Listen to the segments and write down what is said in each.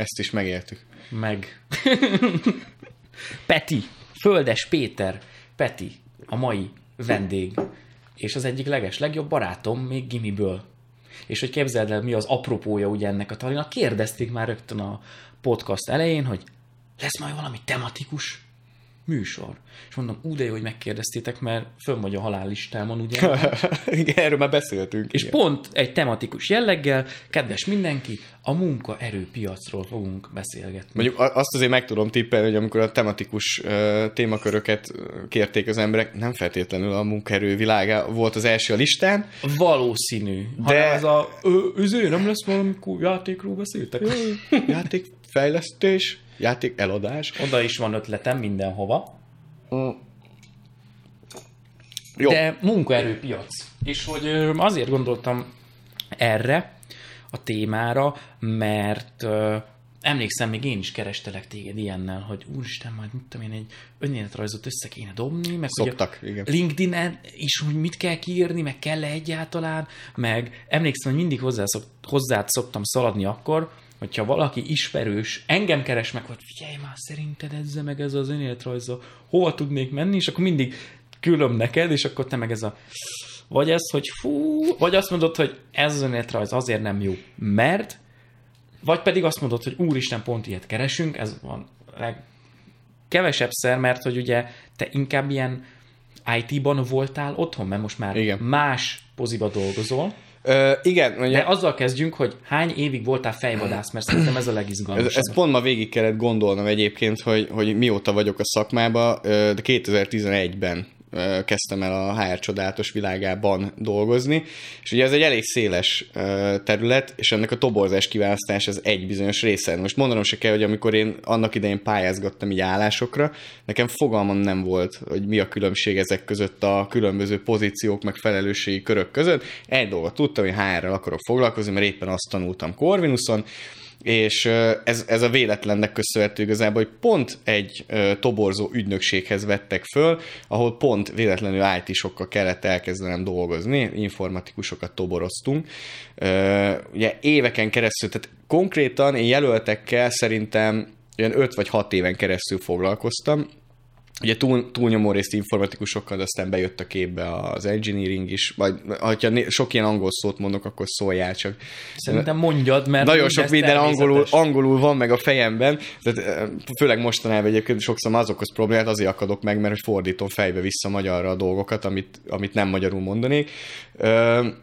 ezt is megértük. Meg. Peti, Földes Péter, Peti, a mai vendég, és az egyik leges legjobb barátom még gimiből. És hogy képzeld el, mi az apropója ugye ennek a talinak, kérdezték már rögtön a podcast elején, hogy lesz majd valami tematikus műsor. És mondom, ú, de jó, hogy megkérdeztétek, mert fönn vagy a halállistámon, ugye? Igen, erről már beszéltünk. És igen. pont egy tematikus jelleggel, kedves mindenki, a munkaerőpiacról fogunk beszélgetni. Mondjuk azt azért meg tudom tippelni, hogy amikor a tematikus uh, témaköröket kérték az emberek, nem feltétlenül a munkaerő világa volt az első a listán. Valószínű. De... Ez a, ö, üzé, nem lesz valami játékról beszéltek? Játékfejlesztés, játék eladás. Oda is van ötletem mindenhova. Jó. De munkaerőpiac. És hogy azért gondoltam erre a témára, mert emlékszem, még én is kerestelek téged ilyennel, hogy úristen, majd mit tudom én, egy önéletrajzot össze kéne dobni, meg Szoktak, ugye igen. LinkedIn-en is, hogy mit kell kiírni, meg kell-e egyáltalán, meg emlékszem, hogy mindig hozzá szok, hozzád szoktam szaladni akkor, hogyha valaki ismerős, engem keres meg, hogy figyelj már, szerinted ezzel meg ez az önéletrajza, hova tudnék menni, és akkor mindig külöm neked, és akkor te meg ez a vagy ez, hogy fú, vagy azt mondod, hogy ez az önéletrajz azért nem jó, mert, vagy pedig azt mondod, hogy úristen, pont ilyet keresünk, ez van leg kevesebb szer, mert hogy ugye te inkább ilyen IT-ban voltál otthon, mert most már Igen. más poziba dolgozol, Ö, igen, de ugye azzal kezdjünk, hogy hány évig voltál fejvadász, mert szerintem ez a ez, legizgalmasabb. ez pont ma végig kellett gondolnom egyébként, hogy, hogy mióta vagyok a szakmába, de 2011-ben ö, kezdtem el a HR csodálatos világában dolgozni, és ugye ez egy elég széles terület, és ennek a toborzás kiválasztás az egy bizonyos része. Most mondanom se kell, hogy amikor én annak idején pályázgattam így állásokra, nekem fogalmam nem volt, hogy mi a különbség ezek között a különböző pozíciók, meg felelősségi körök között. Egy dolgot tudtam, hogy HR-rel akarok foglalkozni, mert éppen azt tanultam Corvinuson, és ez, ez a véletlennek köszönhető igazából, hogy pont egy toborzó ügynökséghez vettek föl, ahol pont véletlenül IT-sokkal kellett elkezdenem dolgozni, informatikusokat toboroztunk. Ugye éveken keresztül, tehát konkrétan én jelöltekkel szerintem ilyen 5 vagy 6 éven keresztül foglalkoztam, Ugye túl, túlnyomó részt informatikusokkal, de aztán bejött a képbe az engineering is, vagy ha sok ilyen angol szót mondok, akkor szóljál csak. Szerintem mondjad, mert Nagyon sok minden angolul, angolul van meg a fejemben, tehát, főleg mostanában egyébként sokszor azokhoz problémát azért akadok meg, mert hogy fordítom fejbe vissza magyarra a dolgokat, amit, amit nem magyarul mondanék.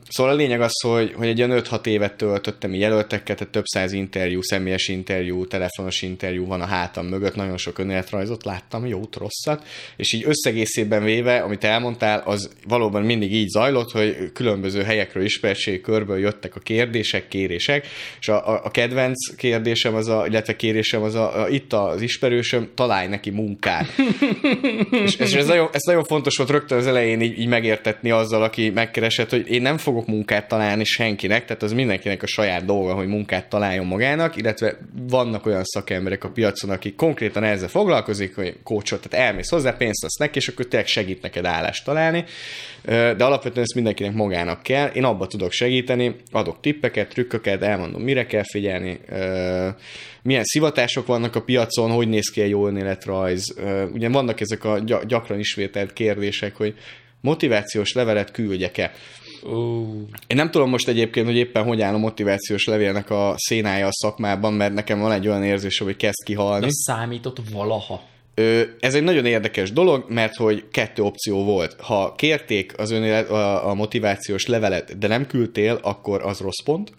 Szóval a lényeg az, hogy, hogy egy olyan 5-6 évet töltöttem jelöltekkel, tehát több száz interjú, személyes interjú, telefonos interjú van a hátam mögött, nagyon sok önéletrajzot láttam, jót, rosszat, és így összegészében véve, amit elmondtál, az valóban mindig így zajlott, hogy különböző helyekről, ismertségi körből jöttek a kérdések, kérések, és a, a, a kedvenc kérdésem az a, illetve kérésem az a, a itt az ismerősöm, találj neki munkát. és ez, ez, nagyon, ez nagyon fontos volt rögtön az elején így, így megértetni azzal, aki megkeresett, hogy én nem fogok munkát találni senkinek, tehát az mindenkinek a saját dolga, hogy munkát találjon magának, illetve vannak olyan szakemberek a piacon, akik konkrétan ezzel foglalkozik, hogy kócsot, tehát elmész hozzá, pénzt adsz neki, és akkor tényleg segít neked állást találni, de alapvetően ezt mindenkinek magának kell. Én abba tudok segíteni, adok tippeket, trükköket, elmondom, mire kell figyelni, milyen szivatások vannak a piacon, hogy néz ki egy jó önéletrajz. Ugye vannak ezek a gy- gyakran ismételt kérdések, hogy motivációs levelet küldjek-e. Ó, Én nem tudom most egyébként, hogy éppen hogy áll a motivációs levélnek a szénája a szakmában, mert nekem van egy olyan érzés, hogy kezd kihalni. az számított valaha. Ez egy nagyon érdekes dolog, mert hogy kettő opció volt. Ha kérték az ön a, a motivációs levelet, de nem küldtél, akkor az rossz pont.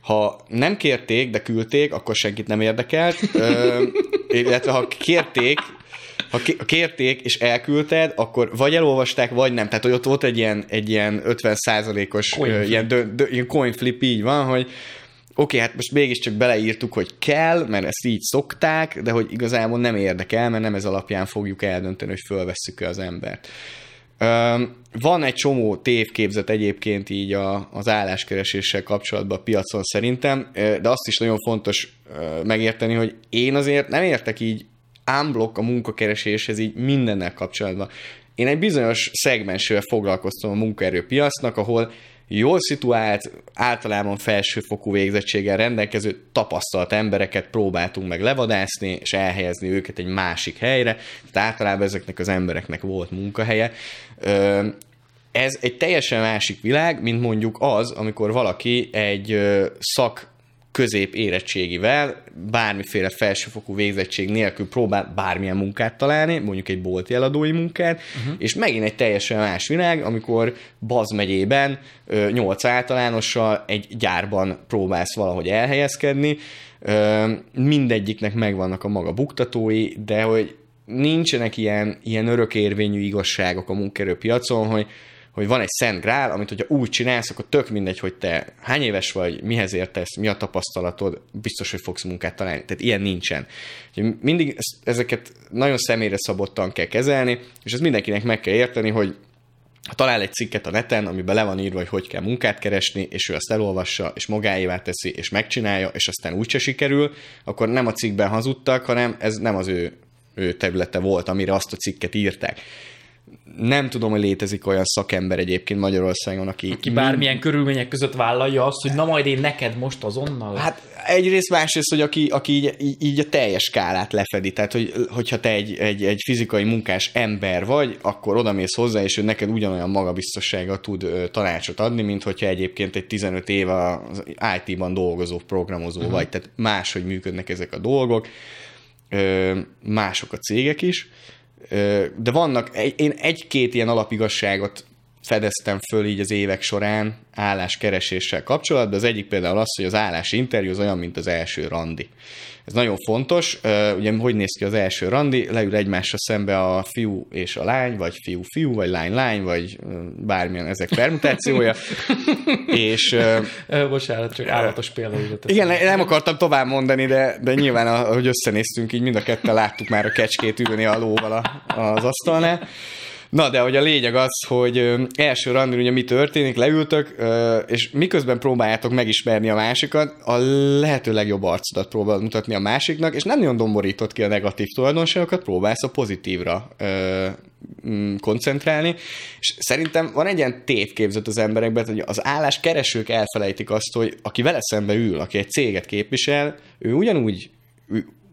Ha nem kérték, de küldték, akkor senkit nem érdekelt. Ö, illetve ha kérték, ha kérték és elküldted, akkor vagy elolvasták, vagy nem. Tehát hogy ott volt egy ilyen, egy ilyen 50%-os Coin ö, flip. ilyen, dö, dö, ilyen coin flip így van, hogy oké, hát most mégiscsak beleírtuk, hogy kell, mert ezt így szokták, de hogy igazából nem érdekel, mert nem ez alapján fogjuk eldönteni, hogy fölvesszük-e az embert. Van egy csomó tévképzet egyébként így a, az álláskereséssel kapcsolatban a piacon szerintem, de azt is nagyon fontos megérteni, hogy én azért nem értek így unblock a munkakereséshez így mindennel kapcsolatban. Én egy bizonyos szegmensével foglalkoztam a munkaerőpiacnak, ahol jól szituált, általában felsőfokú végzettséggel rendelkező tapasztalt embereket próbáltunk meg levadászni, és elhelyezni őket egy másik helyre. Tehát általában ezeknek az embereknek volt munkahelye. Ez egy teljesen másik világ, mint mondjuk az, amikor valaki egy szak közép érettségivel, bármiféle felsőfokú végzettség nélkül próbál bármilyen munkát találni, mondjuk egy bolti eladói munkát, uh-huh. és megint egy teljesen más világ, amikor Baz megyében nyolc általánossal egy gyárban próbálsz valahogy elhelyezkedni, mindegyiknek megvannak a maga buktatói, de hogy nincsenek ilyen, ilyen örökérvényű igazságok a munkerőpiacon, hogy hogy van egy szent grál, amit hogyha úgy csinálsz, akkor tök mindegy, hogy te hány éves vagy, mihez értesz, mi a tapasztalatod, biztos, hogy fogsz munkát találni. Tehát ilyen nincsen. Mindig ezeket nagyon személyre szabottan kell kezelni, és ez mindenkinek meg kell érteni, hogy ha talál egy cikket a neten, amiben le van írva, hogy hogy kell munkát keresni, és ő azt elolvassa, és magáévá teszi, és megcsinálja, és aztán úgyse sikerül, akkor nem a cikkben hazudtak, hanem ez nem az ő, ő területe volt, amire azt a cikket írták nem tudom, hogy létezik olyan szakember egyébként Magyarországon, aki... Aki bármilyen körülmények között vállalja azt, hogy na majd én neked most azonnal. Hát egyrészt másrészt, hogy aki, aki így, így, a teljes skálát lefedi, tehát hogy, hogyha te egy, egy, egy fizikai munkás ember vagy, akkor odamész hozzá, és ő neked ugyanolyan magabiztossága tud tanácsot adni, mint hogyha egyébként egy 15 éve az IT-ban dolgozó programozó uh-huh. vagy, tehát máshogy működnek ezek a dolgok, mások a cégek is, de vannak, én egy-két ilyen alapigasságot fedeztem föl így az évek során álláskereséssel kapcsolatban. Az egyik például az, hogy az állási interjú az olyan, mint az első randi. Ez nagyon fontos. Ugye hogy néz ki az első randi? Leül egymásra szembe a fiú és a lány, vagy fiú-fiú, vagy lány-lány, vagy bármilyen ezek permutációja. és... Bocsánat, csak állatos példa. Igen, nem akartam tovább mondani, de, de nyilván, ahogy összenéztünk, így mind a ketten láttuk már a kecskét ülni a lóval az asztalnál. Na, de hogy a lényeg az, hogy első randin ugye mi történik, leültök, és miközben próbáljátok megismerni a másikat, a lehető legjobb arcodat próbál mutatni a másiknak, és nem nagyon domborított ki a negatív tulajdonságokat, próbálsz a pozitívra mm, koncentrálni, és szerintem van egy ilyen tévképzet az emberekben, hogy az álláskeresők elfelejtik azt, hogy aki vele szembe ül, aki egy céget képvisel, ő ugyanúgy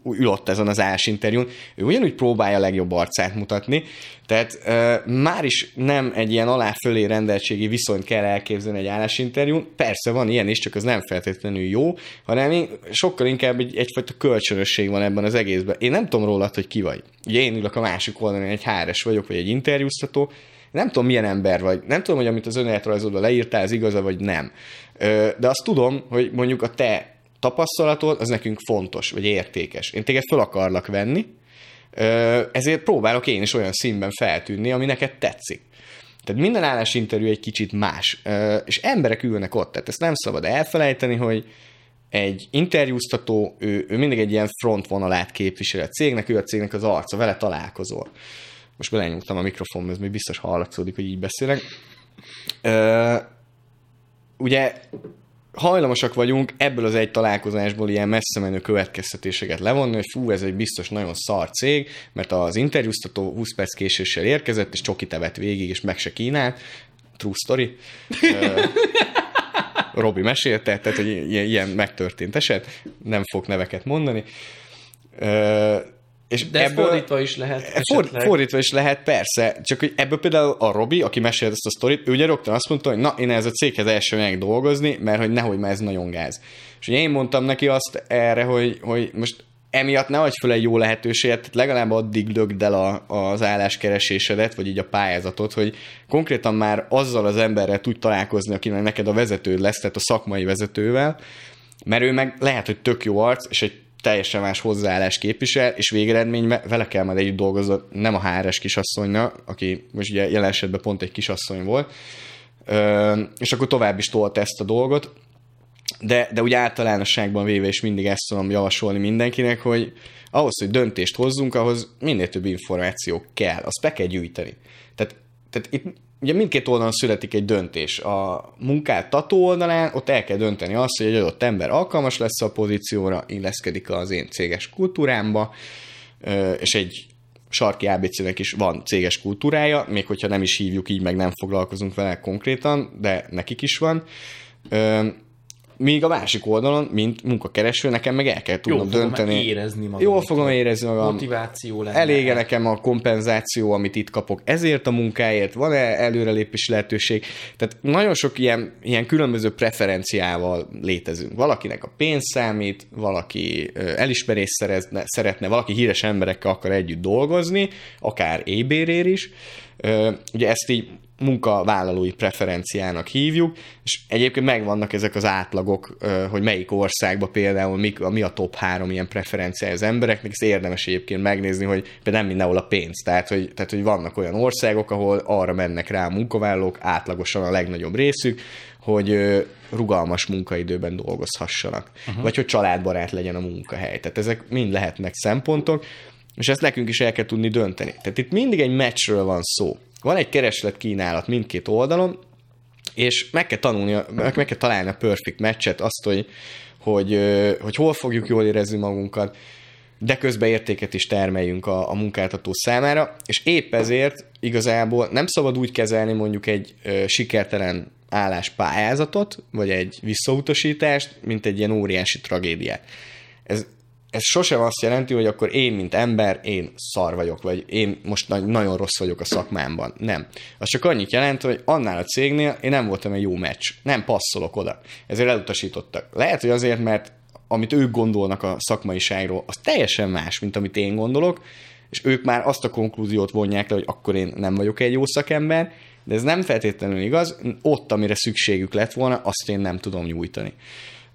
ül ott ezen az ás interjún, ő ugyanúgy próbálja a legjobb arcát mutatni, tehát uh, már is nem egy ilyen alá-fölé rendeltségi viszonyt kell elképzelni egy állásinterjún, persze van ilyen is, csak az nem feltétlenül jó, hanem sokkal inkább egy, egyfajta kölcsönösség van ebben az egészben. Én nem tudom róla, hogy ki vagy. Ugye én ülök a másik oldalon, egy háres vagyok, vagy egy interjúztató, nem tudom, milyen ember vagy, nem tudom, hogy amit az önéletrajzodban leírtál, az igaza vagy nem. De azt tudom, hogy mondjuk a te tapasztalatod, az nekünk fontos, vagy értékes. Én téged fel akarlak venni, ezért próbálok én is olyan színben feltűnni, ami neked tetszik. Tehát minden állásinterjú egy kicsit más, és emberek ülnek ott, tehát ezt nem szabad elfelejteni, hogy egy interjúztató, ő, ő mindig egy ilyen frontvonalát képvisel a cégnek, ő a cégnek az arca, vele találkozol. Most belenyúltam a mikrofonba, ez még biztos hallatszódik, hogy így beszélek. ugye hajlamosak vagyunk ebből az egy találkozásból ilyen messze menő következtetéseket levonni, hogy fú, ez egy biztos nagyon szar cég, mert az interjúztató 20 perc késéssel érkezett, és csoki tevet végig, és meg se kínált. True story. Robi mesélte, tehát hogy ilyen megtörtént eset, nem fog neveket mondani. És De ebből, fordítva is lehet. For, fordítva is lehet, persze. Csak hogy ebből például a Robi, aki mesélt ezt a sztorit, ő ugye rögtön azt mondta, hogy na, én ez a céghez első meg dolgozni, mert hogy nehogy már ez nagyon gáz. És ugye én mondtam neki azt erre, hogy, hogy most emiatt ne adj fel egy jó lehetőséget, tehát legalább addig lögd el a, az álláskeresésedet, vagy így a pályázatot, hogy konkrétan már azzal az emberrel tudj találkozni, akinek neked a vezetőd lesz, tehát a szakmai vezetővel, mert ő meg lehet, hogy tök jó arc, és egy teljesen más hozzáállás képvisel, és végeredményben vele kell majd együtt dolgozni, nem a HRS kisasszonyna, aki most ugye jelen esetben pont egy kisasszony volt, és akkor tovább is tolt ezt a dolgot, de, de úgy általánosságban véve is mindig ezt tudom javasolni mindenkinek, hogy ahhoz, hogy döntést hozzunk, ahhoz minél több információ kell, azt be kell gyűjteni. Tehát, tehát itt ugye mindkét oldalon születik egy döntés. A munkáltató oldalán ott el kell dönteni azt, hogy egy adott ember alkalmas lesz a pozícióra, illeszkedik az én céges kultúrámba, és egy sarki ABC-nek is van céges kultúrája, még hogyha nem is hívjuk így, meg nem foglalkozunk vele konkrétan, de nekik is van. Míg a másik oldalon, mint munkakereső, nekem meg el kell tudnom Jól dönteni. érezni magam. Jól fogom érezni magam. Motiváció lenne. Elége nekem a kompenzáció, amit itt kapok ezért a munkáért, van-e előrelépési lehetőség? Tehát nagyon sok ilyen, ilyen különböző preferenciával létezünk. Valakinek a pénz számít, valaki elismerést szerezne, szeretne, valaki híres emberekkel akar együtt dolgozni, akár ébérér is. Ugye ezt így munkavállalói preferenciának hívjuk, és egyébként megvannak ezek az átlagok, hogy melyik országban például mi, mi a top három ilyen preferenciája az embereknek, ezt érdemes egyébként megnézni, hogy például nem mindenhol a pénz, tehát hogy, tehát hogy vannak olyan országok, ahol arra mennek rá a munkavállalók, átlagosan a legnagyobb részük, hogy rugalmas munkaidőben dolgozhassanak, uh-huh. vagy hogy családbarát legyen a munkahely. Tehát ezek mind lehetnek szempontok, és ezt nekünk is el kell tudni dönteni. Tehát itt mindig egy meccsről van szó. Van egy kereslet-kínálat mindkét oldalon, és meg kell tanulni, meg, meg kell találni a perfect matchet, azt, hogy, hogy, hogy hol fogjuk jól érezni magunkat, de közben értéket is termeljünk a, a munkáltató számára, és épp ezért igazából nem szabad úgy kezelni mondjuk egy ö, sikertelen álláspályázatot, vagy egy visszautasítást, mint egy ilyen óriási tragédiát. Ez, ez sosem azt jelenti, hogy akkor én, mint ember, én szar vagyok, vagy én most na- nagyon rossz vagyok a szakmámban. Nem. Az csak annyit jelent, hogy annál a cégnél én nem voltam egy jó meccs. Nem passzolok oda. Ezért elutasítottak. Lehet, hogy azért, mert amit ők gondolnak a szakmaiságról, az teljesen más, mint amit én gondolok, és ők már azt a konklúziót vonják le, hogy akkor én nem vagyok egy jó szakember, de ez nem feltétlenül igaz. Ott, amire szükségük lett volna, azt én nem tudom nyújtani.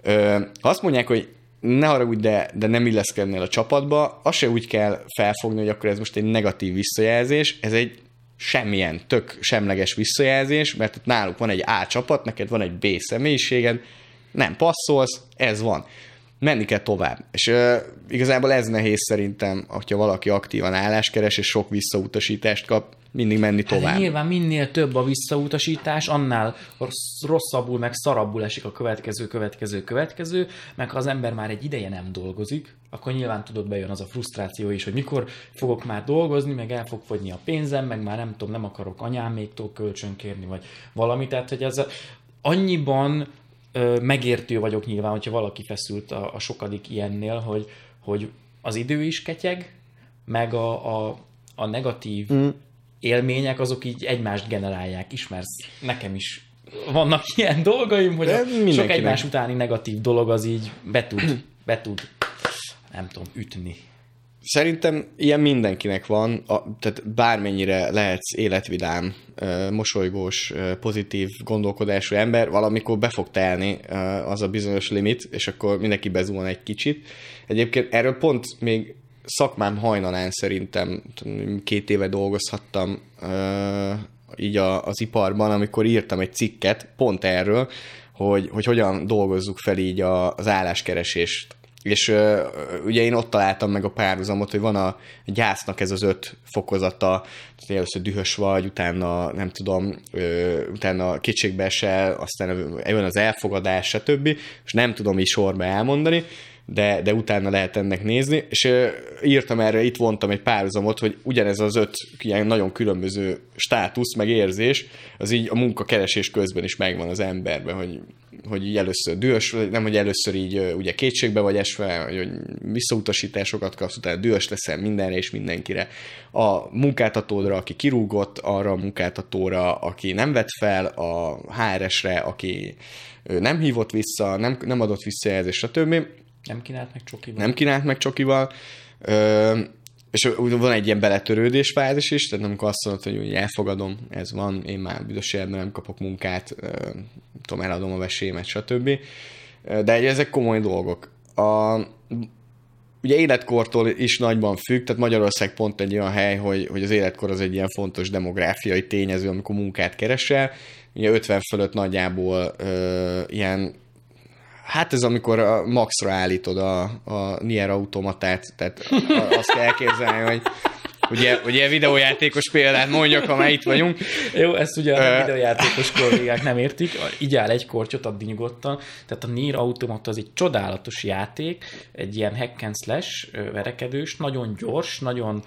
Ö, azt mondják, hogy ne haragudj, de, de nem illeszkednél a csapatba, azt se úgy kell felfogni, hogy akkor ez most egy negatív visszajelzés, ez egy semmilyen, tök semleges visszajelzés, mert ott náluk van egy A csapat, neked van egy B személyiséged, nem passzolsz, ez van. Menni kell tovább. És uh, igazából ez nehéz szerintem, hogyha valaki aktívan álláskeres, és sok visszautasítást kap, mindig menni tovább. Hát nyilván minél több a visszautasítás, annál rossz, rosszabbul, meg szarabbul esik a következő, következő, következő, meg ha az ember már egy ideje nem dolgozik, akkor nyilván tudod, bejön az a frusztráció is, hogy mikor fogok már dolgozni, meg el fog fogyni a pénzem, meg már nem tudom, nem akarok anyáméktól kölcsönkérni, vagy valami. Tehát, hogy ez annyiban ö, megértő vagyok nyilván, hogyha valaki feszült a, a sokadik ilyennél, hogy, hogy az idő is ketyeg, meg a, a, a negatív mm. Élmények azok így egymást generálják. Ismersz, nekem is vannak ilyen dolgaim, hogy De a sok egymás utáni negatív dolog az így be tud, be tud nem tudom, ütni. Szerintem ilyen mindenkinek van, a, tehát bármennyire lehetsz életvidám, mosolygós, pozitív gondolkodású ember, valamikor be fog telni az a bizonyos limit, és akkor mindenki bezuhan egy kicsit. Egyébként erről pont még szakmám hajnalán szerintem két éve dolgozhattam ö, így a, az iparban, amikor írtam egy cikket pont erről, hogy, hogy hogyan dolgozzuk fel így a, az álláskeresést. És uh, ugye én ott találtam meg a párhuzamot, hogy van a gyásznak ez az öt fokozata, először dühös vagy, utána nem tudom, uh, utána kétségbe esel, aztán jön az elfogadás, stb. És nem tudom így sorba elmondani, de, de utána lehet ennek nézni, és írtam erre, itt vontam egy párhuzamot, hogy ugyanez az öt ilyen nagyon különböző státusz, meg érzés, az így a munkakeresés közben is megvan az emberben, hogy hogy így először dühös, nem, hogy először így ugye kétségbe vagy esve, hogy visszautasításokat kapsz, utána dühös leszel mindenre és mindenkire. A munkáltatódra, aki kirúgott, arra a munkáltatóra, aki nem vett fel, a HRS-re, aki nem hívott vissza, nem, nem adott visszajelzést, stb. Nem kínált meg csokival. Nem kínált meg csokival. Ö, és van egy ilyen beletörődés fázis is, tehát amikor azt mondod, hogy elfogadom, ez van, én már büdös életben nem kapok munkát, tudom, eladom a vesémet, stb. De egy, ezek komoly dolgok. A, ugye életkortól is nagyban függ, tehát Magyarország pont egy olyan hely, hogy, hogy az életkor az egy ilyen fontos demográfiai tényező, amikor munkát keresel. Ugye 50 fölött nagyjából ö, ilyen Hát ez amikor a maxra állítod a, a Nier automatát, tehát azt kell elképzelni, hogy ugye, ugye videójátékos példát mondjak, ha már itt vagyunk. Jó, ezt ugye a videójátékos kollégák nem értik. Így áll egy kortyot, addig nyugodtan. Tehát a Nier Automata az egy csodálatos játék, egy ilyen hack and slash verekedős, nagyon gyors, nagyon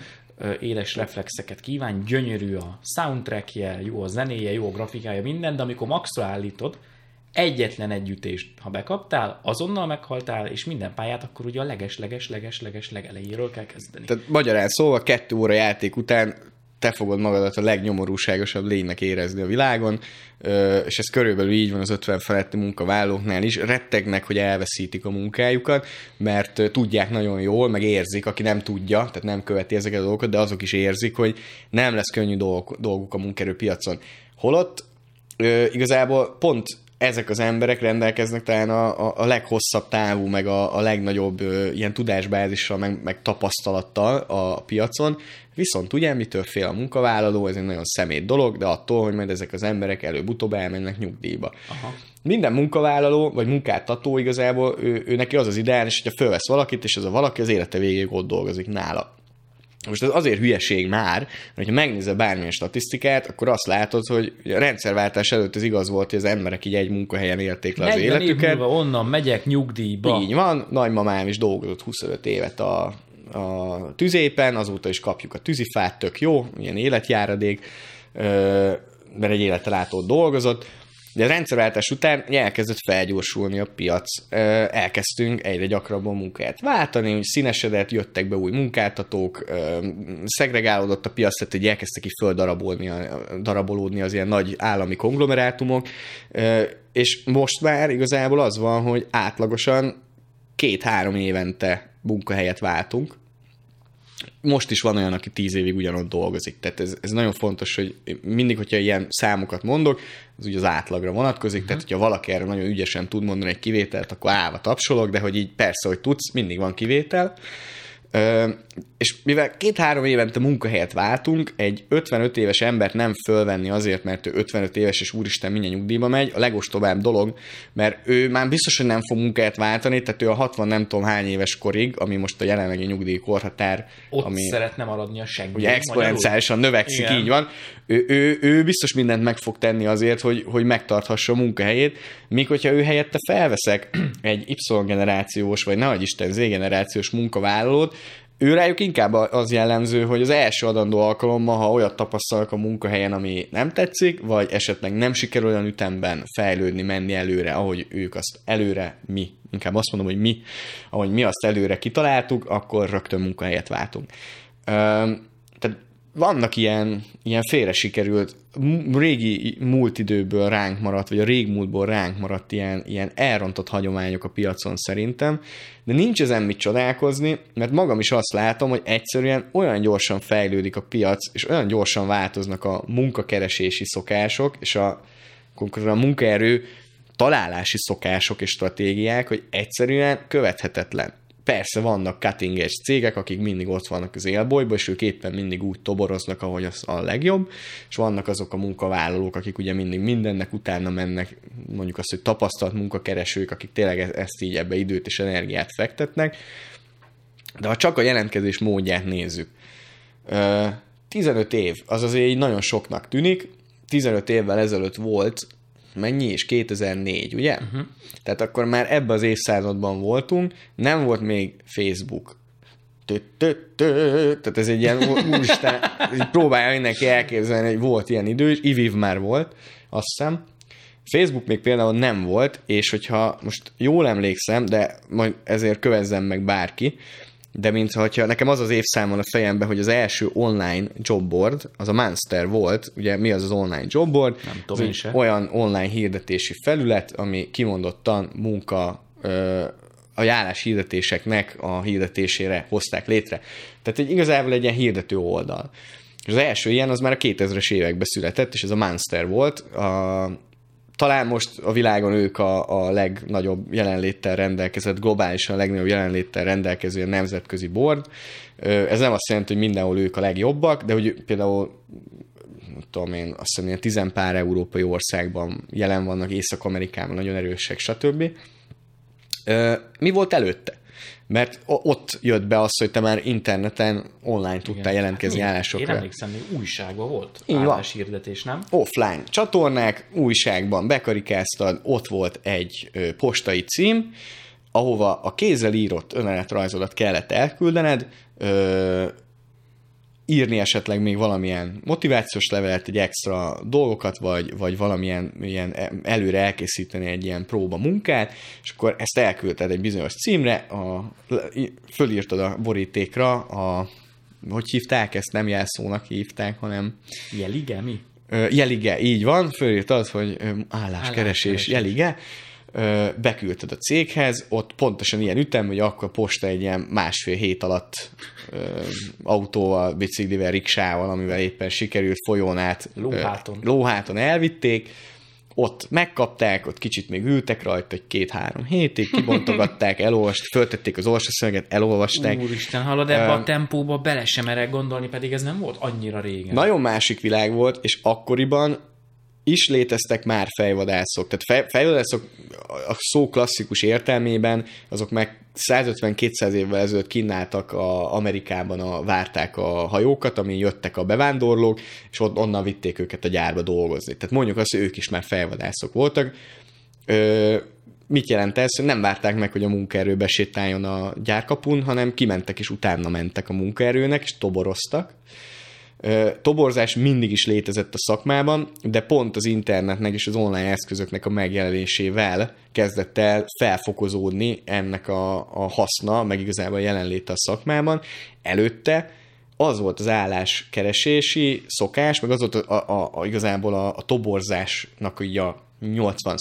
éles reflexeket kíván, gyönyörű a soundtrackje, jó a zenéje, jó a grafikája, minden, de amikor maxra állítod, egyetlen együttést, ha bekaptál, azonnal meghaltál, és minden pályát akkor ugye a leges-leges-leges-leges legelejéről kell kezdeni. Tehát magyarán szóval kettő óra játék után te fogod magadat a legnyomorúságosabb lénynek érezni a világon, és ez körülbelül így van az 50 feletti munkavállalóknál is. Rettegnek, hogy elveszítik a munkájukat, mert tudják nagyon jól, meg érzik, aki nem tudja, tehát nem követi ezeket a dolgokat, de azok is érzik, hogy nem lesz könnyű dolguk a munkerőpiacon. Holott igazából pont ezek az emberek rendelkeznek talán a, a, a leghosszabb távú, meg a, a legnagyobb ö, ilyen tudásbázissal, meg, meg tapasztalattal a piacon, viszont ugye mitől fél a munkavállaló, ez egy nagyon szemét dolog, de attól, hogy majd ezek az emberek előbb-utóbb elmennek nyugdíjba. Aha. Minden munkavállaló, vagy munkáltató igazából, ő, ő neki az az ideális, hogyha fölvesz valakit, és ez a valaki az élete végéig ott dolgozik nála. Most ez azért hülyeség már, hogy ha megnézel bármilyen statisztikát, akkor azt látod, hogy a rendszerváltás előtt ez igaz volt, hogy az emberek így egy munkahelyen élték le az életüket. Év onnan megyek nyugdíjba. Így van, nagymamám is dolgozott 25 évet a, a tüzépen, azóta is kapjuk a tűzifát, tök jó, ilyen életjáradék, mert egy élettel át dolgozott de a rendszerváltás után elkezdett felgyorsulni a piac. Elkezdtünk egyre gyakrabban munkát váltani, hogy színesedett, jöttek be új munkáltatók, szegregálódott a piac, tehát hogy elkezdtek ki földarabolni, darabolódni az ilyen nagy állami konglomerátumok, és most már igazából az van, hogy átlagosan két-három évente munkahelyet váltunk, most is van olyan, aki tíz évig ugyanott dolgozik. Tehát ez, ez nagyon fontos, hogy mindig, hogyha ilyen számokat mondok, az ugye az átlagra vonatkozik, uh-huh. tehát hogyha valaki erre nagyon ügyesen tud mondani egy kivételt, akkor állva tapsolok, de hogy így persze, hogy tudsz, mindig van kivétel. Ö, és mivel két-három évente munkahelyet váltunk, egy 55 éves embert nem fölvenni azért, mert ő 55 éves, és úristen minden nyugdíjba megy, a legostobább dolog, mert ő már biztos, hogy nem fog munkahelyet váltani, tehát ő a 60 nem tudom hány éves korig, ami most a jelenlegi nyugdíj korhatár. Ott ami, szeretne maradni a segély. Ugye exponenciálisan növekszik, Igen. így van. Ő, ő, ő, biztos mindent meg fog tenni azért, hogy, hogy megtarthassa a munkahelyét, míg hogyha ő helyette felveszek egy Y generációs, vagy nehogy Isten Z generációs munkavállalót, ő rájuk inkább az jellemző, hogy az első adandó alkalommal, ha olyat tapasztalnak a munkahelyen, ami nem tetszik, vagy esetleg nem sikerül olyan ütemben fejlődni, menni előre, ahogy ők azt előre, mi, inkább azt mondom, hogy mi, ahogy mi azt előre kitaláltuk, akkor rögtön munkahelyet váltunk. Tehát vannak ilyen, ilyen félre sikerült, régi múlt időből ránk maradt, vagy a régmúltból ránk maradt ilyen, ilyen elrontott hagyományok a piacon szerintem, de nincs ezen mit csodálkozni, mert magam is azt látom, hogy egyszerűen olyan gyorsan fejlődik a piac, és olyan gyorsan változnak a munkakeresési szokások, és a, konkrétan a munkaerő találási szokások és stratégiák, hogy egyszerűen követhetetlen persze vannak cutting cégek, akik mindig ott vannak az élbolyban, és ők éppen mindig úgy toboroznak, ahogy az a legjobb, és vannak azok a munkavállalók, akik ugye mindig mindennek utána mennek, mondjuk azt, hogy tapasztalt munkakeresők, akik tényleg e- ezt így ebbe időt és energiát fektetnek, de ha csak a jelentkezés módját nézzük, 15 év, az azért így nagyon soknak tűnik, 15 évvel ezelőtt volt mennyi is? 2004, ugye? Uh-huh. Tehát akkor már ebbe az évszázadban voltunk, nem volt még Facebook. Tehát ez egy ilyen, úristen, próbálja mindenki elképzelni, hogy volt ilyen idő, és Iviv már volt, azt hiszem. Facebook még például nem volt, és hogyha most jól emlékszem, de majd ezért kövezzem meg bárki, de mint hogyha nekem az az évszámon a fejemben, hogy az első online jobboard, az a Monster volt, ugye mi az az online jobboard? Nem tudom én se. Olyan online hirdetési felület, ami kimondottan munka a járás hirdetéseknek a hirdetésére hozták létre. Tehát egy, igazából egy ilyen hirdető oldal. És az első ilyen az már a 2000-es években született, és ez a Monster volt. A, talán most a világon ők a, a legnagyobb jelenléttel rendelkezett, globálisan a legnagyobb jelenléttel rendelkező nemzetközi board. Ez nem azt jelenti, hogy mindenhol ők a legjobbak, de hogy például tudom én, azt hiszem, ilyen tizenpár európai országban jelen vannak, Észak-Amerikában nagyon erősek, stb. Mi volt előtte? Mert ott jött be az, hogy te már interneten online tudtál Igen. jelentkezni Igen. állásokra. Én emlékszem, hogy újságban volt álláshirdetés, nem? Offline csatornák, újságban bekarikáztad, ott volt egy ö, postai cím, ahova a kézzel írott önéletrajzodat kellett elküldened, ö, írni esetleg még valamilyen motivációs levelet, egy extra dolgokat, vagy, vagy valamilyen ilyen előre elkészíteni egy ilyen próba munkát, és akkor ezt elküldted egy bizonyos címre, a, fölírtad a borítékra a hogy hívták ezt, nem jelszónak hívták, hanem... Jelige, mi? Jelige, így van, fölírtad, hogy álláskeresés, jelige, beküldted a céghez, ott pontosan ilyen ütem, hogy akkor a posta egy ilyen másfél hét alatt autóval, biciklivel, riksával, amivel éppen sikerült folyón át lóháton, lóháton elvitték, ott megkapták, ott kicsit még ültek rajta, egy két-három hétig, kibontogatták, elolvasták, föltették az olvasószöveget, elolvasták. Úristen, hallod, ebbe uh, a tempóba bele sem merek gondolni, pedig ez nem volt annyira régen. Nagyon másik világ volt, és akkoriban is léteztek már fejvadászok. Tehát fej, fejvadászok a szó klasszikus értelmében, azok meg 150-200 évvel ezelőtt kínáltak a Amerikában, a, várták a hajókat, ami jöttek a bevándorlók, és ott onnan vitték őket a gyárba dolgozni. Tehát mondjuk azt, hogy ők is már fejvadászok voltak. Ö, mit jelent ez? Nem várták meg, hogy a munkaerő besétáljon a gyárkapun, hanem kimentek és utána mentek a munkaerőnek, és toboroztak. Toborzás mindig is létezett a szakmában, de pont az internetnek és az online eszközöknek a megjelenésével kezdett el felfokozódni ennek a, a haszna, meg igazából a jelenléte a szakmában. Előtte az volt az álláskeresési szokás, meg az volt a, a, a, igazából a, a toborzásnak a 80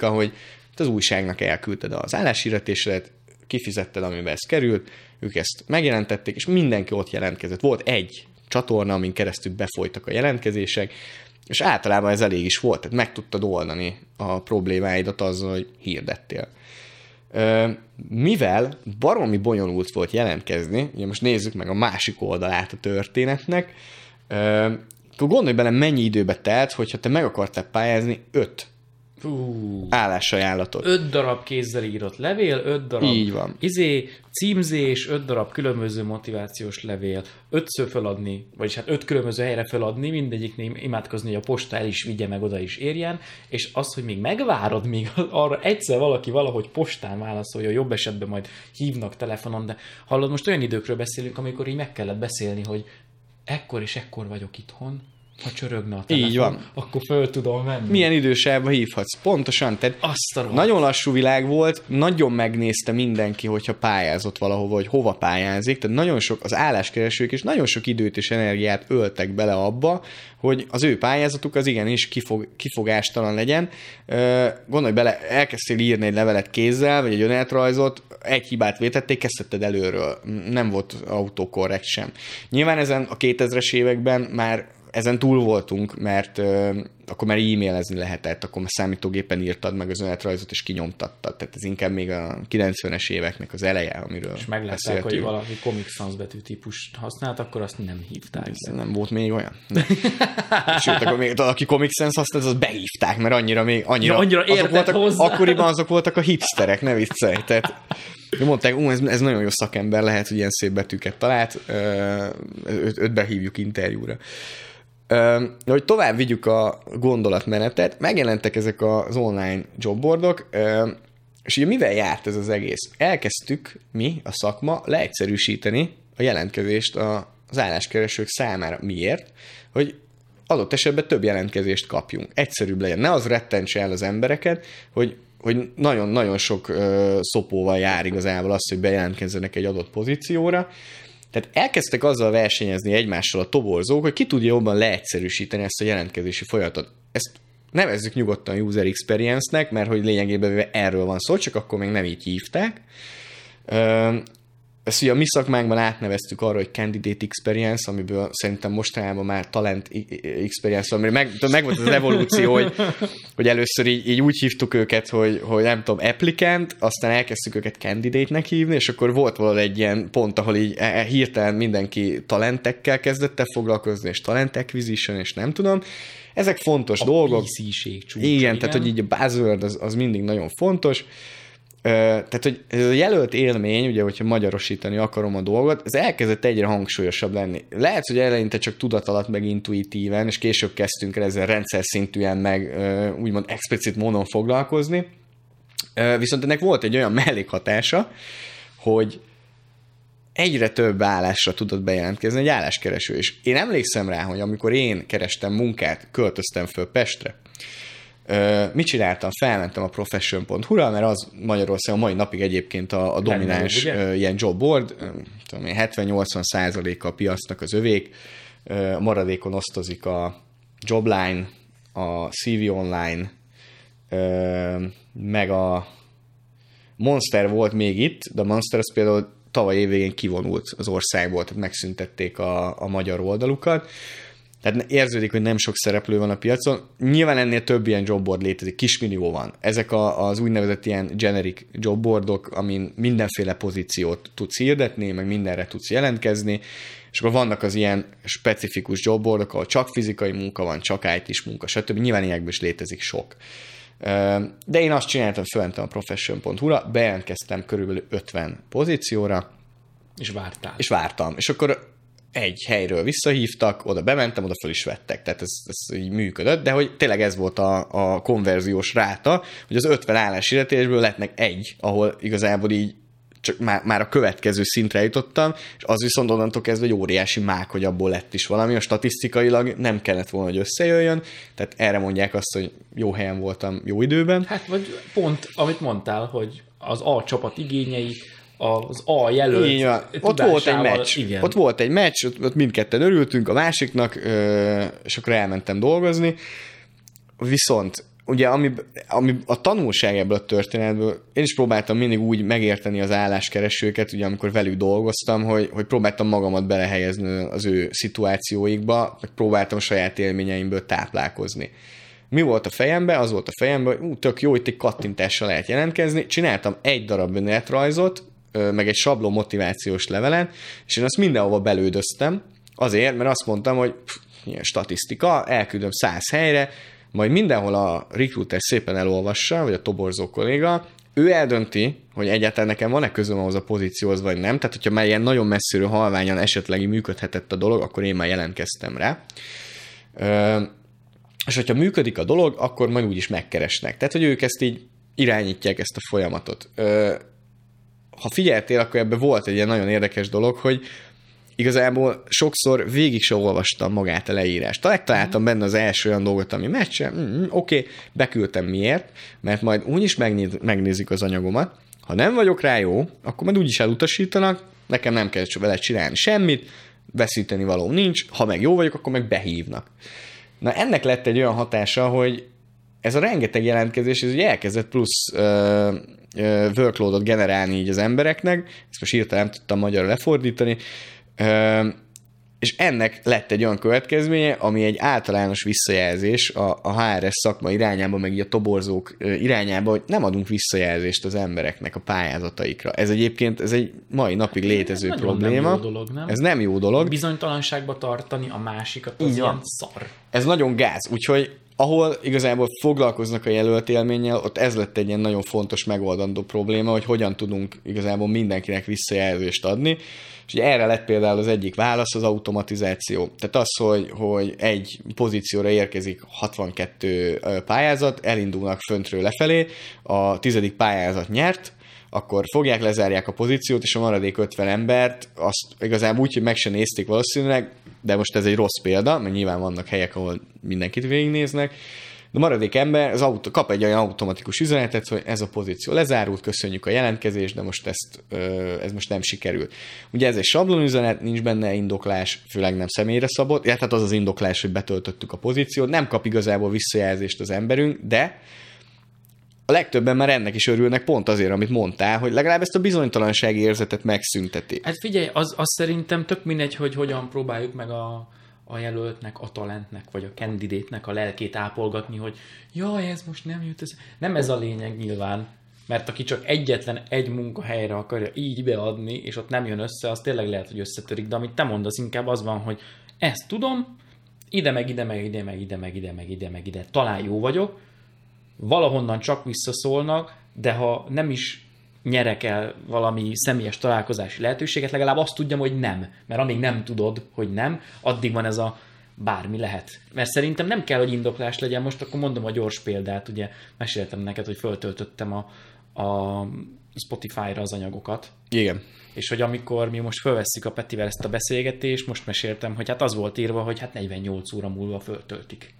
a hogy az újságnak elküldted az álláshirdetésre, kifizetted, amiben ez került, ők ezt megjelentették, és mindenki ott jelentkezett. Volt egy csatorna, amin keresztül befolytak a jelentkezések, és általában ez elég is volt, tehát meg tudtad oldani a problémáidat azzal, hogy hirdettél. Mivel baromi bonyolult volt jelentkezni, ugye most nézzük meg a másik oldalát a történetnek, akkor gondolj bele, mennyi időbe telt, hogyha te meg akartál pályázni öt Fú. állásajánlatot. Öt darab kézzel írott levél, öt darab Így van. izé, címzés, öt darab különböző motivációs levél, ötször feladni, vagyis hát öt különböző helyre feladni, mindegyiknél imádkozni, hogy a posta el is vigye meg, oda is érjen, és az, hogy még megvárod, míg arra egyszer valaki valahogy postán válaszolja, jobb esetben majd hívnak telefonon, de hallod, most olyan időkről beszélünk, amikor így meg kellett beszélni, hogy ekkor és ekkor vagyok itthon, ha csörögne a telefon, Így van. akkor föl tudom venni. Milyen idősávba hívhatsz? Pontosan. Tehát Azt a nagyon lassú világ volt, nagyon megnézte mindenki, hogyha pályázott valahova, vagy hova pályázik, tehát nagyon sok, az álláskeresők is nagyon sok időt és energiát öltek bele abba, hogy az ő pályázatuk az igenis kifog, kifogástalan legyen. Gondolj bele, elkezdtél írni egy levelet kézzel, vagy egy önéletrajzot, egy hibát vétették, kezdted előről. Nem volt autokorrekt sem. Nyilván ezen a 2000-es években már ezen túl voltunk, mert ö, akkor már e-mailezni lehetett, akkor már számítógépen írtad meg az önéletrajzot, és kinyomtattad. Tehát ez inkább még a 90-es éveknek az eleje, amiről És meglátták, hogy valaki Comic Sans betűtípust használt, akkor azt nem hívták. Ez nem volt még olyan. Sőt, akkor még, aki Comic Sans használt, az behívták, mert annyira még annyira, Ja, annyira azok voltak, hozzá. Akkoriban azok voltak a hipsterek, ne viccelj. Tehát mondták, ú, ez, ez nagyon jó szakember lehet, hogy ilyen szép betűket talált, ö, őt, őt behívjuk interjúra. Hogy tovább vigyük a gondolatmenetet, megjelentek ezek az online jobboardok, és ugye mivel járt ez az egész? Elkezdtük mi, a szakma, leegyszerűsíteni a jelentkezést az álláskeresők számára. Miért? Hogy adott esetben több jelentkezést kapjunk. Egyszerűbb legyen. Ne az rettentse el az embereket, hogy hogy nagyon-nagyon sok ö, szopóval jár igazából az, hogy bejelentkezzenek egy adott pozícióra. Tehát elkezdtek azzal versenyezni egymással a toborzók, hogy ki tudja jobban leegyszerűsíteni ezt a jelentkezési folyamatot. Ezt nevezzük nyugodtan user experience-nek, mert hogy lényegében erről van szó, csak akkor még nem így hívták. Ezt ugye a mi szakmánkban átneveztük arra, hogy candidate experience, amiből szerintem mostanában már talent experience, amire meg, meg volt az evolúció, hogy, hogy először így, így, úgy hívtuk őket, hogy, hogy nem tudom, applicant, aztán elkezdtük őket candidate-nek hívni, és akkor volt valahol egy ilyen pont, ahol így e- e- hirtelen mindenki talentekkel kezdett el foglalkozni, és talent acquisition, és nem tudom. Ezek fontos A dolgok. PC-ség csúcsa, Igen, tehát hogy így a buzzword az, az mindig nagyon fontos. Tehát, hogy ez a jelölt élmény, ugye, hogyha magyarosítani akarom a dolgot, ez elkezdett egyre hangsúlyosabb lenni. Lehet, hogy eleinte csak tudat alatt, meg intuitíven, és később kezdtünk el ezzel rendszer szintűen, meg úgymond explicit módon foglalkozni. Viszont ennek volt egy olyan mellékhatása, hogy egyre több állásra tudott bejelentkezni egy álláskereső. És én emlékszem rá, hogy amikor én kerestem munkát, költöztem föl Pestre, mit csináltam? Felmentem a profession.hu-ra, mert az Magyarországon mai napig egyébként a, a domináns uh, ilyen job board, tudom 70-80 százaléka a piacnak az övék, uh, maradékon osztozik a Jobline, a CV Online, meg a Monster volt még itt, de a Monster az például tavaly évvégén kivonult az országból, tehát megszüntették a, a magyar oldalukat. Tehát érződik, hogy nem sok szereplő van a piacon. Nyilván ennél több ilyen jobboard létezik, kismillió van. Ezek a, az úgynevezett ilyen generic jobboardok, amin mindenféle pozíciót tudsz hirdetni, meg mindenre tudsz jelentkezni, és akkor vannak az ilyen specifikus jobboardok, ahol csak fizikai munka van, csak IT-s munka, stb. Nyilván ilyenekből is létezik sok. De én azt csináltam, fölmentem a profession.hu-ra, bejelentkeztem körülbelül 50 pozícióra. És vártál. És vártam. És akkor egy helyről visszahívtak, oda bementem, oda fel is vettek, tehát ez, ez így működött, de hogy tényleg ez volt a, a konverziós ráta, hogy az 50 álláshirdetésből lettnek egy, ahol igazából így csak már, már a következő szintre jutottam, és az viszont onnantól kezdve egy óriási mák, hogy abból lett is valami, a statisztikailag nem kellett volna, hogy összejöjjön, tehát erre mondják azt, hogy jó helyen voltam jó időben. Hát vagy pont, amit mondtál, hogy az A csapat igényei, az A jelölt Így van. Ott volt egy meccs. Igen. Ott volt egy meccs, ott, ott mindketten örültünk a másiknak, és akkor elmentem dolgozni. Viszont ugye ami, ami a tanulság ebből a történetből, én is próbáltam mindig úgy megérteni az álláskeresőket, ugye amikor velük dolgoztam, hogy, hogy próbáltam magamat belehelyezni az ő szituációikba, meg próbáltam a saját élményeimből táplálkozni. Mi volt a fejemben? Az volt a fejemben, hogy ú, tök jó, itt egy kattintással lehet jelentkezni. Csináltam egy darab önéletrajzot, meg egy sabló motivációs levelen, és én azt mindenhova belődöztem, azért, mert azt mondtam, hogy pff, ilyen statisztika, elküldöm száz helyre, majd mindenhol a recruiter szépen elolvassa, vagy a toborzó kolléga, ő eldönti, hogy egyáltalán nekem van-e közöm ahhoz a pozícióhoz, vagy nem. Tehát, hogyha már ilyen nagyon messziről halványan esetleg működhetett a dolog, akkor én már jelentkeztem rá. Ö, és hogyha működik a dolog, akkor majd úgyis megkeresnek. Tehát, hogy ők ezt így irányítják ezt a folyamatot. Ha figyeltél, akkor ebben volt egy ilyen nagyon érdekes dolog, hogy igazából sokszor végig se olvastam magát a leírást. Megtaláltam benne az első olyan dolgot, ami meccse, mm, oké, okay, beküldtem miért, mert majd úgyis megnéz, megnézik az anyagomat, ha nem vagyok rá jó, akkor majd úgyis elutasítanak, nekem nem kell vele csinálni semmit, veszíteni való nincs, ha meg jó vagyok, akkor meg behívnak. Na ennek lett egy olyan hatása, hogy ez a rengeteg jelentkezés, ez ugye elkezdett plusz ö, ö, workloadot generálni így az embereknek, ezt most írtam, nem tudtam magyarra lefordítani, és ennek lett egy olyan következménye, ami egy általános visszajelzés a, a HRS szakma irányába, meg így a toborzók irányába, hogy nem adunk visszajelzést az embereknek a pályázataikra. Ez egyébként ez egy mai napig létező ez probléma. Nem jó dolog, nem? Ez nem jó dolog. Bizonytalanságba tartani a másikat, az így ilyen szar. Ez nagyon gáz, úgyhogy ahol igazából foglalkoznak a jelölt élménnyel, ott ez lett egy ilyen nagyon fontos megoldandó probléma, hogy hogyan tudunk igazából mindenkinek visszajelzést adni. És ugye erre lett például az egyik válasz az automatizáció. Tehát az, hogy, hogy egy pozícióra érkezik 62 pályázat, elindulnak föntről lefelé, a tizedik pályázat nyert, akkor fogják, lezárják a pozíciót, és a maradék 50 embert azt igazából úgy, hogy meg se nézték valószínűleg, de most ez egy rossz példa, mert nyilván vannak helyek, ahol mindenkit végignéznek, de a maradék ember az autó, kap egy olyan automatikus üzenetet, hogy ez a pozíció lezárult, köszönjük a jelentkezést, de most ezt, ez most nem sikerült. Ugye ez egy sablon üzenet, nincs benne indoklás, főleg nem személyre szabott, ja, tehát az az indoklás, hogy betöltöttük a pozíciót, nem kap igazából visszajelzést az emberünk, de a legtöbben már ennek is örülnek pont azért, amit mondtál, hogy legalább ezt a bizonytalansági érzetet megszünteti. Hát figyelj, az, az szerintem tök mindegy, hogy hogyan próbáljuk meg a, a jelöltnek, a talentnek, vagy a kandidétnek a lelkét ápolgatni, hogy jaj, ez most nem jut ez. Nem ez a lényeg nyilván, mert aki csak egyetlen egy munkahelyre akarja így beadni, és ott nem jön össze, az tényleg lehet, hogy összetörik, de amit te mondasz, inkább az van, hogy ezt tudom, ide meg ide, meg ide, meg ide, meg ide, meg ide, meg ide, talán jó vagyok, valahonnan csak visszaszólnak, de ha nem is nyerek el valami személyes találkozási lehetőséget, legalább azt tudjam, hogy nem. Mert amíg nem tudod, hogy nem, addig van ez a bármi lehet. Mert szerintem nem kell, hogy indoklás legyen. Most akkor mondom a gyors példát, ugye meséltem neked, hogy föltöltöttem a, a Spotify-ra az anyagokat, Igen. és hogy amikor mi most fölvesszük a Petivel ezt a beszélgetést, most meséltem, hogy hát az volt írva, hogy hát 48 óra múlva föltöltik.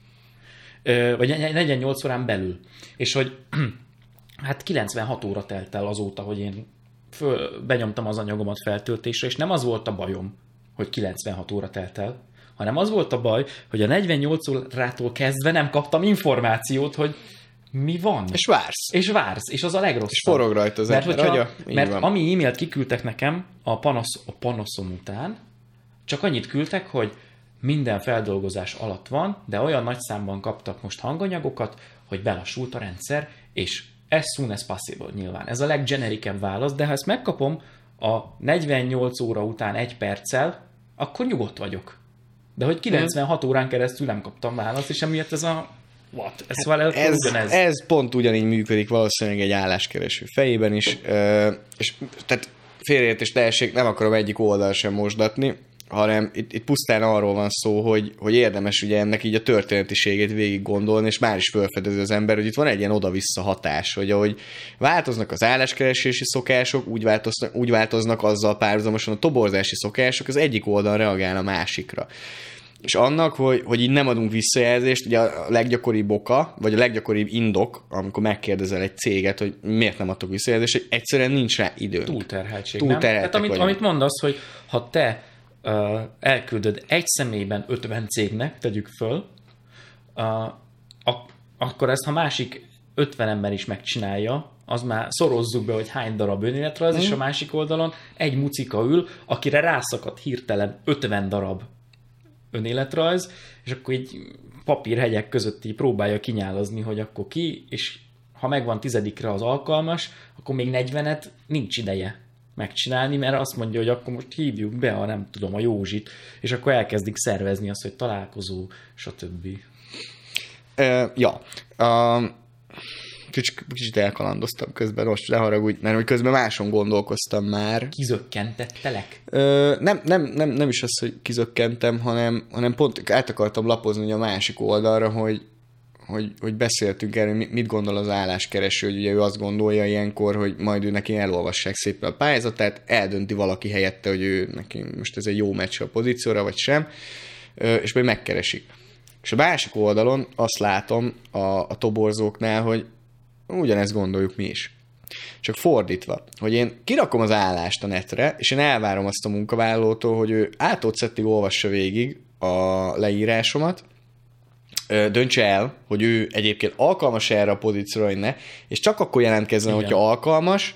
Vagy 48 órán belül. És hogy hát 96 óra telt el azóta, hogy én föl, benyomtam az anyagomat feltöltésre, és nem az volt a bajom, hogy 96 óra telt el, hanem az volt a baj, hogy a 48 órától kezdve nem kaptam információt, hogy mi van. És vársz. És vársz, és az a legrosszabb. És forog rajta az mert, hogyha, mert van. ami e-mailt kiküldtek nekem a, panasz, a panaszom után, csak annyit küldtek, hogy minden feldolgozás alatt van, de olyan nagy számban kaptak most hanganyagokat, hogy belassult a rendszer, és as soon as possible nyilván. Ez a leggenerikebb válasz, de ha ezt megkapom a 48 óra után egy perccel, akkor nyugodt vagyok. De hogy 96 órán keresztül nem kaptam választ, és emiatt ez a what? Ez, hát ez, ugyanez. ez pont ugyanígy működik valószínűleg egy álláskereső fejében is, és tehát félreértés teljeség nem akarom egyik oldal sem mosdatni, hanem itt, itt pusztán arról van szó, hogy, hogy érdemes ugye ennek így a történetiségét végig gondolni, és már is felfedezi az ember, hogy itt van egy ilyen oda-vissza hatás, hogy ahogy változnak az álláskeresési szokások, úgy változnak, úgy változnak azzal párhuzamosan a toborzási szokások, az egyik oldal reagál a másikra. És annak, hogy, hogy így nem adunk visszajelzést, ugye a leggyakoribb oka, vagy a leggyakoribb indok, amikor megkérdezel egy céget, hogy miért nem adtok visszajelzést, hogy egyszerűen nincs rá időnk. Túlterheltség, nem? Tehát amit, amit mondasz, hogy ha te elküldöd egy személyben 50 cégnek, tegyük föl, ak- akkor ezt, ha másik 50 ember is megcsinálja, az már szorozzuk be, hogy hány darab önéletrajz, mm. és a másik oldalon egy mucika ül, akire rászakadt hirtelen 50 darab önéletrajz, és akkor így papírhegyek között így próbálja kinyálazni, hogy akkor ki, és ha megvan tizedikre az alkalmas, akkor még 40-et nincs ideje megcsinálni, mert azt mondja, hogy akkor most hívjuk be a nem tudom, a Józsit, és akkor elkezdik szervezni azt, hogy találkozó, stb. Uh, ja. Uh, kicsit, kicsit elkalandoztam közben, most ne haragudj, mert hogy közben máson gondolkoztam már. Kizökkentettelek? Ö, nem, nem, nem, nem is az, hogy kizökkentem, hanem, hanem pont át akartam lapozni a másik oldalra, hogy, hogy, hogy beszéltünk erről, mit gondol az álláskereső, hogy ugye ő azt gondolja ilyenkor, hogy majd ő neki elolvassák szépen a pályázatát, eldönti valaki helyette, hogy ő neki most ez egy jó meccs a pozícióra, vagy sem, és majd megkeresik. És a másik oldalon azt látom a, a toborzóknál, hogy ugyanezt gondoljuk mi is. Csak fordítva, hogy én kirakom az állást a netre, és én elvárom azt a munkavállalótól, hogy ő ától olvassa végig a leírásomat, döntse el, hogy ő egyébként alkalmas erre a pozícióra, vagy ne, és csak akkor jelentkezzen, Igen. hogyha alkalmas,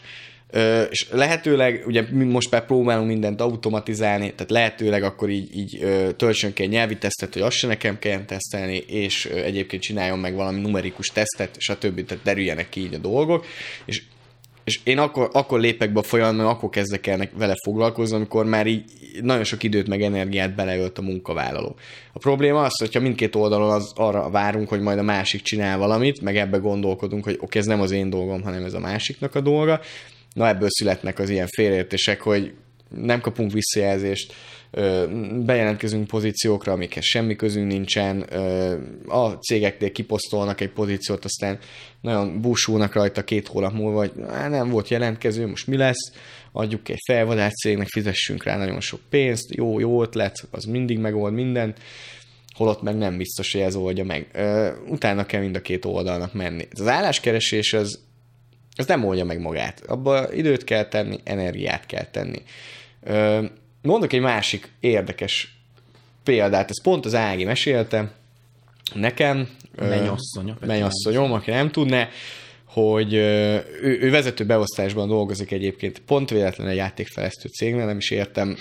és lehetőleg, ugye most már próbálunk mindent automatizálni, tehát lehetőleg akkor így, így töltsön ki egy nyelvi tesztet, hogy azt se nekem kelljen tesztelni, és egyébként csináljon meg valami numerikus tesztet, stb. Tehát derüljenek ki így a dolgok, és és én akkor, akkor lépek be a folyamatban, akkor kezdek el vele foglalkozni, amikor már így nagyon sok időt meg energiát beleölt a munkavállaló. A probléma az, hogyha mindkét oldalon az arra várunk, hogy majd a másik csinál valamit, meg ebbe gondolkodunk, hogy oké, ez nem az én dolgom, hanem ez a másiknak a dolga, Na ebből születnek az ilyen félértések, hogy nem kapunk visszajelzést, bejelentkezünk pozíciókra, amikhez semmi közünk nincsen, a cégeknél kiposztolnak egy pozíciót, aztán nagyon búsulnak rajta két hónap múlva, hogy nem volt jelentkező, most mi lesz, adjuk egy felvadás cégnek, fizessünk rá nagyon sok pénzt, jó, jó ötlet, az mindig megold mindent, holott meg nem biztos, hogy ez oldja meg. Utána kell mind a két oldalnak menni. Az álláskeresés az ez nem oldja meg magát. Abba időt kell tenni, energiát kell tenni. Mondok egy másik érdekes példát, ez pont az Ági mesélte nekem. Mennyasszonyom. Mennyasszonyom, aki nem tudná, hogy ő, ő vezető beosztásban dolgozik egyébként, pont véletlenül egy játékfejlesztő cégnél, nem is értem,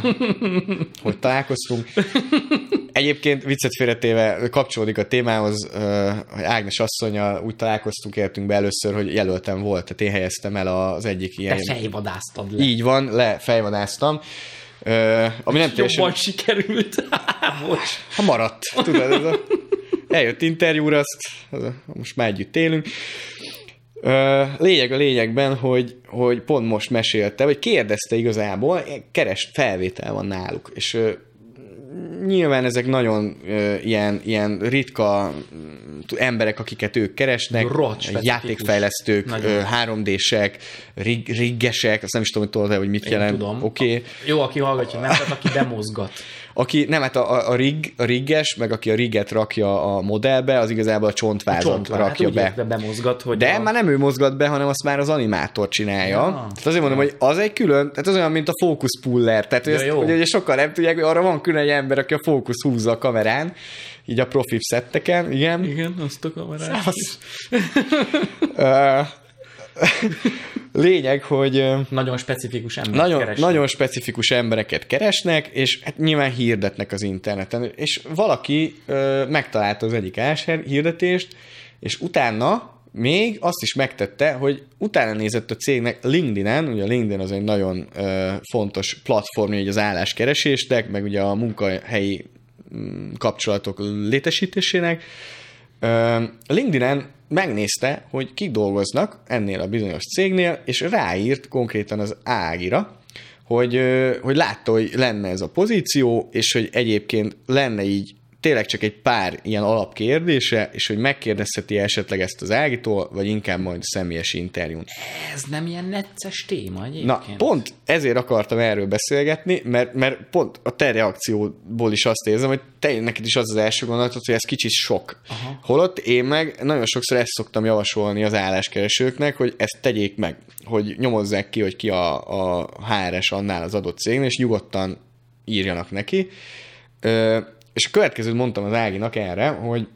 hogy találkoztunk. Egyébként viccet félretéve kapcsolódik a témához, hogy Ágnes asszonya úgy találkoztunk, értünk be először, hogy jelöltem volt, tehát én helyeztem el az egyik ilyen... Te fejvadáztad le. Így van, le fejvadáztam. Uh, ami nem teljesen... Jobban sikerült. Most. Ha maradt, tudod, ez a... eljött interjúra, azt most már együtt élünk. Lényeg a lényegben, hogy, hogy pont most mesélte, vagy kérdezte igazából, keres felvétel van náluk, és nyilván ezek nagyon ilyen, ilyen ritka emberek, akiket ők keresnek, játékfejlesztők, Nagyon. ö, 3D-sek, rig, riggesek, azt nem is tudom, hogy tudod hogy mit Én jelent. tudom. Okay. Jó, aki hallgatja, nem, tehát aki bemozgat. Aki, nem, hát a, a, a, rig, a rigges, meg aki a rigget rakja a modellbe, az igazából a csontvázat Csontvá, hát rakja úgy be. értve bemozgat, hogy De a... már nem ő mozgat be, hanem azt már az animátor csinálja. Ja. Tehát azért mondom, hogy az egy külön, tehát az olyan, mint a fókusz puller. Tehát Ja, ezt, jó. ugye, ugye sokan nem tudják, hogy arra van külön egy ember, aki a fókusz húzza a kamerán, így a profi szetteken, igen. Igen, azt a kamerát. Az. Lényeg, hogy Nagyon specifikus ember nagyon, keresnek. nagyon specifikus embereket keresnek, és hát nyilván hirdetnek az interneten. És valaki ö, megtalálta az egyik ásher hirdetést, és utána még azt is megtette, hogy utána nézett a cégnek LinkedIn-en, ugye LinkedIn az egy nagyon ö, fontos platformja így az álláskeresésnek, meg ugye a munkahelyi mm, kapcsolatok létesítésének. Ö, LinkedIn-en megnézte, hogy kik dolgoznak ennél a bizonyos cégnél, és ráírt konkrétan az Ágira, hogy, hogy látta, hogy lenne ez a pozíció, és hogy egyébként lenne így tényleg csak egy pár ilyen alapkérdése, és hogy megkérdezheti esetleg ezt az Ágitól, vagy inkább majd személyes interjún. Ez nem ilyen necces téma egyébként. Na, pont ezért akartam erről beszélgetni, mert, mert pont a te reakcióból is azt érzem, hogy te neked is az az első gondolatod, hogy ez kicsit sok. Aha. Holott én meg nagyon sokszor ezt szoktam javasolni az álláskeresőknek, hogy ezt tegyék meg, hogy nyomozzák ki, hogy ki a, a HRS annál az adott cégnél, és nyugodtan írjanak neki. Ö, és a következőt mondtam az Áginak erre, hogy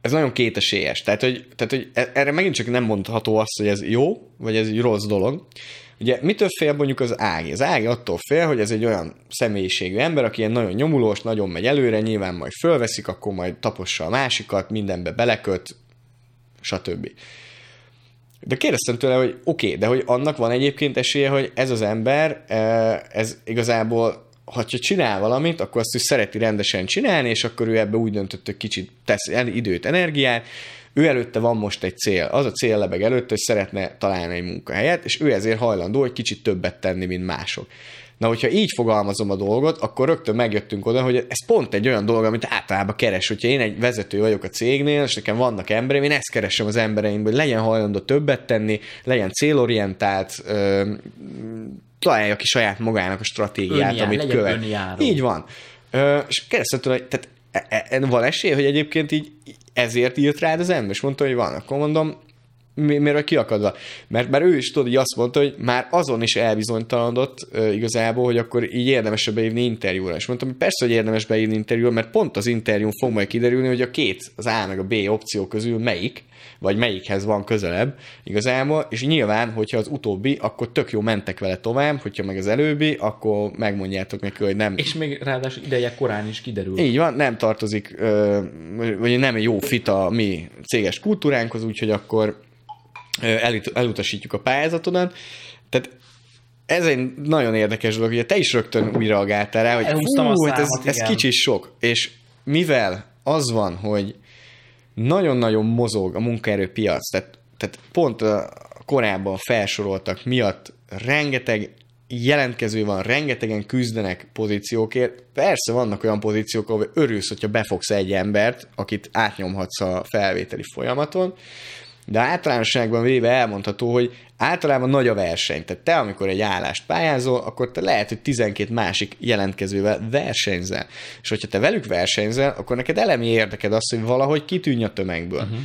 ez nagyon kétesélyes. Tehát hogy, tehát, hogy e- erre megint csak nem mondható azt, hogy ez jó, vagy ez egy rossz dolog. Ugye mitől fél mondjuk az Ági? Az Ági attól fél, hogy ez egy olyan személyiségű ember, aki ilyen nagyon nyomulós, nagyon megy előre, nyilván majd fölveszik, akkor majd tapossa a másikat, mindenbe beleköt, stb. De kérdeztem tőle, hogy oké, okay, de hogy annak van egyébként esélye, hogy ez az ember, eh, ez igazából ha csinál valamit, akkor azt is szereti rendesen csinálni, és akkor ő ebbe úgy döntött, hogy kicsit tesz időt, energiát, ő előtte van most egy cél. Az a cél lebeg előtt, hogy szeretne találni egy munkahelyet, és ő ezért hajlandó, hogy kicsit többet tenni, mint mások. Na, hogyha így fogalmazom a dolgot, akkor rögtön megjöttünk oda, hogy ez pont egy olyan dolog, amit általában keres. Hogyha én egy vezető vagyok a cégnél, és nekem vannak embereim, én ezt keresem az embereimből, hogy legyen hajlandó többet tenni, legyen célorientált, találja ki saját magának a stratégiát, Önjár, amit követ. önjáró. Így van. Ö, és hogy tehát e- e- van esély, hogy egyébként így ezért írt rád az ember, és mondta, hogy van. Akkor mondom, mi- miért vagy kiakadva? Mert, mert ő is tudod, így azt mondta, hogy már azon is elbizonytalanodott uh, igazából, hogy akkor így érdemes beírni interjúra. És mondtam, hogy persze, hogy érdemes beírni interjúra, mert pont az interjún fog majd kiderülni, hogy a két, az A meg a B opció közül melyik, vagy melyikhez van közelebb igazából, és nyilván, hogyha az utóbbi, akkor tök jó mentek vele tovább, hogyha meg az előbbi, akkor megmondjátok neki, hogy nem, És még ráadásul ideje korán is kiderül. így van, nem tartozik, vagy nem egy jó fit a mi céges kultúránkhoz, úgyhogy akkor elut- elutasítjuk a pályázatodat. Tehát ez egy nagyon érdekes dolog, ugye te is rögtön úgy reagáltál rá, hogy Elhúztam fú, hát ez, ez igen. kicsit sok. És mivel az van, hogy nagyon-nagyon mozog a munkaerőpiac, tehát, tehát pont a korábban felsoroltak miatt rengeteg jelentkező van, rengetegen küzdenek pozíciókért. Persze vannak olyan pozíciók, ahol örülsz, hogyha befogsz egy embert, akit átnyomhatsz a felvételi folyamaton, de általánosságban véve elmondható, hogy általában nagy a verseny. Tehát te, amikor egy állást pályázol, akkor te lehet, hogy 12 másik jelentkezővel versenyzel. És hogyha te velük versenyzel, akkor neked elemi érdeked az, hogy valahogy kitűnj a tömegből. Uh-huh.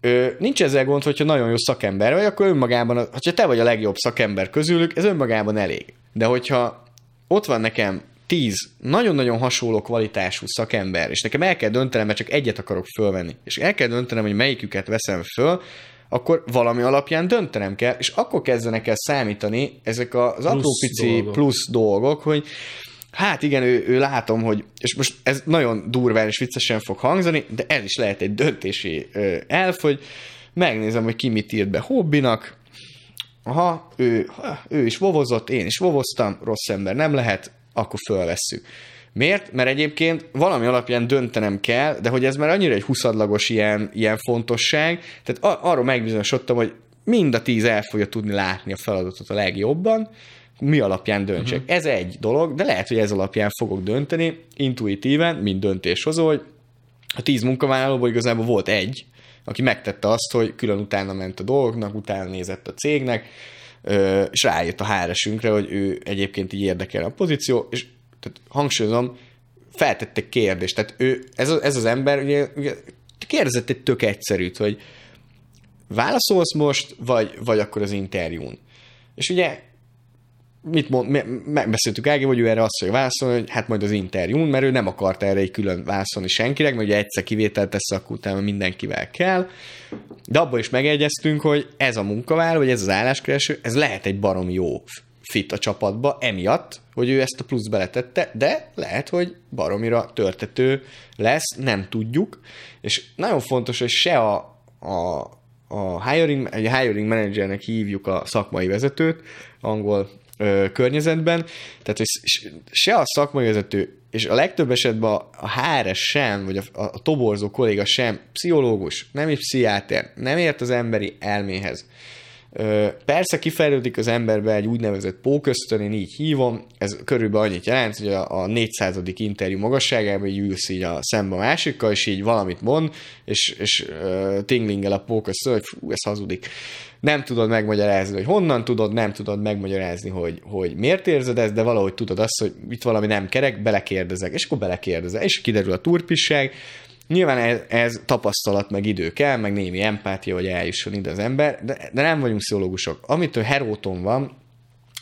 Ö, nincs ezzel gond, hogyha nagyon jó szakember vagy, akkor önmagában, ha te vagy a legjobb szakember közülük, ez önmagában elég. De hogyha ott van nekem tíz nagyon-nagyon hasonló kvalitású szakember, és nekem el kell döntenem, mert csak egyet akarok fölvenni, és el kell döntenem, hogy melyiküket veszem föl, akkor valami alapján döntenem kell, és akkor kezdenek el számítani ezek az apró pici dolgok. plusz dolgok, hogy hát igen, ő, ő látom, hogy, és most ez nagyon durván és viccesen fog hangzani, de ez is lehet egy döntési elf, hogy megnézem, hogy ki mit írt be hobbinak, aha, ő, ő is vovozott, én is vovoztam, rossz ember nem lehet, akkor fölvesszük. Miért? Mert egyébként valami alapján döntenem kell, de hogy ez már annyira egy huszadlagos ilyen, ilyen fontosság, tehát ar- arról megbizonyosodtam, hogy mind a tíz el fogja tudni látni a feladatot a legjobban, mi alapján döntsek. Uh-huh. Ez egy dolog, de lehet, hogy ez alapján fogok dönteni, intuitíven, mint döntéshozó, hogy a tíz munkavállalóból igazából volt egy, aki megtette azt, hogy külön utána ment a dolgoknak, utána nézett a cégnek, és rájött a háresünkre, hogy ő egyébként így érdekel a pozíció, és tehát hangsúlyozom, feltettek kérdést. Tehát ő, ez, ez az ember ugye, ugye kérdezett egy tök egyszerűt, hogy válaszolsz most, vagy, vagy akkor az interjún. És ugye mit mond, megbeszéltük Ági, hogy ő erre azt fogja válaszolni, hogy hát majd az interjún, mert ő nem akart erre egy külön válaszolni senkinek, mert ugye egyszer kivételt tesz, akkor utána mindenkivel kell. De abban is megegyeztünk, hogy ez a munkavállaló, vagy ez az álláskereső, ez lehet egy barom jó fit a csapatba, emiatt, hogy ő ezt a plusz beletette, de lehet, hogy baromira törtető lesz, nem tudjuk, és nagyon fontos, hogy se a, a, a hiring, egy hiring managernek hívjuk a szakmai vezetőt, angol ö, környezetben, tehát hogy se a szakmai vezető, és a legtöbb esetben a HRS sem, vagy a, a toborzó kolléga sem pszichológus, nem egy pszichiáter, nem ért az emberi elméhez. Persze kifejlődik az emberbe egy úgynevezett póköztön, én így hívom, ez körülbelül annyit jelent, hogy a, a 400. interjú magasságában így ülsz így a szembe a másikkal, és így valamit mond, és, és uh, tinglingel a póköztön, hogy fú, ez hazudik. Nem tudod megmagyarázni, hogy honnan tudod, nem tudod megmagyarázni, hogy, hogy miért érzed ezt, de valahogy tudod azt, hogy itt valami nem kerek, belekérdezek, és akkor belekérdezek, és kiderül a turpisság, Nyilván ez, ez tapasztalat, meg idő kell, meg némi empátia, hogy eljusson ide az ember, de, de nem vagyunk pszichológusok. Amitől Heróton van,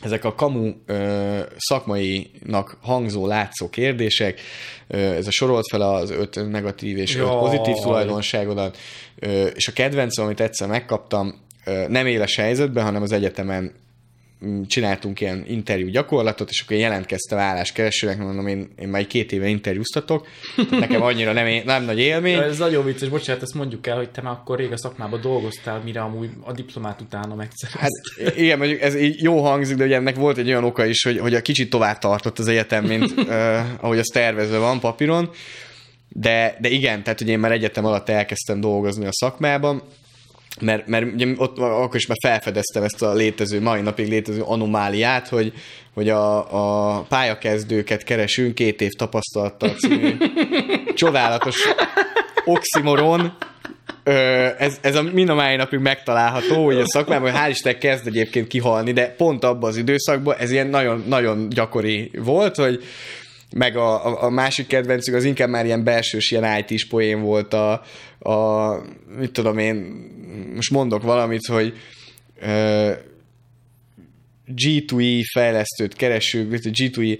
ezek a kamu ö, szakmainak hangzó, látszó kérdések, ö, ez a sorolt fel az öt negatív és öt pozitív tulajdonságodat, ö, és a kedvencem, amit egyszer megkaptam, ö, nem éles helyzetben, hanem az egyetemen csináltunk ilyen interjú gyakorlatot, és akkor én jelentkeztem álláskeresőnek, mondom, én, én már két éve interjúztatok, nekem annyira nem, nem nagy élmény. Ez nagyon vicces, bocsánat, ezt mondjuk el, hogy te már akkor rég a szakmában dolgoztál, mire amúgy a diplomát utána megszerezted. Hát igen, mondjuk ez így jó hangzik, de ugye ennek volt egy olyan oka is, hogy, hogy a kicsit tovább tartott az egyetem, mint uh, ahogy az tervezve van papíron, de, de igen, tehát ugye én már egyetem alatt elkezdtem dolgozni a szakmában, mert, mert ugye ott akkor is már felfedeztem ezt a létező, mai napig létező anomáliát, hogy, hogy a, a pályakezdőket keresünk két év tapasztalattal című csodálatos oximoron, ez, ez a mind a mai napig megtalálható, hogy a szakmában, hál' Isten kezd egyébként kihalni, de pont abban az időszakban ez ilyen nagyon, nagyon gyakori volt, hogy meg a, a, a másik kedvencük az inkább már ilyen belsős ilyen IT-s poén volt a, a, mit tudom én, most mondok valamit, hogy uh, G2E fejlesztőt keresünk, G2E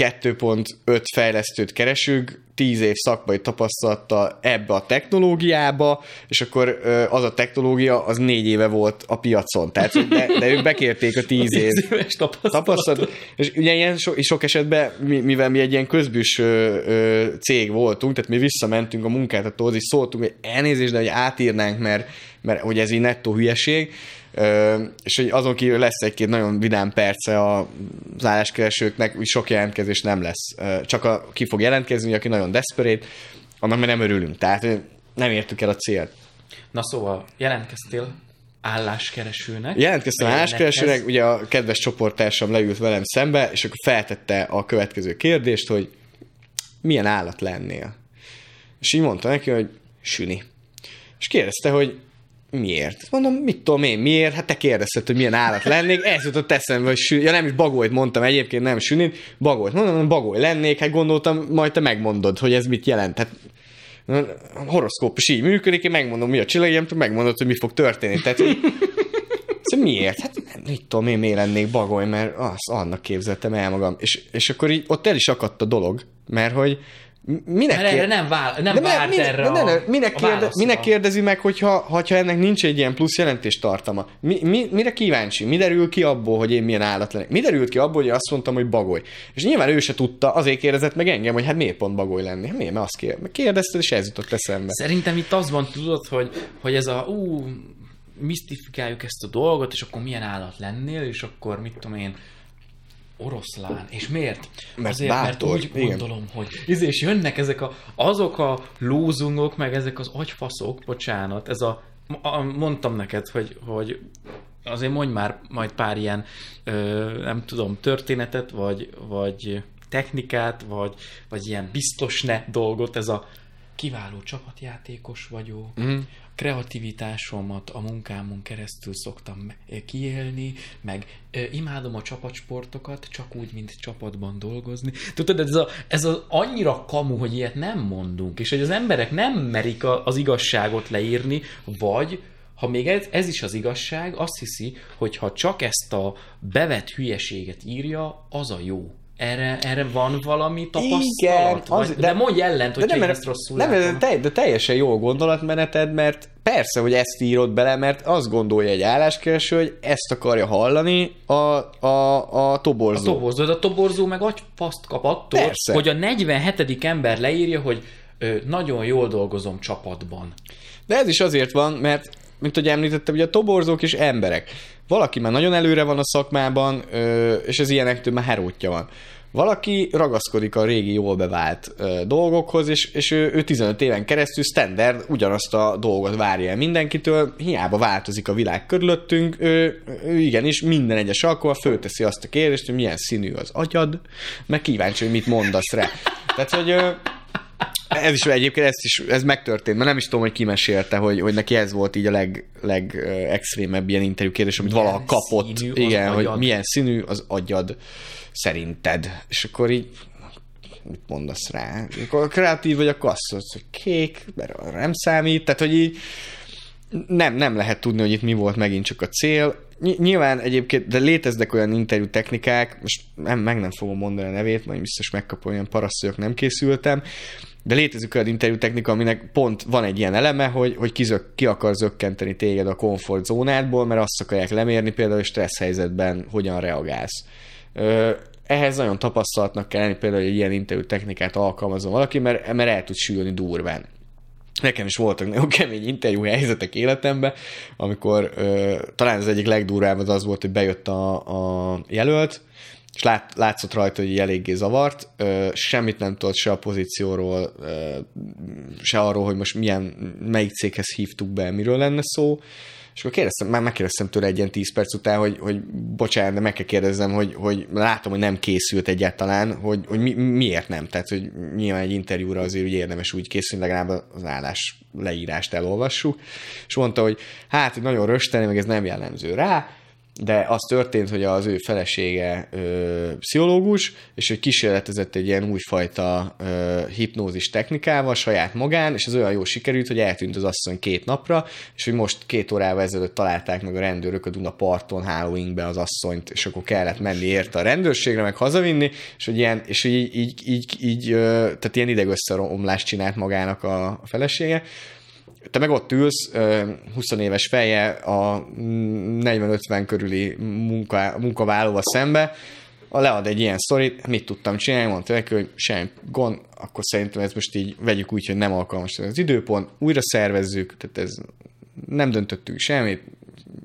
2.5 fejlesztőt keresünk, 10 év szakmai tapasztalata ebbe a technológiába, és akkor az a technológia az négy éve volt a piacon. Tehát, de, de ők bekérték a 10 év tapasztalatot. És ugye ilyen so, sok esetben, mivel mi egy ilyen közbűs cég voltunk, tehát mi visszamentünk a munkáltatóhoz, és szóltunk, hogy elnézést, de hogy átírnánk, mert, mert hogy ez így nettó hülyeség, és hogy azon kívül lesz egy-két nagyon vidám perce az álláskeresőknek, hogy sok jelentkezés nem lesz. Csak a, ki fog jelentkezni, aki nagyon desperate, annak mi nem örülünk. Tehát nem értük el a célt. Na szóval, jelentkeztél álláskeresőnek. Jelentkeztem álláskeresőnek, ugye a kedves csoporttársam leült velem szembe, és akkor feltette a következő kérdést, hogy milyen állat lennél? És így mondta neki, hogy süni. És kérdezte, hogy miért? Mondom, mit tudom én, miért? Hát te kérdezted, hogy milyen állat lennék, ez jutott eszembe, hogy sü... ja nem is bagolyt mondtam egyébként, nem sünit, bagolyt. Mondom, bagoly lennék, hát gondoltam, majd te megmondod, hogy ez mit jelent. Hát a horoszkóp is így működik, én megmondom, mi a csillagjem, te megmondod, hogy mi fog történni. Tehát, hogy, szóval miért? Hát mit tudom én, miért lennék bagoly, mert azt annak képzeltem el magam. És, és akkor így ott el is akadt a dolog, mert hogy Minek Mert erre nem, vál, nem de várt minek, erre de ne, ne, minek, kérde, minek kérdezi meg, hogyha, hogyha ennek nincs egy ilyen plusz jelentés tartama? Mi, mi, mire kíváncsi? Mi derül ki abból, hogy én milyen állat lennék? Mi derült ki abból, hogy azt mondtam, hogy bagoly? És nyilván ő se tudta, azért kérdezett meg engem, hogy hát miért pont bagoly lenni? Hát miért? Mert azt kér, kérdezted, és ez jutott eszembe. Szerintem itt az van, tudod, hogy, hogy ez a ú, misztifikáljuk ezt a dolgot, és akkor milyen állat lennél, és akkor mit tudom én, oroszlán. És miért? Mert Azért, bátor, mert úgy igen. gondolom, hogy izé, és jönnek ezek a, azok a lózungok, meg ezek az agyfaszok, bocsánat, ez a, a mondtam neked, hogy, hogy azért mondj már majd pár ilyen, ö, nem tudom, történetet, vagy, vagy technikát, vagy, vagy ilyen biztos ne dolgot, ez a kiváló csapatjátékos vagyok, Mhm. Kreativitásomat a munkámon keresztül szoktam kiélni, meg imádom a csapatsportokat, csak úgy, mint csapatban dolgozni. Tudod, ez, a, ez az annyira kamu, hogy ilyet nem mondunk, és hogy az emberek nem merik a, az igazságot leírni, vagy ha még ez, ez is az igazság, azt hiszi, hogy ha csak ezt a bevett hülyeséget írja, az a jó. Erre, erre van valami tapasztalat? Igen, vagy, az- de, de- de mondj ellent, hogy De nem, ezt rosszul nem, látom. de, de teljesen jó gondolatmeneted, mert persze, hogy ezt írod bele, mert azt gondolja egy álláskereső, hogy ezt akarja hallani a, a, a toborzó. A toborzó, de a toborzó meg agyfaszt kap attól, Persze. hogy a 47. ember leírja, hogy ö, nagyon jól dolgozom csapatban. De ez is azért van, mert, mint hogy említettem, ugye a toborzók is emberek. Valaki már nagyon előre van a szakmában, és ez ilyenektől már herótja van. Valaki ragaszkodik a régi, jól bevált dolgokhoz, és, és ő, ő 15 éven keresztül standard ugyanazt a dolgot várja el mindenkitől, hiába változik a világ körülöttünk, ő, ő igenis minden egyes alkalommal fölteszi azt a kérdést, hogy milyen színű az agyad, meg kíváncsi, hogy mit mondasz rá. Tehát, hogy ö, ez is egyébként ez is, ez megtörtént, mert nem is tudom, hogy ki mesélte, hogy, hogy neki ez volt így a leg, leg ö, extrémebb ilyen interjú kérdés, amit Milyen valaha kapott. színű Igen, hogy agyad? milyen színű az agyad szerinted. És akkor így mit mondasz rá? Akkor kreatív vagy, akkor azt mondod, hogy kék, mert nem számít, tehát hogy így nem, nem lehet tudni, hogy itt mi volt megint csak a cél. Ny- Nyilván egyébként, de léteznek olyan interjú technikák, most nem, meg nem fogom mondani a nevét, majd biztos megkapom, olyan paraszt nem készültem, de létezik olyan interjú technika, aminek pont van egy ilyen eleme, hogy, hogy kizök, ki akar zökkenteni téged a komfortzónádból, mert azt akarják lemérni például, hogy stressz helyzetben hogyan reagálsz. Ö, ehhez nagyon tapasztalatnak kell lenni, például, hogy ilyen interjú technikát alkalmazom valaki, mert, mert el tud sülni durván. Nekem is voltak nagyon kemény interjú helyzetek életemben, amikor ö, talán az egyik legdurvább az az volt, hogy bejött a, a jelölt, és lát, látszott rajta, hogy eléggé zavart, ö, semmit nem tudott se a pozícióról, ö, se arról, hogy most milyen, melyik céghez hívtuk be, miről lenne szó, és akkor kérdeztem, már megkérdeztem tőle egy ilyen 10 perc után, hogy, hogy bocsánat, de meg kell kérdeznem, hogy, hogy látom, hogy nem készült egyáltalán, hogy, hogy mi, miért nem. Tehát, hogy nyilván egy interjúra azért úgy érdemes úgy készülni, legalább az állás leírást elolvassuk. És mondta, hogy hát, hogy nagyon rösteni, meg ez nem jellemző rá, de az történt, hogy az ő felesége ö, pszichológus, és hogy kísérletezett egy ilyen újfajta ö, hipnózis technikával saját magán, és ez olyan jó sikerült, hogy eltűnt az asszony két napra, és hogy most két órával ezelőtt találták meg a rendőrök a Duna parton Halloweenbe az asszonyt, és akkor kellett menni érte a rendőrségre, meg hazavinni, és hogy ilyen, és hogy így, így, így, így ö, tehát ilyen idegösszeomlást csinált magának a, a felesége, te meg ott ülsz, ö, 20 éves feje a 40-50 körüli munka, munkavállalóval szembe, a lead egy ilyen sztorit, mit tudtam csinálni, mondta neki, hogy semmi gond, akkor szerintem ez most így vegyük úgy, hogy nem alkalmas az időpont, újra szervezzük, tehát ez nem döntöttünk semmit,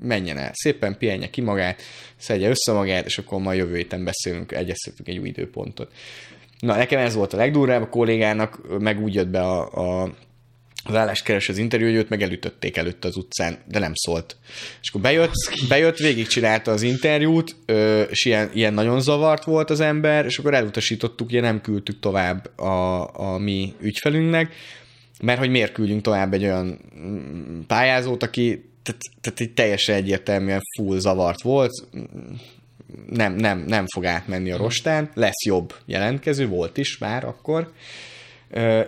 menjen el, szépen pihenje ki magát, szedje össze magát, és akkor majd jövő héten beszélünk, egyeztetünk egy új időpontot. Na, nekem ez volt a legdurvább, a kollégának meg úgy jött be a, a az álláskeres az interjú, hogy őt meg elütötték előtte az utcán, de nem szólt. És akkor bejött, bejött végigcsinálta az interjút, és ilyen, ilyen nagyon zavart volt az ember, és akkor elutasítottuk, ugye nem küldtük tovább a, a mi ügyfelünknek, mert hogy miért küldjünk tovább egy olyan mm, pályázót, aki tehát, tehát teljesen egyértelműen full zavart volt, nem, nem, nem fog átmenni a rostán, lesz jobb jelentkező, volt is már akkor,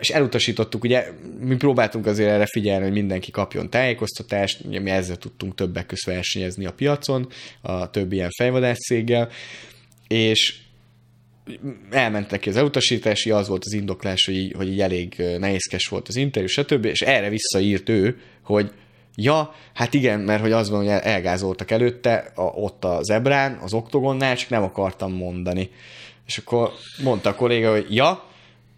és elutasítottuk, ugye mi próbáltunk azért erre figyelni, hogy mindenki kapjon tájékoztatást, ugye mi ezzel tudtunk többek közt versenyezni a piacon, a többi ilyen fejvadász céggel, és elment neki az elutasítási, az volt az indoklás, hogy így, hogy így elég nehézkes volt az interjú, stb. És erre visszaírt ő, hogy ja, hát igen, mert hogy az van, hogy elgázoltak előtte a, ott az ebrán, az oktogonnál, csak nem akartam mondani. És akkor mondta a kolléga, hogy ja,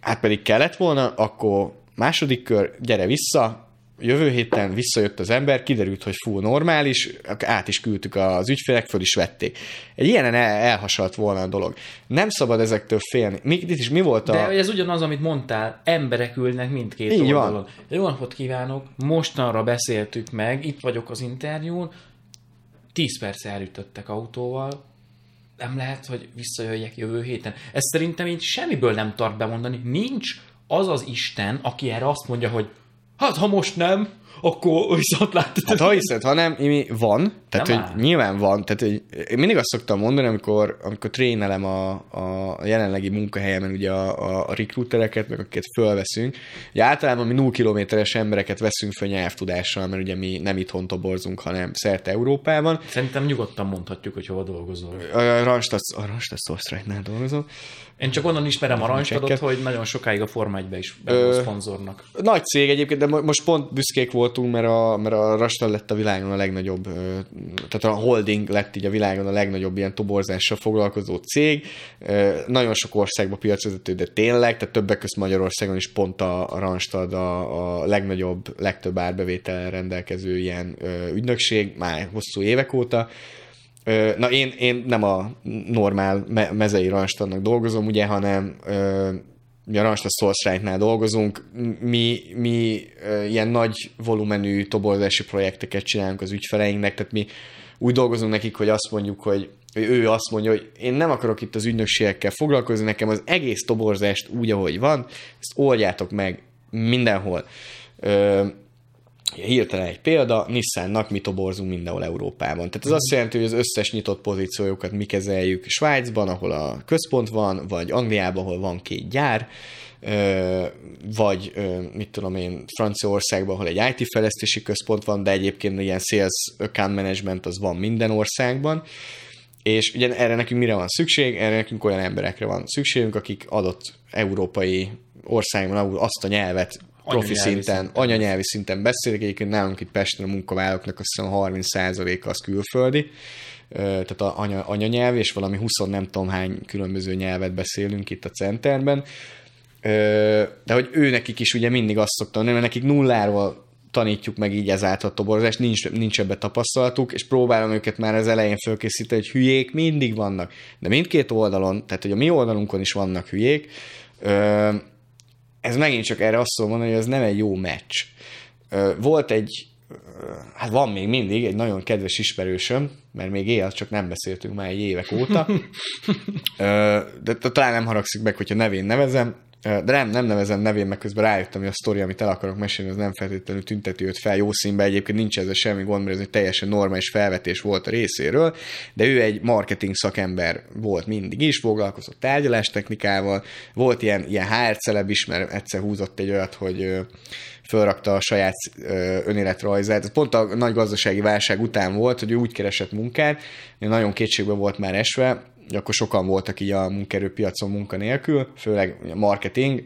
hát pedig kellett volna, akkor második kör, gyere vissza, jövő héten visszajött az ember, kiderült, hogy full normális, át is küldtük az ügyfelek, föl is vették. Egy ilyenen el, elhasalt volna a dolog. Nem szabad ezektől félni. Mi, itt is mi volt a... De ez ugyanaz, amit mondtál, emberek ülnek mindkét Így van. oldalon. De jó napot kívánok, mostanra beszéltük meg, itt vagyok az interjún, 10 perc elütöttek autóval, nem lehet, hogy visszajöjjek jövő héten. Ez szerintem így semmiből nem tart bemondani. Nincs az az Isten, aki erre azt mondja, hogy hát ha most nem, akkor viszont látod. Hát ha hiszed, ha nem, mi van, tehát Nem hogy áll. nyilván van, tehát hogy én mindig azt szoktam mondani, amikor, amikor trénelem a, a jelenlegi munkahelyemen ugye a, a, a recruitereket, meg akiket fölveszünk, ugye általában mi 0 kilométeres embereket veszünk föl nyelvtudással, mert ugye mi nem itthon toborzunk, hanem szerte Európában. Szerintem nyugodtan mondhatjuk, hogy hova dolgozol. A Randstad, a Randstad Source dolgozom. Én csak onnan ismerem a Randstadot, hogy nagyon sokáig a Forma 1 is szponzornak. Nagy cég egyébként, de mo- most pont büszkék voltunk, mert a, mert a Rastad lett a világon a legnagyobb, tehát a holding lett így a világon a legnagyobb ilyen toborzással foglalkozó cég. Nagyon sok országban piacvezető, de tényleg, tehát többek között Magyarországon is pont a, a Randstad a, a legnagyobb, legtöbb árbevétel rendelkező ilyen ügynökség, már hosszú évek óta. Na én, én nem a normál me- mezei Randstadnak dolgozom, ugye, hanem mi a Randstad Source dolgozunk, mi, mi ilyen nagy volumenű toborzási projekteket csinálunk az ügyfeleinknek, tehát mi úgy dolgozunk nekik, hogy azt mondjuk, hogy hogy ő azt mondja, hogy én nem akarok itt az ügynökségekkel foglalkozni, nekem az egész toborzást úgy, ahogy van, ezt oldjátok meg mindenhol. Ö, Hirtelen egy példa, Nissannak mi toborzunk mindenhol Európában. Tehát ez azt jelenti, hogy az összes nyitott pozíciójukat mi kezeljük Svájcban, ahol a központ van, vagy Angliában, ahol van két gyár, vagy mit tudom én, Franciaországban, ahol egy IT fejlesztési központ van, de egyébként ilyen sales account management az van minden országban. És ugye erre nekünk mire van szükség? Erre nekünk olyan emberekre van szükségünk, akik adott európai országban azt a nyelvet profi szinten, szinten. anyanyelvi szinten beszélik. Egyébként nálunk itt Pesten a munkavállalóknak azt hiszem 30%-a az külföldi, tehát a anya, anyanyelv, és valami 20 nem tudom hány különböző nyelvet beszélünk itt a centerben. De hogy ő nekik is ugye mindig azt szoktam mert nekik nulláról tanítjuk meg így ezáltal a toborzást, nincs, nincs ebbe tapasztalatuk, és próbálom őket már az elején fölkészíteni, hogy hülyék mindig vannak. De mindkét oldalon, tehát hogy a mi oldalunkon is vannak hülyék, ez megint csak erre azt szól mondani, hogy ez nem egy jó meccs. Volt egy, hát van még mindig egy nagyon kedves ismerősöm, mert még él, csak nem beszéltünk már egy évek óta, de talán nem haragszik meg, hogyha nevén nevezem, de nem, nem nevezem nevén, meg közben rájöttem, hogy a sztori, amit el akarok mesélni, az nem feltétlenül tünteti őt fel jó színbe, egyébként nincs ezzel semmi gond, mert ez egy teljesen normális felvetés volt a részéről, de ő egy marketing szakember volt mindig is, foglalkozott tárgyalástechnikával, volt ilyen, ilyen HR celeb is, mert egyszer húzott egy olyat, hogy fölrakta a saját önéletrajzát. Ez pont a nagy gazdasági válság után volt, hogy ő úgy keresett munkát, nagyon kétségbe volt már esve, akkor sokan voltak így a munkerőpiacon munkanélkül, főleg a marketing,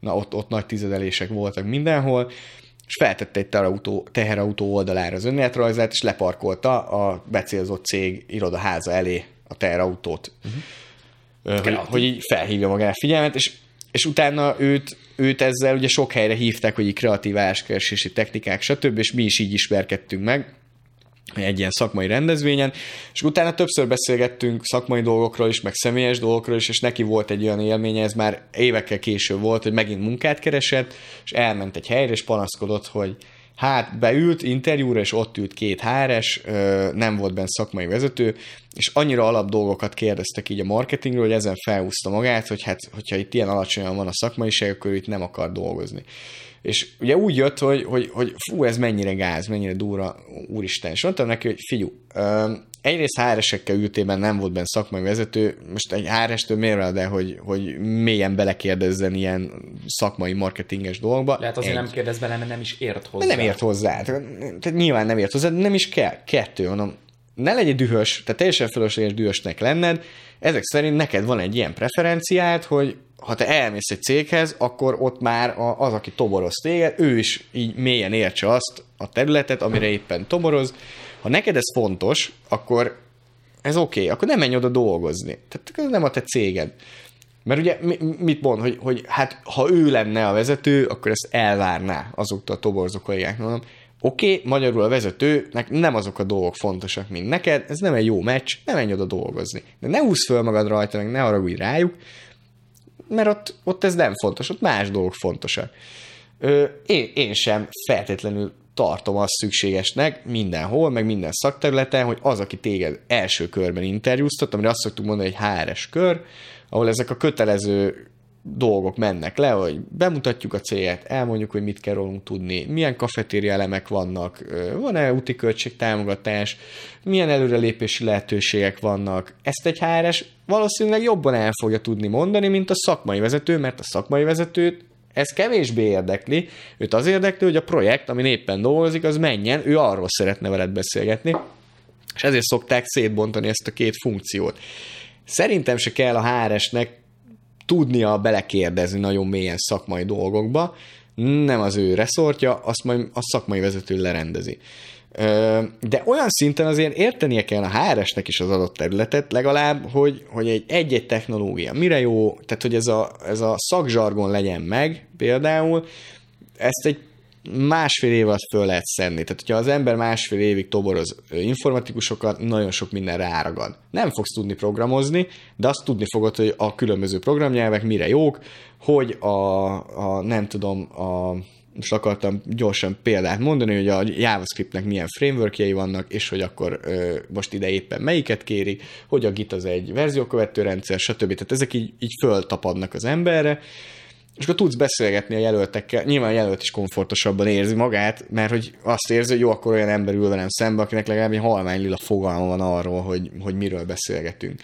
na ott, ott nagy tizedelések voltak mindenhol, és feltette egy teherautó, teherautó oldalára az önéletrajzát, és leparkolta a becélzott cég irodaháza elé a teherautót. Uh-huh. Hogy, hogy így felhívja magára figyelmet, és, és utána őt, őt ezzel ugye sok helyre hívták, hogy így kreatív álláskeresési technikák, stb., és mi is így ismerkedtünk meg egy ilyen szakmai rendezvényen, és utána többször beszélgettünk szakmai dolgokról is, meg személyes dolgokról is, és neki volt egy olyan élménye, ez már évekkel később volt, hogy megint munkát keresett, és elment egy helyre, és panaszkodott, hogy hát beült interjúra, és ott ült két háres, nem volt benne szakmai vezető, és annyira alap dolgokat kérdeztek így a marketingről, hogy ezen felhúzta magát, hogy hát, hogyha itt ilyen alacsonyan van a szakmaiság, akkor itt nem akar dolgozni. És ugye úgy jött, hogy, hogy, hogy fú, ez mennyire gáz, mennyire durva, úristen. És mondtam neki, hogy figyú, egyrészt HR-esekkel ültében nem volt benne szakmai vezető, most egy HR-estől miért el, hogy, hogy mélyen belekérdezzen ilyen szakmai marketinges dolgokba. Lehet azért Egy. nem kérdez bele, mert nem is ért hozzá. De nem ért hozzá. Tehát nyilván nem ért hozzá, de nem is kell. Kettő, mondom, ne legyél dühös, tehát teljesen fölösleges dühösnek lenned, ezek szerint neked van egy ilyen preferenciád, hogy ha te elmész egy céghez, akkor ott már az, aki toboroz téged, ő is így mélyen értse azt a területet, amire éppen toboroz. Ha neked ez fontos, akkor ez oké, okay, akkor nem menj oda dolgozni. Tehát ez nem a te céged. Mert ugye mi- mit mond, hogy, hogy hát ha ő lenne a vezető, akkor ezt elvárná azoktól a toborzó kollégáknak. Mondom, Oké, okay, magyarul a vezetőnek nem azok a dolgok fontosak, mint neked, ez nem egy jó meccs, nem menj oda dolgozni. De ne húzz föl magad rajta, meg ne haragudj rájuk, mert ott, ott ez nem fontos, ott más dolgok fontosak. Ö, én, én sem feltétlenül tartom azt szükségesnek mindenhol, meg minden szakterületen, hogy az, aki téged első körben interjúztat, amire azt szoktuk mondani, hogy HRS kör, ahol ezek a kötelező dolgok mennek le, hogy bemutatjuk a céget, elmondjuk, hogy mit kell rólunk tudni, milyen kafetéria elemek vannak, van-e úti költségtámogatás, milyen előrelépési lehetőségek vannak. Ezt egy HRS valószínűleg jobban el fogja tudni mondani, mint a szakmai vezető, mert a szakmai vezetőt ez kevésbé érdekli. Őt az érdekli, hogy a projekt, ami éppen dolgozik, az menjen, ő arról szeretne veled beszélgetni, és ezért szokták szétbontani ezt a két funkciót. Szerintem se kell a HRS-nek tudnia belekérdezni nagyon mélyen szakmai dolgokba, nem az ő reszortja, azt majd a szakmai vezető lerendezi. De olyan szinten azért értenie kell a HRS-nek is az adott területet, legalább, hogy, hogy egy egy-egy technológia mire jó, tehát hogy ez a, ez a szakzsargon legyen meg például, ezt egy másfél év alatt föl lehet szedni. Tehát, hogyha az ember másfél évig toboroz informatikusokat, nagyon sok minden ráragad. Nem fogsz tudni programozni, de azt tudni fogod, hogy a különböző programnyelvek mire jók, hogy a, a nem tudom, a most akartam gyorsan példát mondani, hogy a JavaScriptnek milyen frameworkjei vannak, és hogy akkor ö, most ide éppen melyiket kéri, hogy a Git az egy verziókövető rendszer, stb. Tehát ezek így, így föltapadnak az emberre, és akkor tudsz beszélgetni a jelöltekkel, nyilván a jelölt is komfortosabban érzi magát, mert hogy azt érzi, hogy jó, akkor olyan ember ül velem szembe, akinek legalább egy halvány lila fogalma van arról, hogy, hogy miről beszélgetünk.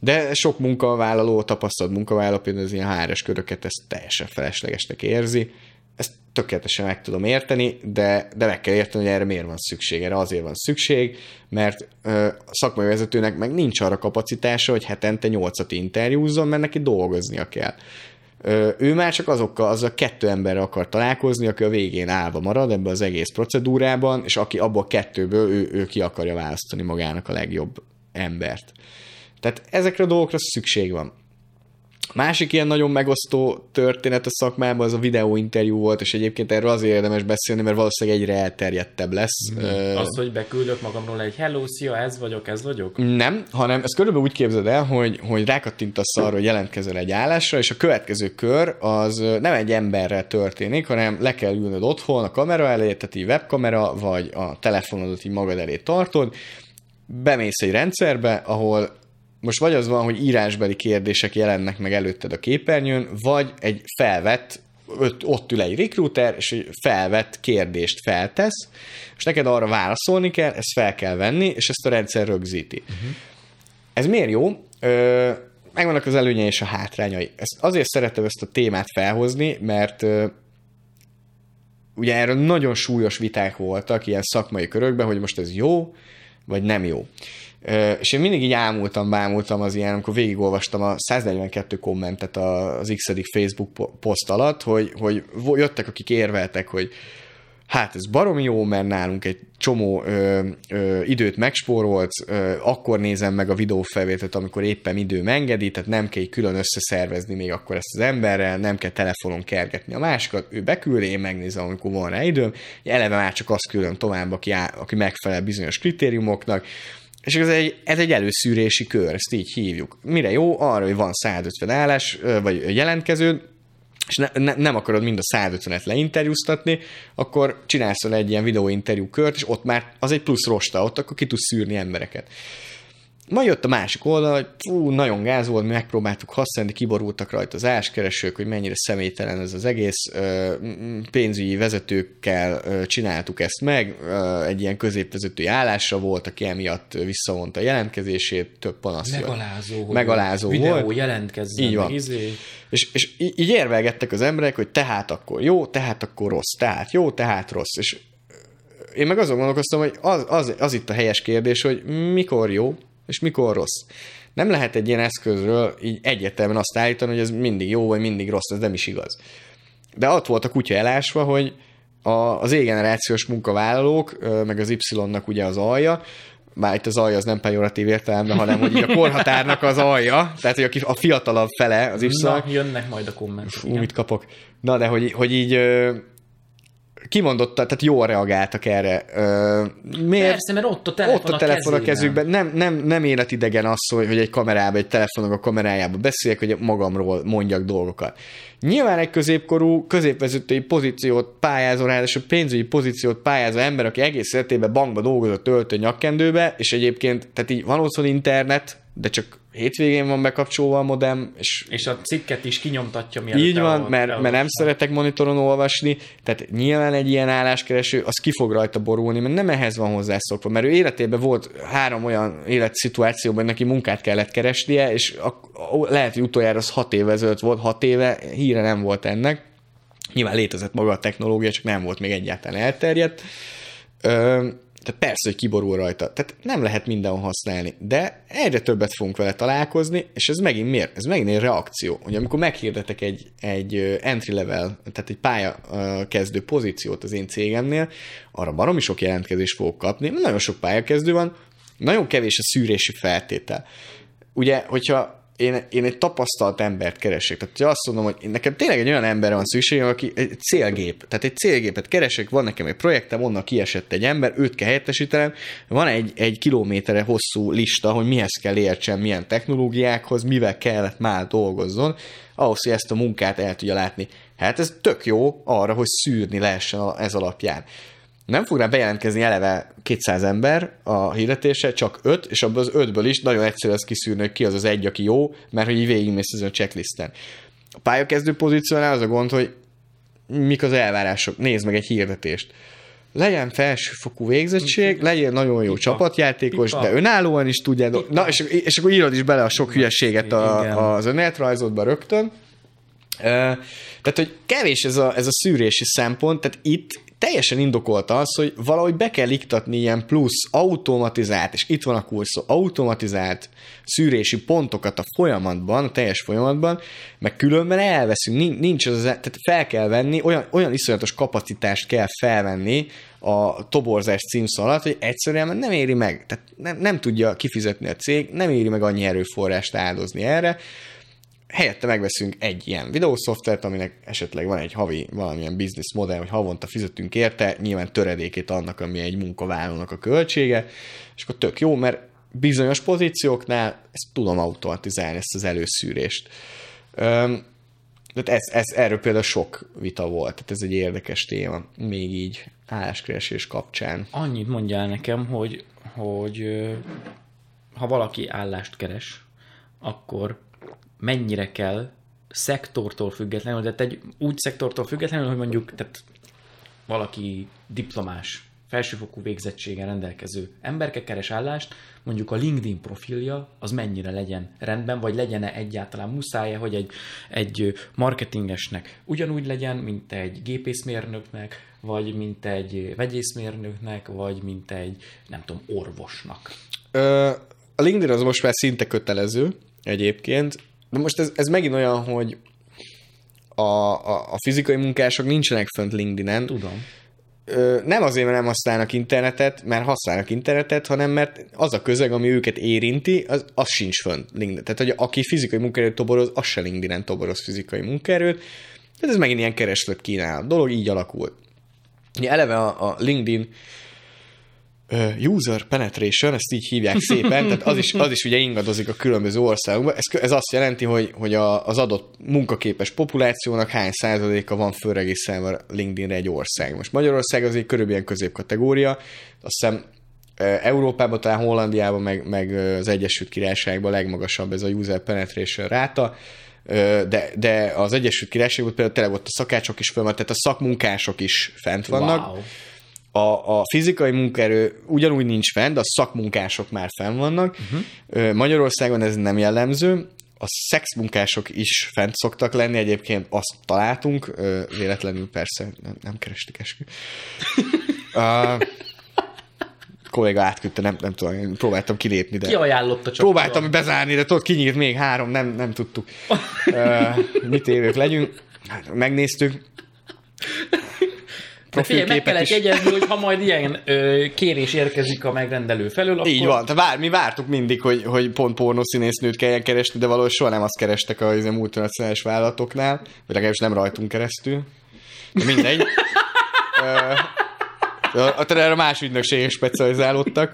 De sok munkavállaló, tapasztalt munkavállaló, például az ilyen HRS köröket ezt teljesen feleslegesnek érzi, ezt tökéletesen meg tudom érteni, de, de meg kell érteni, hogy erre miért van szükség. Erre azért van szükség, mert ö, a szakmai vezetőnek meg nincs arra kapacitása, hogy hetente nyolcat interjúzzon, mert neki dolgoznia kell. Ő már csak azokkal, az a kettő emberre akar találkozni, aki a végén állva marad ebbe az egész procedúrában, és aki abból a kettőből ő, ő ki akarja választani magának a legjobb embert. Tehát ezekre a dolgokra szükség van. Másik ilyen nagyon megosztó történet a szakmában az a videóinterjú volt, és egyébként erről azért érdemes beszélni, mert valószínűleg egyre elterjedtebb lesz. Mm. Az, hogy beküldök magamról egy hello, szia, ez vagyok, ez vagyok? Nem, hanem ezt körülbelül úgy képzeld el, hogy, hogy rákattintasz arra, hogy jelentkezel egy állásra, és a következő kör az nem egy emberrel történik, hanem le kell ülnöd otthon a kamera elé, tehát így webkamera, vagy a telefonodat így magad elé tartod, bemész egy rendszerbe, ahol most vagy az van, hogy írásbeli kérdések jelennek meg előtted a képernyőn, vagy egy felvett, ott ül egy recruiter, és egy felvett kérdést feltesz, és neked arra válaszolni kell, ezt fel kell venni, és ezt a rendszer rögzíti. Uh-huh. Ez miért jó? Ö, megvannak az előnyei és a hátrányai. Ezt azért szeretem ezt a témát felhozni, mert ö, ugye erről nagyon súlyos viták voltak ilyen szakmai körökben, hogy most ez jó, vagy nem jó. És én mindig így ámultam, bámultam az ilyen, amikor végigolvastam a 142 kommentet az x Facebook poszt alatt, hogy, hogy jöttek, akik érveltek, hogy hát ez baromi jó, mert nálunk egy csomó ö, ö, időt megspórolt, ö, akkor nézem meg a videófelvételt, amikor éppen idő engedi, tehát nem kell külön összeszervezni még akkor ezt az emberrel, nem kell telefonon kergetni a másikat, ő beküldi, én megnézem, amikor van rá időm, eleve már csak azt küldöm tovább, aki, á, aki megfelel bizonyos kritériumoknak, és ez egy, ez egy előszűrési kör, ezt így hívjuk. Mire jó? Arra, hogy van 150 állás, vagy jelentkező, és ne, ne, nem akarod mind a 150-et leinterjúztatni, akkor csinálsz egy ilyen videóinterjú kört, és ott már az egy plusz rosta, ott akkor ki tudsz szűrni embereket. Majd jött a másik oldal, hogy fú, nagyon gáz volt, mi megpróbáltuk használni, kiborultak rajta az áskeresők, hogy mennyire személytelen ez az egész. Pénzügyi vezetőkkel csináltuk ezt meg, egy ilyen középvezetői állásra volt, aki emiatt visszavonta a jelentkezését, több panasz Megalázó, Megalázó videó volt. Videó jelentkezzen, így van. Izé. És, és így érvelgettek az emberek, hogy tehát akkor jó, tehát akkor rossz, tehát jó, tehát rossz. És én meg azon gondolkoztam, hogy az, az, az itt a helyes kérdés, hogy mikor jó, és mikor rossz. Nem lehet egy ilyen eszközről így egyértelműen azt állítani, hogy ez mindig jó, vagy mindig rossz, ez nem is igaz. De ott volt a kutya elásva, hogy a, az E-generációs munkavállalók, meg az Y-nak ugye az alja, már itt az alja az nem pejoratív értelemben, hanem hogy a korhatárnak az alja, tehát hogy a fiatalabb fele az Y. Na, jönnek majd a kommentek. Fú, mit kapok. Na, de hogy, hogy így kimondotta, tehát jól reagáltak erre. miért? Persze, mert ott a telefon, ott a, telefon a, kezükben. Nem, nem, nem életidegen az, hogy egy kamerába, egy telefonog a kamerájába beszéljek, hogy magamról mondjak dolgokat. Nyilván egy középkorú, középvezetői pozíciót pályázó, ráadásul pénzügyi pozíciót pályázó ember, aki egész életében bankba dolgozott öltő nyakkendőbe, és egyébként, tehát így van otthon internet, de csak hétvégén van bekapcsolva a modem, és És a cikket is kinyomtatja, mielőtt így van, mert, mert nem szeretek monitoron olvasni, tehát nyilván egy ilyen álláskereső, az ki fog rajta borulni, mert nem ehhez van hozzászokva, mert ő életében volt három olyan életszituációban, neki munkát kellett keresnie, és a, a, lehet, hogy utoljára az hat éve ezelőtt volt, hat éve, híre nem volt ennek. Nyilván létezett maga a technológia, csak nem volt még egyáltalán elterjedt. Ö, tehát persze, hogy kiborul rajta. Tehát nem lehet mindenhol használni, de egyre többet fogunk vele találkozni, és ez megint miért? Ez megint egy reakció. Ugye amikor meghirdetek egy, egy entry level, tehát egy pálya kezdő pozíciót az én cégemnél, arra baromi sok jelentkezést fogok kapni, nagyon sok pályakezdő van, nagyon kevés a szűrési feltétel. Ugye, hogyha én, én egy tapasztalt embert keresek. Tehát ha azt mondom, hogy nekem tényleg egy olyan emberre van szükségem, aki egy célgép. Tehát egy célgépet keresek, van nekem egy projektem, onnan kiesett egy ember, őt kell helyettesítenem, van egy, egy kilométerre hosszú lista, hogy mihez kell értsen, milyen technológiákhoz, mivel kellett már dolgozzon, ahhoz, hogy ezt a munkát el tudja látni. Hát ez tök jó arra, hogy szűrni lehessen ez alapján. Nem fog rá bejelentkezni eleve 200 ember a hirdetése, csak 5, és abból az 5-ből is nagyon egyszerű lesz kiszűrni, hogy ki az az egy, aki jó, mert hogy így végigmész ezen a checklisten. A pályakezdő pozíciónál az a gond, hogy mik az elvárások. Nézd meg egy hirdetést. Legyen felsőfokú végzettség, legyen nagyon jó Pipa. csapatjátékos, Pipa. de önállóan is tudja. Pipa. Na, és, és akkor írod is bele a sok hülyeséget a, Igen. az önéletrajzodba rögtön. Tehát, hogy kevés ez a, ez a szűrési szempont, tehát itt teljesen indokolt az, hogy valahogy be kell iktatni ilyen plusz automatizált, és itt van a kurszó, automatizált szűrési pontokat a folyamatban, a teljes folyamatban, meg különben elveszünk, Nin- nincs az, tehát fel kell venni, olyan, olyan iszonyatos kapacitást kell felvenni a toborzás címszó alatt, hogy egyszerűen nem éri meg, tehát nem, nem tudja kifizetni a cég, nem éri meg annyi erőforrást áldozni erre, helyette megveszünk egy ilyen videószoftvert, aminek esetleg van egy havi valamilyen business modell, hogy havonta fizetünk érte, nyilván töredékét annak, ami egy munkavállalónak a költsége, és akkor tök jó, mert bizonyos pozícióknál ezt tudom automatizálni, ezt az előszűrést. Tehát ez, ez, erről például sok vita volt, tehát ez egy érdekes téma, még így álláskeresés kapcsán. Annyit mondjál nekem, hogy, hogy ha valaki állást keres, akkor mennyire kell szektortól függetlenül, tehát egy úgy szektortól függetlenül, hogy mondjuk tehát valaki diplomás, felsőfokú végzettségen rendelkező emberke keres állást, mondjuk a LinkedIn profilja az mennyire legyen rendben, vagy legyen-e egyáltalán muszáj hogy egy, egy marketingesnek ugyanúgy legyen, mint egy gépészmérnöknek, vagy mint egy vegyészmérnöknek, vagy mint egy, nem tudom, orvosnak. Ö, a LinkedIn az most már szinte kötelező egyébként, de most ez, ez megint olyan, hogy a, a, a fizikai munkások nincsenek fönt LinkedIn-en. Tudom. Ö, nem azért, mert nem használnak internetet, mert használnak internetet, hanem mert az a közeg, ami őket érinti, az, az sincs fönt LinkedIn. Tehát, hogy aki fizikai munkaerőt toboroz, az se LinkedIn-en toboroz fizikai munkaerőt. Tehát ez megint ilyen kereslet kínál. dolog így alakult. Ugye eleve a, a LinkedIn user penetration, ezt így hívják szépen, tehát az is, az is ugye ingadozik a különböző országokban. Ez, ez azt jelenti, hogy, hogy a, az adott munkaképes populációnak hány százaléka van fölregisztrálva LinkedInre egy ország. Most Magyarország az egy körülbelül középkategória, azt hiszem Európában, talán Hollandiában, meg, meg az Egyesült Királyságban legmagasabb ez a user penetration ráta, de, de az Egyesült Királyságban például tényleg ott a szakácsok is föl tehát a szakmunkások is fent vannak. Wow. A, a fizikai munkaerő ugyanúgy nincs fenn, de a szakmunkások már fenn vannak. Uh-huh. Magyarországon ez nem jellemző. A szexmunkások is fent szoktak lenni, egyébként azt találtunk, véletlenül persze nem, nem kerestük eskü. A kolléga átküldte, nem, nem tudom, én próbáltam kilépni, de... Ki ajánlotta csak? Próbáltam bezárni, de tudod, kinyílt még három, nem, nem tudtuk. Uh, mit évők legyünk. Hát, megnéztük. De figyelj, meg Profilképet kellett is. jegyezni, hogy ha majd ilyen ö, kérés érkezik a megrendelő felől, akkor... Így van, tehát vár, mi vártuk mindig, hogy, hogy pont pornószínésznőt kelljen keresni, de valahogy soha nem azt kerestek a izé, multinacionális vállalatoknál, vagy legalábbis nem rajtunk keresztül. De mindegy. Ö, a- a- erre más ügynökségek specializálódtak.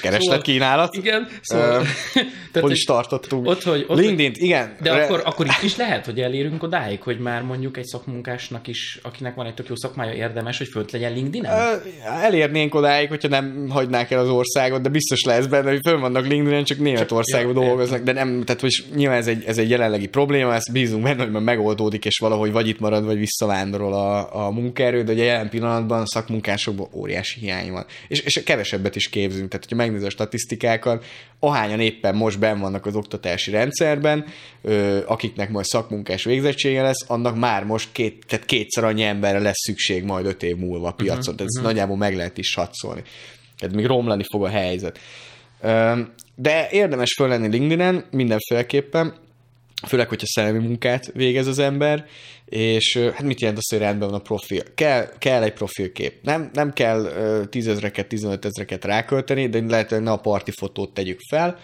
Kereslet kínálat. Igen, szóval... Tehát, Hol is tartottunk? Ott, hogy, ott, linkedin igen. De Re- akkor, akkor itt is lehet, hogy elérünk odáig, hogy már mondjuk egy szakmunkásnak is, akinek van egy tök jó szakmája, érdemes, hogy fönt legyen LinkedIn-en? Ö, Elérnénk odáig, hogyha nem hagynák el az országot, de biztos lesz benne, hogy fönn vannak LinkedIn-en, csak Németországban ja, dolgoznak, de nem, tehát hogy nyilván ez egy, ez egy jelenlegi probléma, ezt bízunk benne, hogy már megoldódik, és valahogy vagy itt marad, vagy visszavándorol a, a munkaerő, de ugye jelen pillanatban szakmunkásokban óriási hiány van. És, és kevesebbet is képzünk, tehát hogyha megnézed a statisztikákat, ahányan éppen most benn vannak az oktatási rendszerben, ö, akiknek majd szakmunkás végzettsége lesz, annak már most két, tehát kétszer annyi emberre lesz szükség majd öt év múlva a piacon. Uh-huh, tehát ezt nagyjából meg lehet is satszolni. Tehát még romlani fog a helyzet. Ö, de érdemes föl lenni LinkedIn-en mindenféleképpen, főleg, hogyha szellemi munkát végez az ember, és hát mit jelent az, hogy rendben van a profil? Kell, kell egy profilkép. Nem, nem kell tízezreket, tizenötezreket rákölteni, de lehetőleg ne a parti fotót tegyük fel.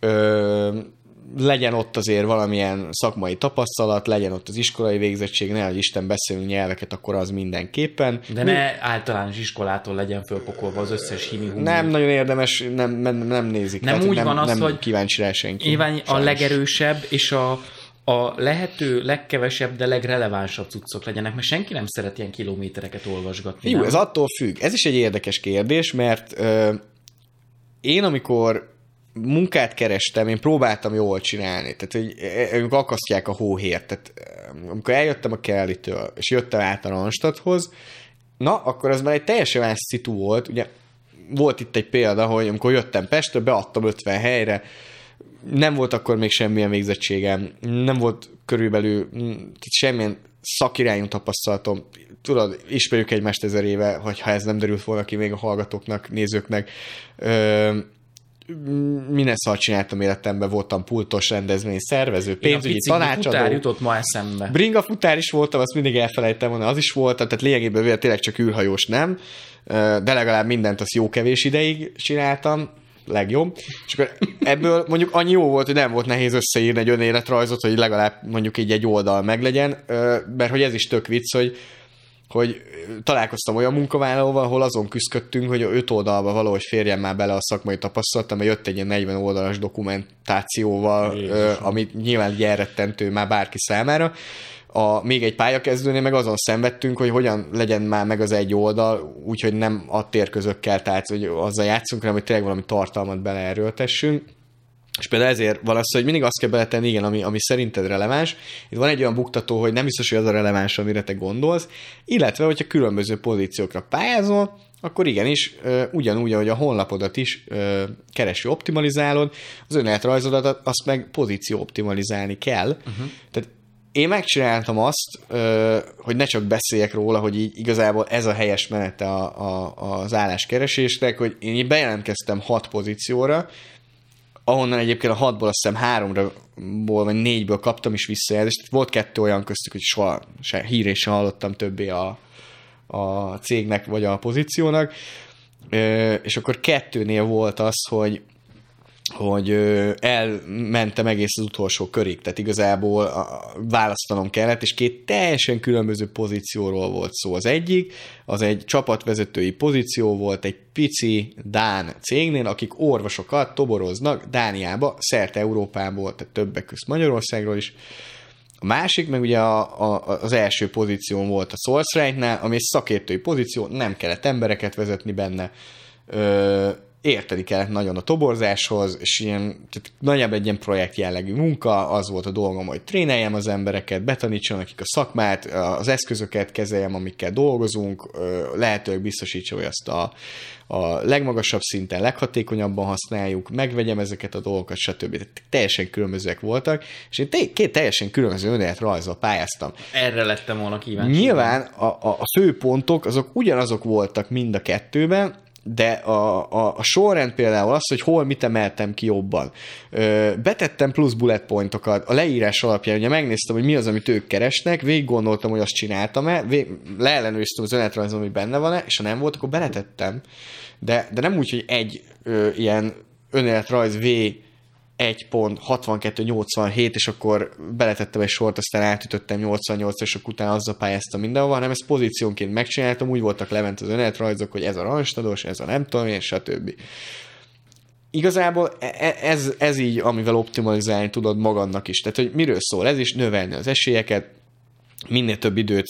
Ö, legyen ott azért valamilyen szakmai tapasztalat, legyen ott az iskolai végzettség, ne hogy Isten beszélünk nyelveket, akkor az mindenképpen. De ne általános iskolától legyen fölpokolva az összes himi humi. Nem nagyon érdemes, nem, nem, nem nézik. Nem Tehát úgy nem, van az, nem hogy kíváncsi rá senki. Nyilván a legerősebb és a, a lehető legkevesebb, de legrelevánsabb cuccok legyenek, mert senki nem szeret ilyen kilométereket olvasgatni. Jó, nem? ez attól függ. Ez is egy érdekes kérdés, mert ö, én amikor munkát kerestem, én próbáltam jól csinálni. Tehát, hogy e, amikor akasztják a hóhért. Tehát, amikor eljöttem a Kelly-től, és jöttem át a Randstadhoz, na, akkor az már egy teljesen más szitu volt. Ugye volt itt egy példa, hogy amikor jöttem Pestről, beadtam 50 helyre, nem volt akkor még semmilyen végzettségem, nem volt körülbelül mm, semmilyen szakirányú tapasztalatom. Tudod, ismerjük egymást ezer éve, hogyha ez nem derült volna ki még a hallgatóknak, nézőknek. Ö, minden szart csináltam életemben, voltam pultos rendezvény, szervező, Én a pénzügyi pici futár tanácsadó. jutott ma eszembe. Bringa futár is voltam, azt mindig elfelejtem volna, az is volt, tehát lényegében tényleg csak űrhajós nem, de legalább mindent az jó kevés ideig csináltam, legjobb. És akkor ebből mondjuk annyi jó volt, hogy nem volt nehéz összeírni egy önéletrajzot, hogy legalább mondjuk így egy oldal meglegyen, mert hogy ez is tök vicc, hogy hogy találkoztam olyan munkavállalóval, ahol azon küzdöttünk, hogy öt oldalba valahogy férjen már bele a szakmai tapasztalatom, mert jött egy ilyen 40 oldalas dokumentációval, ö, ami nyilván egy elrettentő már bárki számára. A, még egy pályakezdőnél meg azon szenvedtünk, hogy hogyan legyen már meg az egy oldal, úgyhogy nem a térközökkel, tehát hogy azzal játszunk, hanem hogy tényleg valami tartalmat beleerőltessünk. És például ezért van az, hogy mindig azt kell beletenni, igen, ami, ami szerinted releváns. Itt van egy olyan buktató, hogy nem biztos, hogy az a releváns, amire te gondolsz, illetve, hogyha különböző pozíciókra pályázol, akkor igenis, ugyanúgy, ahogy a honlapodat is kereső optimalizálod, az önéletrajzodat azt meg pozíció optimalizálni kell. Uh-huh. Tehát én megcsináltam azt, hogy ne csak beszéljek róla, hogy így igazából ez a helyes menete a, a, az álláskeresésnek, hogy én bejelentkeztem hat pozícióra, ahonnan egyébként a hatból azt hiszem háromra vagy négyből kaptam is visszajelzést. Tehát Volt kettő olyan köztük, hogy soha se, hírét sem hallottam többé a, a cégnek vagy a pozíciónak. És akkor kettőnél volt az, hogy hogy elmentem egész az utolsó körig, tehát igazából választanom kellett, és két teljesen különböző pozícióról volt szó. Az egyik, az egy csapatvezetői pozíció volt egy pici Dán cégnél, akik orvosokat toboroznak Dániába, szerte Európából, tehát többek közt Magyarországról is. A másik, meg ugye a, a, az első pozíción volt a Source ami egy szakértői pozíció, nem kellett embereket vezetni benne, ö, érteni kellett nagyon a toborzáshoz, és ilyen, tehát nagyjából egy ilyen projekt jellegű munka, az volt a dolgom, hogy tréneljem az embereket, betanítsam nekik a szakmát, az eszközöket kezeljem, amikkel dolgozunk, lehetőleg biztosítsam, hogy azt a, a legmagasabb szinten, leghatékonyabban használjuk, megvegyem ezeket a dolgokat, stb. Tehát teljesen különbözőek voltak, és én két teljesen különböző önéletrajzzal pályáztam. Erre lettem volna kíváncsi. Nyilván a, a, a fő pontok azok ugyanazok voltak mind a kettőben, de a, a, a sorrend például az, hogy hol mit emeltem ki jobban. Ö, betettem plusz bullet pointokat a leírás alapján, ugye megnéztem, hogy mi az, amit ők keresnek, végig gondoltam, hogy azt csináltam-e, vég, leellenőriztem az önéletrajzom, ami benne van-e, és ha nem volt, akkor beletettem. De, de nem úgy, hogy egy ö, ilyen önéletrajz V 1 pont, 62-87, és akkor beletettem egy sort, aztán átütöttem 88 és akkor utána azzal pályáztam mindenhova, hanem ezt pozíciónként megcsináltam, úgy voltak levent az önéletrajzok, hogy ez a rangstados, ez a nem tudom én, stb. Igazából e- e- ez, ez így, amivel optimalizálni tudod magadnak is. Tehát, hogy miről szól ez is, növelni az esélyeket, minél több időt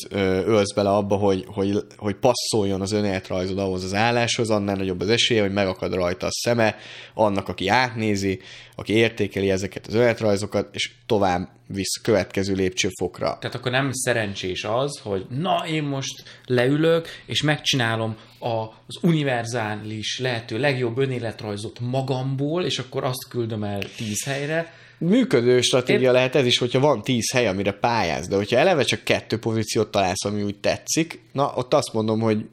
ölsz bele abba, hogy, hogy, hogy passzoljon az önéletrajzod ahhoz az álláshoz, annál nagyobb az esélye, hogy megakad rajta a szeme annak, aki átnézi, aki értékeli ezeket az önéletrajzokat, és tovább visz következő lépcsőfokra. Tehát akkor nem szerencsés az, hogy na, én most leülök, és megcsinálom az univerzális, lehető legjobb önéletrajzot magamból, és akkor azt küldöm el tíz helyre, működő stratégia Én... lehet ez is, hogyha van tíz hely, amire pályáz, de hogyha eleve csak kettő pozíciót találsz, ami úgy tetszik, na ott azt mondom, hogy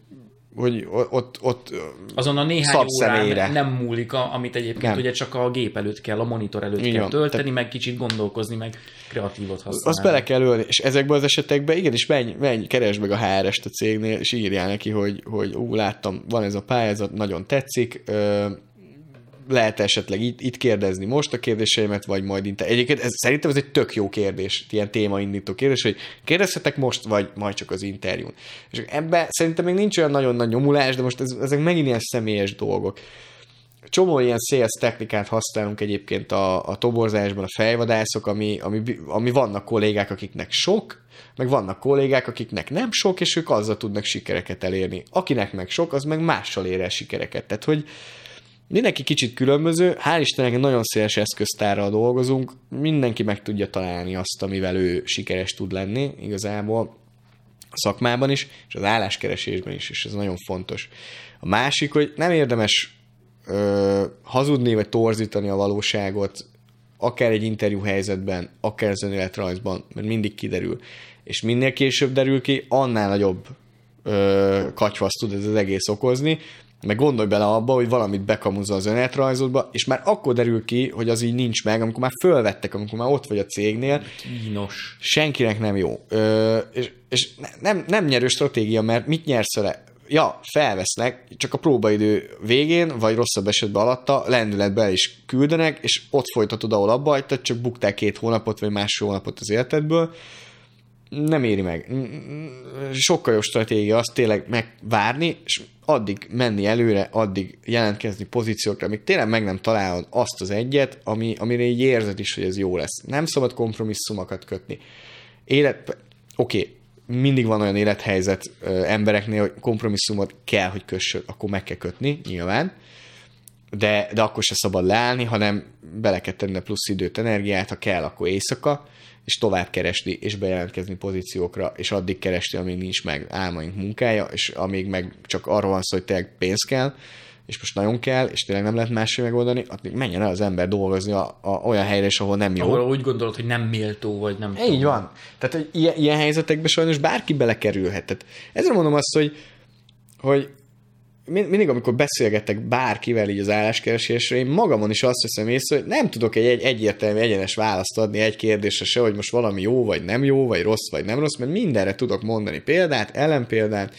hogy ott, ott azon a néhány órán nem múlik, amit egyébként nem. ugye csak a gép előtt kell, a monitor előtt Igen, kell tölteni, te... meg kicsit gondolkozni, meg kreatívot használni. Azt bele kell ölni, és ezekben az esetekben igenis menj, menj keresd meg a HR-est a cégnél, és írjál neki, hogy, hogy ú, láttam, van ez a pályázat, nagyon tetszik, lehet esetleg itt, itt kérdezni most a kérdéseimet, vagy majd inter... Egyébként ez, szerintem ez egy tök jó kérdés, ilyen témaindító kérdés, hogy kérdezhetek most, vagy majd csak az interjún. És ebben szerintem még nincs olyan nagyon nagy nyomulás, de most ez, ezek megint ilyen személyes dolgok. Csomó ilyen sales technikát használunk egyébként a, a toborzásban, a fejvadászok, ami, ami, ami vannak kollégák, akiknek sok, meg vannak kollégák, akiknek nem sok, és ők azzal tudnak sikereket elérni. Akinek meg sok, az meg mással ér el sikereket. Tehát, hogy, Mindenki kicsit különböző, hál' Istennek nagyon széles eszköztárral dolgozunk, mindenki meg tudja találni azt, amivel ő sikeres tud lenni igazából a szakmában is, és az álláskeresésben is, és ez nagyon fontos. A másik, hogy nem érdemes ö, hazudni, vagy torzítani a valóságot, akár egy interjú helyzetben, akár az önéletrajzban, mert mindig kiderül. És minél később derül ki, annál nagyobb ö, tud ez az egész okozni, meg gondolj bele abba, hogy valamit bekamuzza az önéletrajzodba, és már akkor derül ki, hogy az így nincs meg, amikor már fölvettek, amikor már ott vagy a cégnél. Kínos. Senkinek nem jó. Ö, és és nem, nem nyerő stratégia, mert mit nyersz vele? Ja, felvesznek, csak a próbaidő végén, vagy rosszabb esetben alatta lendületbe is küldenek, és ott folytatod, ahol abba hagytad, csak buktál két hónapot, vagy másfél hónapot az életedből, nem éri meg. Sokkal jobb stratégia az tényleg megvárni, és addig menni előre, addig jelentkezni pozíciókra, amíg tényleg meg nem találod azt az egyet, ami, amire így érzed is, hogy ez jó lesz. Nem szabad kompromisszumokat kötni. Élet, oké, okay, mindig van olyan élethelyzet ö, embereknél, hogy kompromisszumot kell, hogy kössön, akkor meg kell kötni, nyilván, de, de akkor se szabad leállni, hanem bele kell tenni a plusz időt, energiát, ha kell, akkor éjszaka, és tovább keresni, és bejelentkezni pozíciókra, és addig keresni, amíg nincs meg álmaink munkája, és amíg meg csak arról van szó, hogy tényleg pénz kell, és most nagyon kell, és tényleg nem lehet máshogy megoldani, addig menjen el az ember dolgozni a, a, olyan helyre is, ahol nem jó. Ahol úgy gondolod, hogy nem méltó, vagy nem Így tudom. van. Tehát, hogy ilyen, ilyen helyzetekben sajnos bárki belekerülhet. Tehát ezzel mondom azt, hogy, hogy mindig, amikor beszélgetek bárkivel így az álláskeresésre, én magamon is azt veszem észre, hogy nem tudok egy, egy egyértelmű, egyenes választ adni egy kérdésre se, hogy most valami jó, vagy nem jó, vagy rossz, vagy nem rossz, mert mindenre tudok mondani példát, ellenpéldát.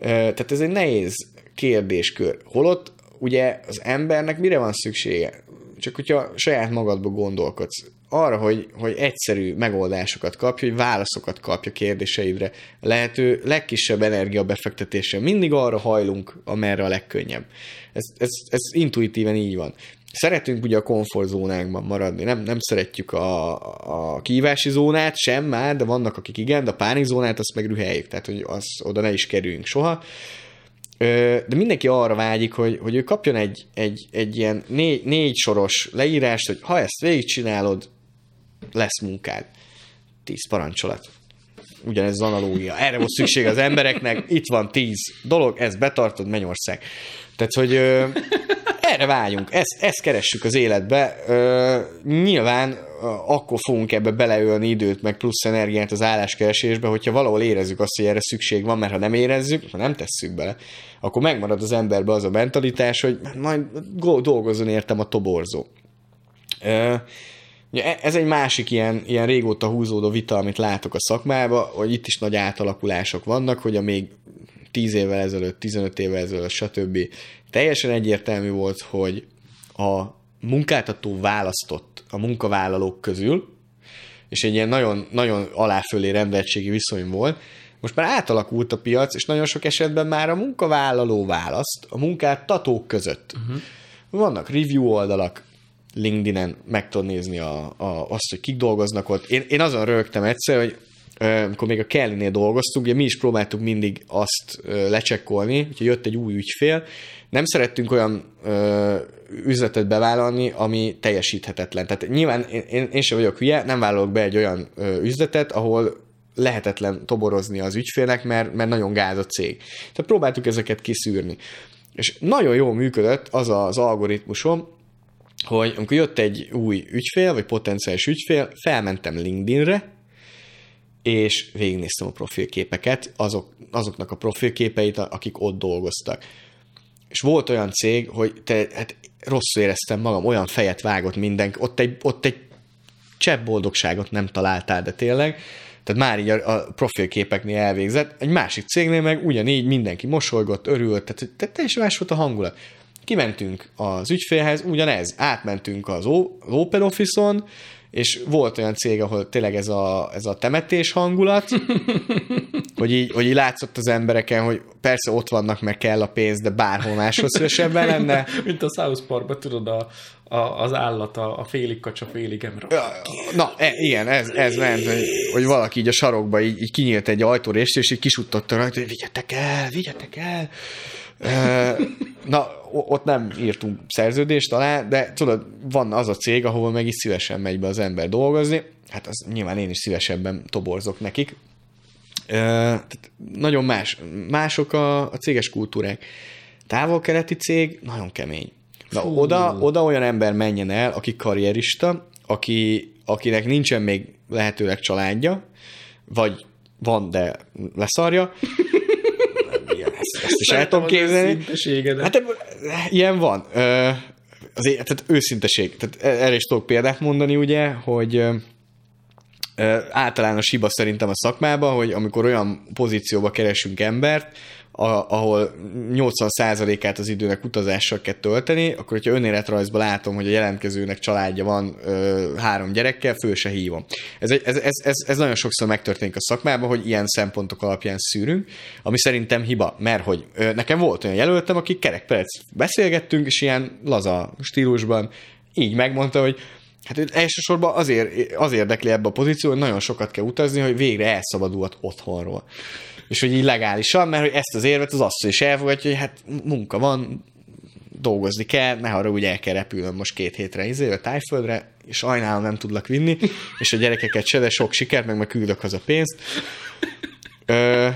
Tehát ez egy nehéz kérdéskör. Holott ugye az embernek mire van szüksége? Csak hogyha saját magadba gondolkodsz arra, hogy, hogy egyszerű megoldásokat kapja, hogy válaszokat kapja kérdéseidre, lehető legkisebb energiabefektetéssel. Mindig arra hajlunk, amerre a legkönnyebb. Ez, ez, ez intuitíven így van. Szeretünk ugye a komfortzónánkban maradni, nem, nem szeretjük a, a kívási zónát sem már, de vannak akik igen, de a pánikzónát azt meg rüheljük, tehát hogy az, oda ne is kerüljünk soha. De mindenki arra vágyik, hogy, hogy ő kapjon egy, egy, egy ilyen négy, négy soros leírást, hogy ha ezt végigcsinálod, lesz munkád. Tíz parancsolat. Ugyanez az analógia. Erre volt szükség az embereknek, itt van tíz dolog, ezt betartod, Mennyország. Tehát, hogy ö, erre vágyunk, ezt, ezt keressük az életbe. Ö, nyilván akkor fogunk ebbe beleölni időt, meg plusz energiát az álláskeresésbe, hogyha valahol érezzük azt, hogy erre szükség van, mert ha nem érezzük, ha nem tesszük bele, akkor megmarad az emberbe az a mentalitás, hogy majd dolgozzon értem a toborzó. Ö, e, ez egy másik ilyen, ilyen régóta húzódó vita, amit látok a szakmában, hogy itt is nagy átalakulások vannak, hogy a még 10 évvel ezelőtt, 15 évvel ezelőtt, stb. teljesen egyértelmű volt, hogy a munkáltató választott a munkavállalók közül, és egy ilyen nagyon, nagyon aláfölé rendeltségi viszony volt, most már átalakult a piac, és nagyon sok esetben már a munkavállaló választ a munkáltatók között. Uh-huh. Vannak review oldalak, LinkedIn-en meg tudod nézni a, a, azt, hogy kik dolgoznak ott. Én, én azon rögtem egyszer, hogy amikor még a Kelly-nél dolgoztunk, ugye mi is próbáltuk mindig azt lecsekkolni, hogyha jött egy új ügyfél, nem szerettünk olyan ö, üzletet bevállalni, ami teljesíthetetlen. Tehát nyilván én, én, én sem vagyok hülye, nem vállalok be egy olyan ö, üzletet, ahol lehetetlen toborozni az ügyfélnek, mert, mert nagyon gáz a cég. Tehát próbáltuk ezeket kiszűrni. És nagyon jól működött az az algoritmusom, hogy amikor jött egy új ügyfél, vagy potenciális ügyfél, felmentem LinkedInre, és végignéztem a profilképeket, azok, azoknak a profilképeit, akik ott dolgoztak. És volt olyan cég, hogy te, hát rosszul éreztem magam, olyan fejet vágott mindenki, ott egy, ott egy csepp boldogságot nem találtál, de tényleg, tehát már így a, a profilképeknél elvégzett, egy másik cégnél meg ugyanígy mindenki mosolygott, örült, tehát, tehát teljesen más volt a hangulat. Kimentünk az ügyfélhez, ugyanez, átmentünk az Open Office-on, és volt olyan cég, ahol tényleg ez a, ez a temetés hangulat, hogy így, hogy így látszott az embereken, hogy persze ott vannak, meg kell a pénz, de bárhol máshol szívesebben lenne. Mint a South Parkban, tudod, a, a, az állat, a, a félig kacsa, félig ember. Na, e, igen, ez, ez ment, hogy, hogy valaki így a sarokba így, így kinyílt egy ajtórést, és így kisuttatta rajta, hogy vigyetek el, vigyetek el. Na, ott nem írtunk szerződést alá, de tudod, van az a cég, ahol meg is szívesen megy be az ember dolgozni, hát az nyilván én is szívesebben toborzok nekik. Tehát nagyon más, mások a, a céges kultúrák. Távol-keleti cég nagyon kemény. Na, oda, oda olyan ember menjen el, aki karrierista, aki, akinek nincsen még lehetőleg családja, vagy van, de leszarja, ezt, is el tudom képzelni. Hát ilyen van. Az, tehát őszinteség. Tehát erre is tudok példát mondani, ugye, hogy általános hiba szerintem a szakmában, hogy amikor olyan pozícióba keresünk embert, a, ahol 80%-át az időnek utazással kell tölteni, akkor hogyha önéletrajzban látom, hogy a jelentkezőnek családja van ö, három gyerekkel, föl se hívom. Ez, ez, ez, ez, ez nagyon sokszor megtörténik a szakmában, hogy ilyen szempontok alapján szűrünk, ami szerintem hiba, mert hogy ö, nekem volt olyan jelöltem, aki kerekperc beszélgettünk, és ilyen laza stílusban így megmondta, hogy Hát elsősorban azért, az érdekli ebbe a pozíció, hogy nagyon sokat kell utazni, hogy végre elszabadulhat otthonról és hogy így legálisan, mert hogy ezt az érvet az asszony is elfogadja, hogy hát munka van, dolgozni kell, ne arra úgy el kell repülnöm most két hétre izé, a tájföldre, és sajnálom nem tudlak vinni, és a gyerekeket se, de sok sikert, meg meg küldök haza pénzt. Ö,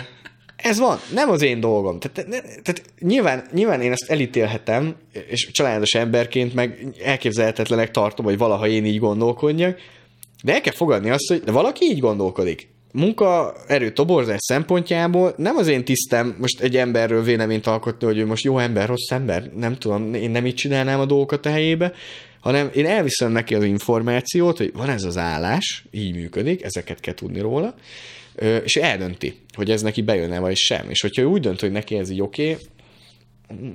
ez van, nem az én dolgom. Tehát, ne, tehát nyilván, nyilván én ezt elítélhetem, és családos emberként meg elképzelhetetlenek tartom, hogy valaha én így gondolkodjak, de el kell fogadni azt, hogy valaki így gondolkodik munkaerő toborzás szempontjából nem az én tisztem most egy emberről véleményt alkotni, hogy ő most jó ember, rossz ember, nem tudom, én nem így csinálnám a dolgokat a helyébe, hanem én elviszem neki az információt, hogy van ez az állás, így működik, ezeket kell tudni róla, és eldönti, hogy ez neki bejön-e vagy sem. És hogyha ő úgy dönt, hogy neki ez így oké, okay,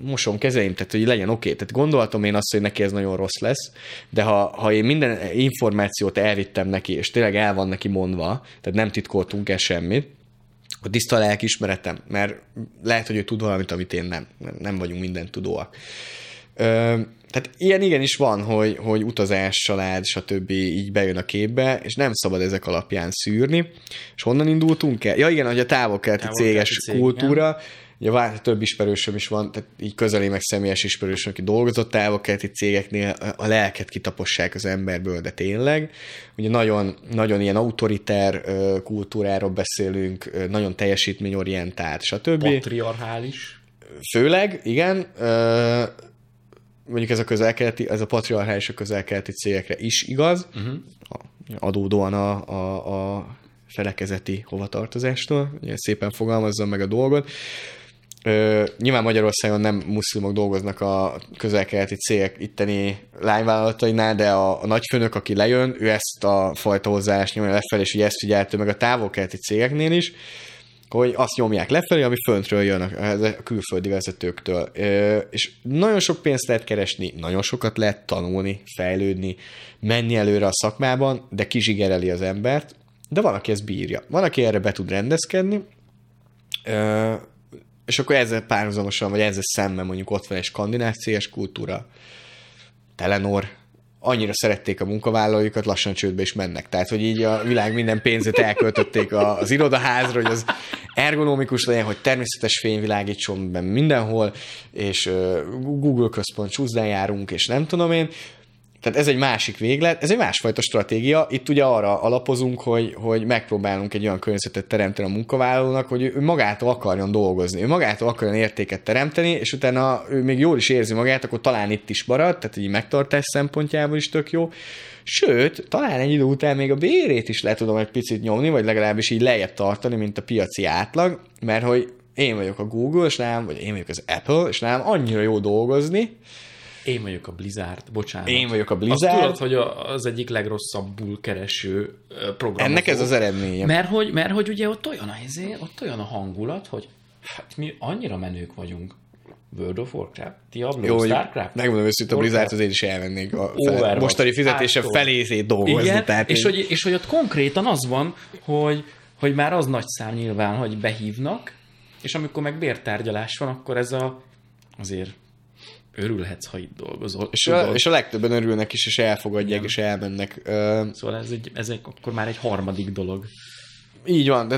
mosom kezeim, tehát hogy legyen oké. Okay. Tehát gondoltam én azt, hogy neki ez nagyon rossz lesz, de ha, ha én minden információt elvittem neki, és tényleg el van neki mondva, tehát nem titkoltunk el semmit, a tiszta lelkismeretem, mert lehet, hogy ő tud valamit, amit én nem. Nem vagyunk minden tudóak. Ö, tehát ilyen igenis van, hogy, hogy utazás, család, stb. így bejön a képbe, és nem szabad ezek alapján szűrni. És honnan indultunk el? Ja igen, hogy a távol-keleti céges cég, kultúra, igen Ugye vár, több ismerősöm is van, tehát így közeli meg személyes ismerősöm, aki dolgozott távol-keleti cégeknél, a lelket kitapossák az emberből, de tényleg. Ugye nagyon, nagyon ilyen autoriter kultúráról beszélünk, nagyon teljesítményorientált, stb. Patriarchális. Főleg, igen. Mondjuk ez a közelkeleti, ez a patriarchális a közelkeleti cégekre is igaz, uh-huh. adódóan a, a, a felekezeti hovatartozástól, ugye szépen fogalmazzam meg a dolgot. Ö, nyilván Magyarországon nem muszlimok dolgoznak a közel-keleti cégek itteni lányvállalatainál, de a, a nagyfőnök, aki lejön, ő ezt a fajta hozzáállást nyomja lefelé, és ugye ezt figyelte meg a távol-keleti cégeknél is. hogy azt nyomják lefelé, ami föntről jön a, a külföldi vezetőktől. És nagyon sok pénzt lehet keresni, nagyon sokat lehet tanulni, fejlődni, menni előre a szakmában, de kizsigereli az embert, de van, aki ezt bírja. Van, aki erre be tud rendezkedni, és akkor ezzel párhuzamosan, vagy ezzel szemben mondjuk ott van egy skandináv kultúra, Telenor, annyira szerették a munkavállalóikat, lassan csődbe is mennek. Tehát, hogy így a világ minden pénzét elköltötték az irodaházra, hogy az ergonomikus legyen, hogy természetes fény világítson mindenhol, és Google központ csúszdán járunk, és nem tudom én, tehát ez egy másik véglet, ez egy másfajta stratégia. Itt ugye arra alapozunk, hogy, hogy megpróbálunk egy olyan környezetet teremteni a munkavállalónak, hogy ő magától akarjon dolgozni, ő magától akarjon értéket teremteni, és utána ő még jól is érzi magát, akkor talán itt is marad, tehát egy megtartás szempontjából is tök jó. Sőt, talán egy idő után még a bérét is le tudom egy picit nyomni, vagy legalábbis így lejjebb tartani, mint a piaci átlag, mert hogy én vagyok a Google, és nem, vagy én vagyok az Apple, és nem annyira jó dolgozni, én vagyok a Blizzard, bocsánat. Én vagyok a Blizzard. Azt tudod, hogy az egyik legrosszabbul kereső program. Ennek ez az eredménye. Mert hogy, mert hogy ugye ott olyan, a, izé, ott olyan a hangulat, hogy hát mi annyira menők vagyunk. World of Warcraft, Diablo, Jó, Starcraft. Megmondom őszintén, a Blizzard azért is elvennék a fele, mostani fizetése felézét dolgozni. Igen, tehát és, én... hogy, és hogy ott konkrétan az van, hogy, hogy már az nagy szám nyilván, hogy behívnak, és amikor meg bértárgyalás van, akkor ez a azért örülhetsz, ha itt dolgozol. És a, és a legtöbben örülnek is, és elfogadják, Igen. és elmennek. Szóval ez, egy, ez egy, akkor már egy harmadik dolog. Így van, de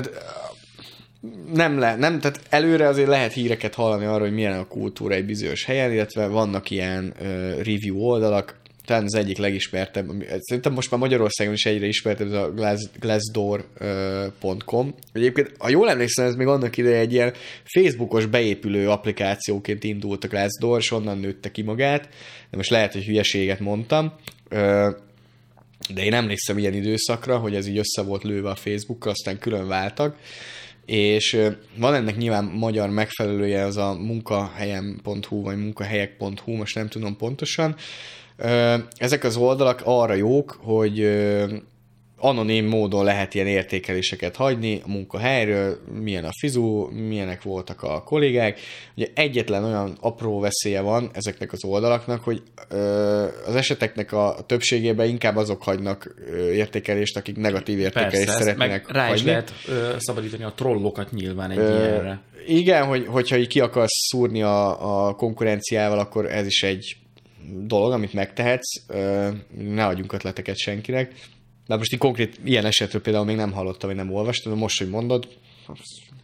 nem le, nem, tehát előre azért lehet híreket hallani arról, hogy milyen a kultúra egy bizonyos helyen, illetve vannak ilyen review oldalak, talán az egyik legismertebb, szerintem most már Magyarországon is egyre ismertebb, ez a glass, glassdoor.com. Egyébként, ha jól emlékszem, ez még annak ideje egy ilyen Facebookos beépülő applikációként indult a Glassdoor, és onnan nőtte ki magát, de most lehet, hogy hülyeséget mondtam, de én emlékszem ilyen időszakra, hogy ez így össze volt lőve a Facebookkal, aztán külön váltak, és van ennek nyilván magyar megfelelője, az a munkahelyem.hu, vagy munkahelyek.hu, most nem tudom pontosan, ezek az oldalak arra jók, hogy anonim módon lehet ilyen értékeléseket hagyni a munkahelyről, milyen a fizu, milyenek voltak a kollégák. Ugye egyetlen olyan apró veszélye van ezeknek az oldalaknak, hogy az eseteknek a többségében inkább azok hagynak értékelést, akik negatív értékelést Persze, szeretnének meg rá hagyni. is lehet ö, szabadítani a trollokat nyilván egy ö, ilyenre. Igen, hogy, hogyha így ki akarsz szúrni a, a konkurenciával, akkor ez is egy dolog, amit megtehetsz, ne adjunk ötleteket senkinek. De most így konkrét ilyen esetről például még nem hallottam, vagy nem olvastam, de most, hogy mondod,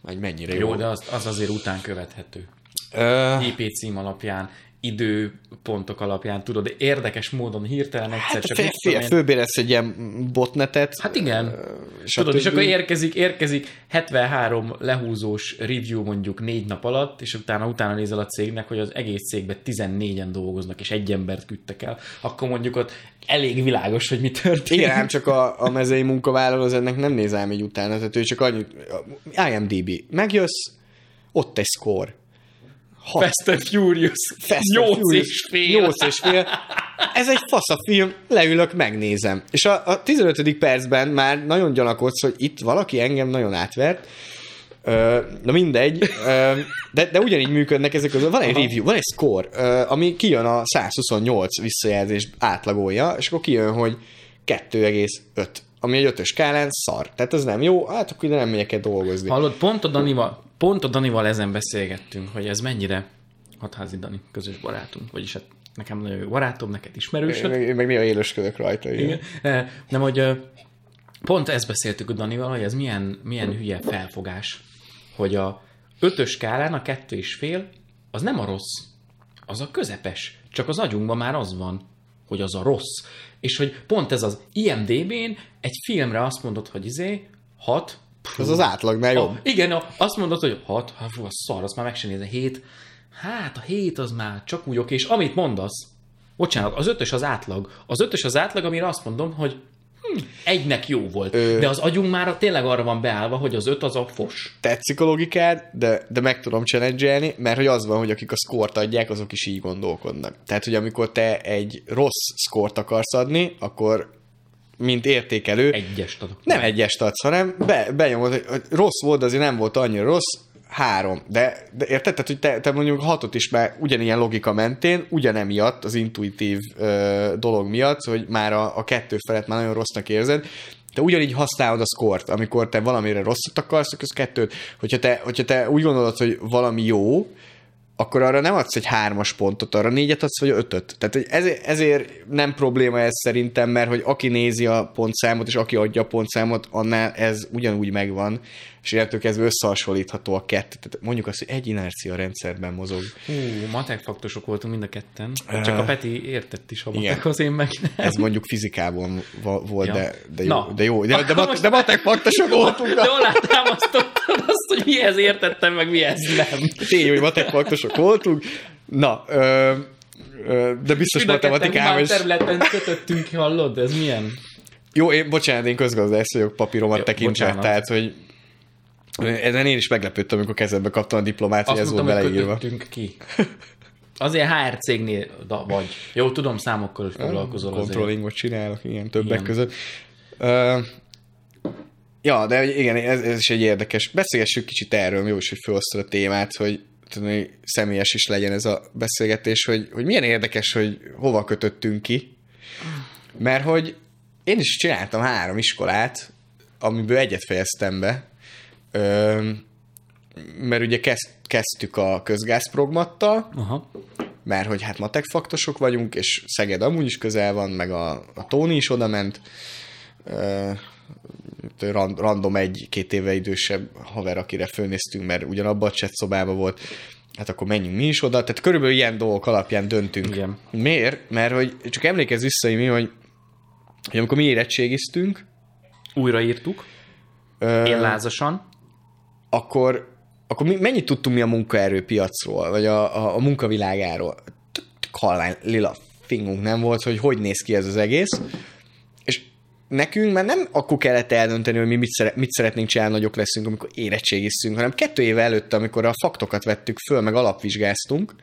egy mennyire jó. Jó, de az, az azért után követhető. Uh, IP cím alapján, időpontok alapján, tudod, érdekes módon hirtelen egyszer hát, csak... Fél, fél, főbéresz egy ilyen botnetet. Hát igen. És tudod, és akkor érkezik, érkezik 73 lehúzós review mondjuk négy nap alatt, és utána utána nézel a cégnek, hogy az egész cégben 14-en dolgoznak, és egy embert küldtek el, akkor mondjuk ott elég világos, hogy mi történik. Igen, ám csak a, a mezei munkavállaló az ennek nem néz ám így utána, tehát ő csak annyit, IMDB, megjössz, ott egy score Hat. Fast and Furious. Fast 8 Furious. és fél. 8 és fél. Ez egy fasz a film, leülök, megnézem. És a, a 15. percben már nagyon gyanakodsz, hogy itt valaki engem nagyon átvert, Uh, na mindegy, uh, de, de ugyanígy működnek ezek közül. Van egy Aha. review, van egy score, uh, ami kijön a 128 visszajelzés átlagolja, és akkor kijön, hogy 2,5 ami egy ötös skálán szar. Tehát ez nem jó, hát akkor ide nem megyek el dolgozni. Hallod, pont a Danival, pont a Danival ezen beszélgettünk, hogy ez mennyire hatházi Dani, közös barátunk, vagyis hát nekem nagyon jó barátom, neked ismerősöd. Én meg néha élősködök rajta. Igen. igen. Eh, nem, hogy pont ezt beszéltük a Danival, hogy ez milyen, milyen hülye felfogás, hogy a ötös skálán a kettő és fél, az nem a rossz, az a közepes. Csak az agyunkban már az van, hogy az a rossz. És hogy pont ez az IMDB-n egy filmre azt mondod, hogy izé, 6, ez az átlagnál jobb. A, igen, azt mondod, hogy 6, hát fú, az szar, azt már meg sem nézem, 7. Hát a 7 az már csak úgy oké, és amit mondasz, bocsánat, az ötös az átlag. Az ötös az átlag, amire azt mondom, hogy hm, egynek jó volt. Ö... De az agyunk már tényleg arra van beállva, hogy az öt az a fos. Tetszik a logikád, de, de meg tudom challenge mert hogy az van, hogy akik a szkort adják, azok is így gondolkodnak. Tehát, hogy amikor te egy rossz szkort akarsz adni, akkor mint értékelő. Egyest adok. Nem egyest adsz, hanem be, benyomod, hogy, hogy rossz volt, azért nem volt annyira rossz, három. De, de érted? Tehát, hogy te, te mondjuk hatot is már ugyanilyen logika mentén, ugyanemiatt, az intuitív ö, dolog miatt, hogy már a, a kettő felett már nagyon rossznak érzed, te ugyanígy használod a szkort, amikor te valamire rosszat akarsz, akkor az kettőt. Hogyha te, hogyha te úgy gondolod, hogy valami jó, akkor arra nem adsz egy hármas pontot, arra négyet adsz, vagy ötöt. Tehát ezért nem probléma ez szerintem, mert hogy aki nézi a pontszámot, és aki adja a pontszámot, annál ez ugyanúgy megvan, és illetve kezdve összehasonlítható a kettő. Tehát mondjuk azt, hogy egy inercia rendszerben mozog. Hú, matek faktusok voltunk mind a ketten. Csak a Peti értett is a matekhoz, én meg nem. Ez mondjuk fizikában volt, Ja. de, de, jó, Na. de jó. De, de, mat, de matek faktusok voltunk. De alátámasztottad azt, hogy mihez értettem, meg mihez nem. Tény, hogy matek faktusok voltunk. Na, ö, ö, de biztos matematikában is. területen kötöttünk, hallod? Ez milyen? Jó, én, bocsánat, én közgazdász vagyok papíromat tekintve, tehát, hogy ezen én is meglepődtem, amikor kezembe kaptam a diplomát, hogy Azt ez volt hogy beleírva. ki. Azért HR cégnél da, vagy. Jó, tudom, számokkal is foglalkozol. Controllingot csinálok, igen, többek Igen. között. Uh, ja, de igen, ez, ez is egy érdekes. Beszélgessük kicsit erről, jó is, hogy felhoztad a témát, hogy tudom, hogy személyes is legyen ez a beszélgetés, hogy, hogy milyen érdekes, hogy hova kötöttünk ki. Mert hogy én is csináltam három iskolát, amiből egyet fejeztem be. Mert ugye kezd, kezdtük a közgázprogmattal, Aha. mert hogy hát matek faktosok vagyunk, és Szeged amúgy is közel van, meg a, a Tóni is oda ment. Random egy-két éve idősebb haver, akire fölnéztünk, mert ugyanabban a chat szobában volt, hát akkor menjünk mi is oda, tehát körülbelül ilyen dolgok alapján döntünk. Igen. Miért? Mert hogy csak emlékezz vissza, hogy mi, hogy, hogy amikor mi érettségiztünk, Újraírtuk. ö, Én lázasan. Akkor, akkor mi, mennyit tudtunk mi a munkaerőpiacról, vagy a, a, a munkavilágáról? Tök Halvány, lila fingunk nem volt, hogy hogy néz ki ez az egész. És nekünk már nem akkor kellett eldönteni, hogy mi mit, szere, mit szeretnénk csinálni, nagyok leszünk, amikor érettségiztünk, hanem kettő éve előtt, amikor a faktokat vettük föl, meg alapvizsgáztunk,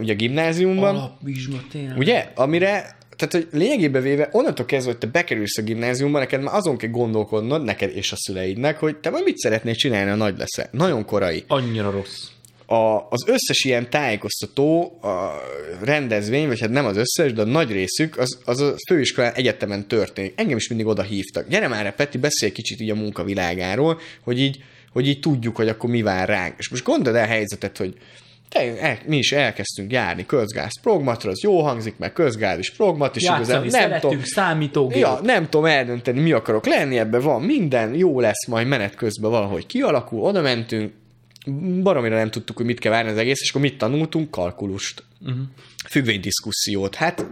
ugye a gimnáziumban. Alapvizsga tényleg. Ugye? Amire, tehát hogy lényegében véve, onnantól kezdve, hogy te bekerülsz a gimnáziumba, neked már azon kell gondolkodnod, neked és a szüleidnek, hogy te majd mit szeretnél csinálni, ha nagy leszel. Nagyon korai. Annyira rossz. A, az összes ilyen tájékoztató a rendezvény, vagy hát nem az összes, de a nagy részük, az, az a főiskolán egyetemen történik. Engem is mindig oda hívtak. Gyere már, Peti, beszélj kicsit így a munkavilágáról, hogy így, hogy így tudjuk, hogy akkor mi vár ránk. És most gondold el a helyzetet, hogy te, el, mi is elkezdtünk járni közgáz progmatra, az jó hangzik, meg közgáz is progmat, és Játszani igazából nem tudom, számítógép. Ja, nem tudom eldönteni, mi akarok lenni, ebben van minden, jó lesz, majd menet közben valahogy kialakul, oda mentünk, baromira nem tudtuk, hogy mit kell várni az egész, és akkor mit tanultunk? Kalkulust. Uh-huh. Függvénydiszkusziót. Hát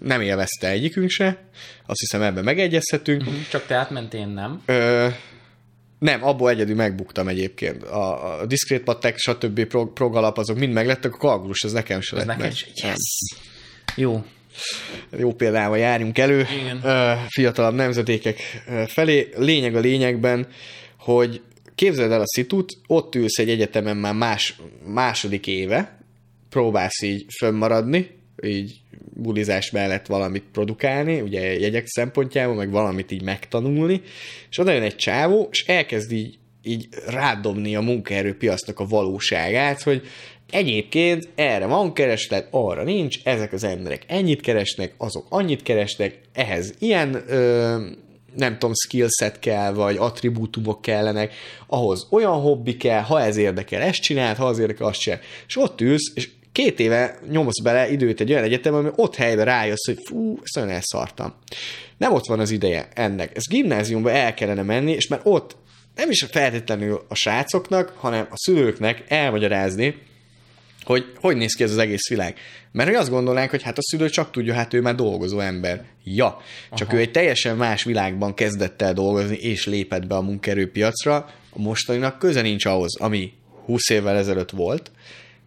nem élvezte egyikünk se, azt hiszem ebben megegyezhetünk. Uh-huh. Csak te átmentél, nem? Ö, nem, abból egyedül megbuktam egyébként. A, a diszkrét pattek, stb. Prog, prog alap, azok mind meglettek, a kalkulus az nekem se Ez lett neked meg. Yes. Jó. jó példával járjunk elő Igen. fiatalabb nemzedékek ö, felé. Lényeg a lényegben, hogy képzeld el a szitut, ott ülsz egy egyetemen már más, második éve, próbálsz így fönnmaradni, így bulizás mellett valamit produkálni, ugye jegyek szempontjából, meg valamit így megtanulni, és oda jön egy csávó, és elkezd így, így rádobni a munkaerőpiacnak a valóságát, hogy egyébként erre van kereslet, arra nincs, ezek az emberek ennyit keresnek, azok annyit keresnek, ehhez ilyen ö, nem tudom, skillset kell, vagy attribútumok kellenek, ahhoz olyan hobbi kell, ha ez érdekel, ezt csináld, ha az érdekel, azt csinál. És ott ülsz, és két éve nyomsz bele időt egy olyan egyetem, ami ott helyben rájössz, hogy fú, ezt nagyon elszartam. Nem ott van az ideje ennek. Ez gimnáziumba el kellene menni, és már ott nem is feltétlenül a srácoknak, hanem a szülőknek elmagyarázni, hogy hogy néz ki ez az egész világ. Mert hogy azt gondolnánk, hogy hát a szülő csak tudja, hát ő már dolgozó ember. Ja, csak Aha. ő egy teljesen más világban kezdett el dolgozni, és lépett be a munkaerőpiacra, a mostaninak köze nincs ahhoz, ami 20 évvel ezelőtt volt.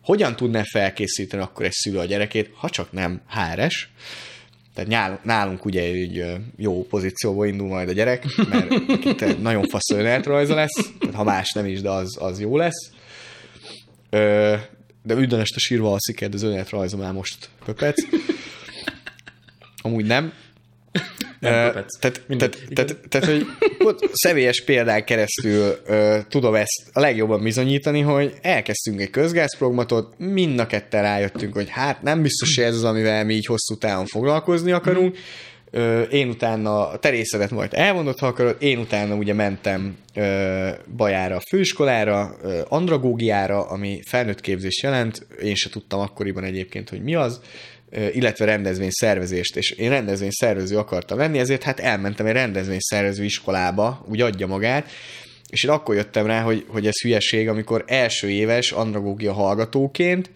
Hogyan tudná felkészíteni akkor egy szülő a gyerekét, ha csak nem háres? Tehát nálunk ugye egy jó pozícióba indul majd a gyerek, mert itt nagyon fasz önéletrajza lesz, tehát ha más nem is, de az, az jó lesz. Ö, de minden este sírva alszik, de az önéletrajza már most köpec. Amúgy nem. Nem. Tehát, Mindegy. tehát, tehát, tehát, hogy ott személyes példán keresztül ö, tudom ezt a legjobban bizonyítani, hogy elkezdtünk egy közgázprogmatot, mind a ketten rájöttünk, hogy hát nem biztos, hogy ez az, amivel mi így hosszú távon foglalkozni akarunk. Én utána a terészedet majd elvonod, ha akarod, én utána ugye mentem ö, Bajára a főiskolára, ö, andragógiára, ami felnőtt képzés jelent, én se tudtam akkoriban egyébként, hogy mi az, illetve rendezvényszervezést, és én rendezvényszervező akartam lenni, ezért hát elmentem egy rendezvényszervező iskolába, úgy adja magát, és én akkor jöttem rá, hogy, hogy ez hülyeség, amikor első éves andragógia hallgatóként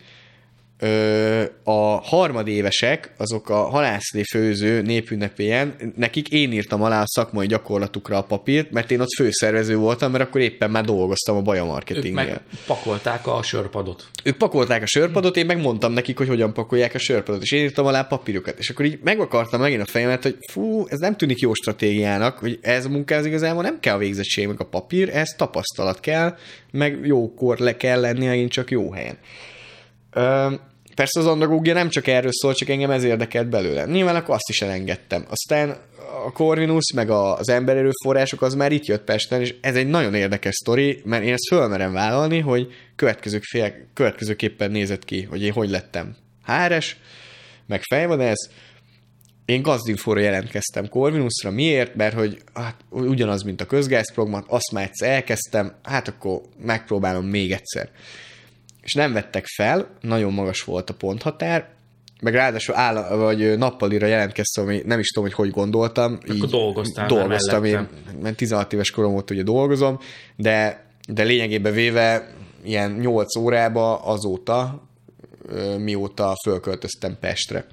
a harmadévesek, azok a halászlé főző népünnepélyen, nekik én írtam alá a szakmai gyakorlatukra a papírt, mert én ott főszervező voltam, mert akkor éppen már dolgoztam a Baja Ők Marketingnél. meg pakolták a sörpadot. Ők pakolták a sörpadot, én megmondtam nekik, hogy hogyan pakolják a sörpadot, és én írtam alá a papírokat. És akkor így meg akartam megint a fejemet, hogy fú, ez nem tűnik jó stratégiának, hogy ez a munkához igazából nem kell a végzettség, meg a papír, ez tapasztalat kell, meg jókor le kell lenni, megint csak jó helyen. Ö, persze az andragógia nem csak erről szól, csak engem ez érdekelt belőle. Nyilván akkor azt is elengedtem. Aztán a Corvinus, meg az embererőforrások az már itt jött Pesten, és ez egy nagyon érdekes sztori, mert én ezt fölmerem vállalni, hogy következő fél, következőképpen nézett ki, hogy én hogy lettem háres, meg fejvadász, én gazdinfóra jelentkeztem Corvinusra. Miért? Mert hogy hát, ugyanaz, mint a közgázprogmat, azt már egyszer elkezdtem, hát akkor megpróbálom még egyszer. És nem vettek fel, nagyon magas volt a ponthatár, meg ráadásul áll, vagy nappalira jelentkeztem, ami nem is tudom, hogy hogy gondoltam. Akkor dolgoztál már Dolgoztam én, mert 16 éves korom óta ugye dolgozom, de, de lényegében véve ilyen 8 órába azóta, mióta fölköltöztem Pestre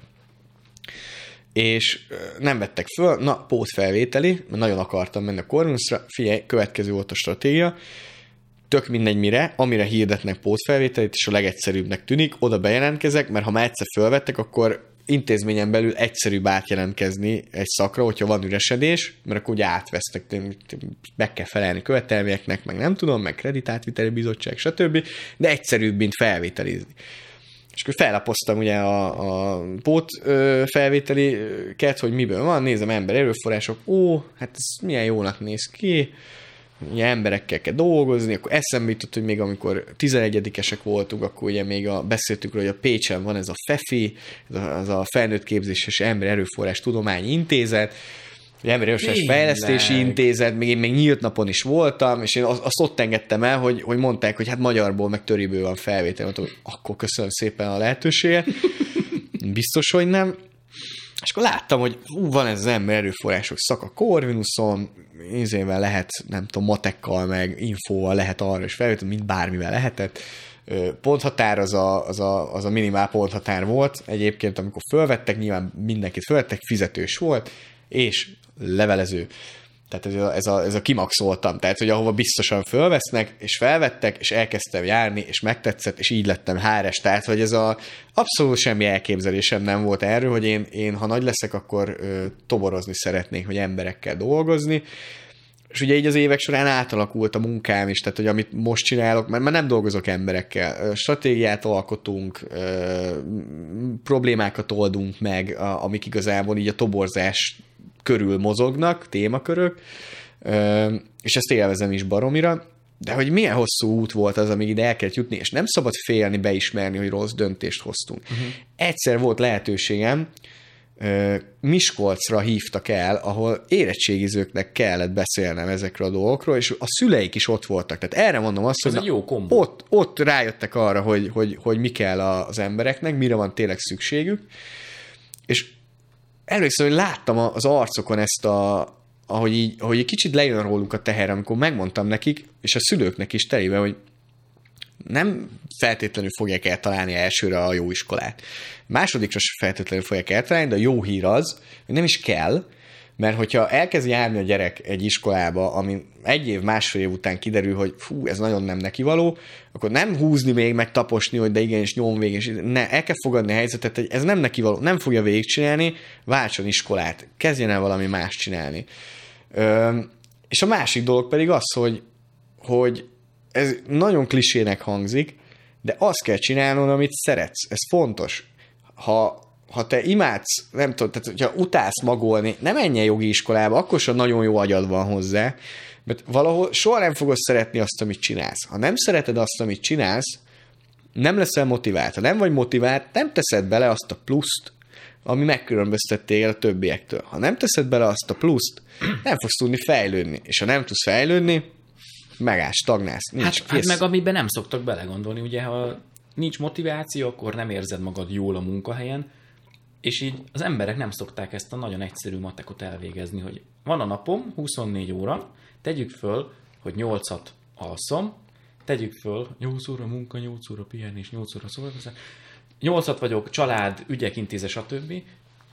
és nem vettek föl, na, pótfelvételi, mert nagyon akartam menni a Corvinusra, figyelj, következő volt a stratégia, tök mindegy mire, amire hirdetnek pótfelvételit, és a legegyszerűbbnek tűnik, oda bejelentkezek, mert ha már egyszer fölvettek, akkor intézményen belül egyszerűbb átjelentkezni egy szakra, hogyha van üresedés, mert akkor ugye átvesznek, meg kell felelni követelményeknek, meg nem tudom, meg kreditátviteli bizottság, stb., de egyszerűbb, mint felvételizni. És akkor fellapoztam ugye a, a pót felvételiket, hogy miből van, nézem ember erőforrások, ó, hát ez milyen jónak néz ki, ugye emberekkel kell dolgozni, akkor eszembe jutott, hogy még amikor 11-esek voltunk, akkor ugye még a, beszéltük hogy a Pécsen van ez a FEFI, ez a, az a Felnőtt Képzés és Ember Erőforrás Tudományi Intézet, Ugye Ember Erőforrás Tényleg? Fejlesztési Intézet, még én még nyílt napon is voltam, és én azt, azt ott engedtem el, hogy, hogy mondták, hogy hát magyarból, meg töriből van felvétel. Mondtam, hogy akkor köszönöm szépen a lehetőséget. Biztos, hogy nem. És akkor láttam, hogy ú, van ez az ember erőforrások szak a Corvinuson, izével lehet, nem tudom, matekkal, meg infóval lehet arra is felvétel, mint bármivel lehetett. Ponthatár az a, az, a, az a minimál ponthatár volt. Egyébként, amikor fölvettek, nyilván mindenkit fölvettek, fizetős volt, és levelező. Tehát ez a, ez a, ez a kimaxoltam. Tehát, hogy ahova biztosan fölvesznek, és felvettek, és elkezdtem járni, és megtetszett, és így lettem háres. Tehát, hogy ez a abszolút semmi elképzelésem nem volt erről, hogy én, én ha nagy leszek, akkor ö, toborozni szeretnék, hogy emberekkel dolgozni. És ugye így az évek során átalakult a munkám is, tehát hogy amit most csinálok, mert már nem dolgozok emberekkel, stratégiát alkotunk, ö, problémákat oldunk meg, a- amik igazából így a toborzás körül mozognak, témakörök, és ezt élvezem is baromira, de hogy milyen hosszú út volt az, amíg ide el kellett jutni, és nem szabad félni, beismerni, hogy rossz döntést hoztunk. Uh-huh. Egyszer volt lehetőségem, Miskolcra hívtak el, ahol érettségizőknek kellett beszélnem ezekről a dolgokról, és a szüleik is ott voltak. Tehát erre mondom azt, Ez hogy jó kombó. ott, ott rájöttek arra, hogy, hogy, hogy mi kell az embereknek, mire van tényleg szükségük, és emlékszem, hogy láttam az arcokon ezt a, ahogy így, ahogy egy kicsit lejön róluk a teher, amikor megmondtam nekik, és a szülőknek is telébe, hogy nem feltétlenül fogják eltalálni elsőre a jó iskolát. Másodikra sem feltétlenül fogják eltalálni, de a jó hír az, hogy nem is kell, mert hogyha elkezd járni a gyerek egy iskolába, ami egy év, másfél év után kiderül, hogy fú, ez nagyon nem neki való, akkor nem húzni még, meg taposni, hogy de igenis nyom és ne, el kell fogadni a helyzetet, hogy ez nem neki való, nem fogja végigcsinálni, váltson iskolát, kezdjen el valami más csinálni. Ö, és a másik dolog pedig az, hogy, hogy ez nagyon klisének hangzik, de azt kell csinálnod, amit szeretsz. Ez fontos. Ha, ha te imádsz, nem tudom, tehát hogyha utálsz magolni, nem menj el jogi iskolába, akkor sem nagyon jó agyad van hozzá, mert valahol soha nem fogod szeretni azt, amit csinálsz. Ha nem szereted azt, amit csinálsz, nem leszel motivált. Ha nem vagy motivált, nem teszed bele azt a pluszt, ami megkülönböztet téged a többiektől. Ha nem teszed bele azt a pluszt, nem fogsz tudni fejlődni. És ha nem tudsz fejlődni, megállsz, stagnálsz. Nincs, Hát, hát meg amiben nem szoktak belegondolni, ugye ha nincs motiváció, akkor nem érzed magad jól a munkahelyen, és így az emberek nem szokták ezt a nagyon egyszerű matekot elvégezni, hogy van a napom 24 óra, tegyük föl, hogy 8-at alszom, tegyük föl 8 óra munka, 8 óra pihenés, 8 óra szórakozás, 8-at vagyok, család, ügyek intéze, stb.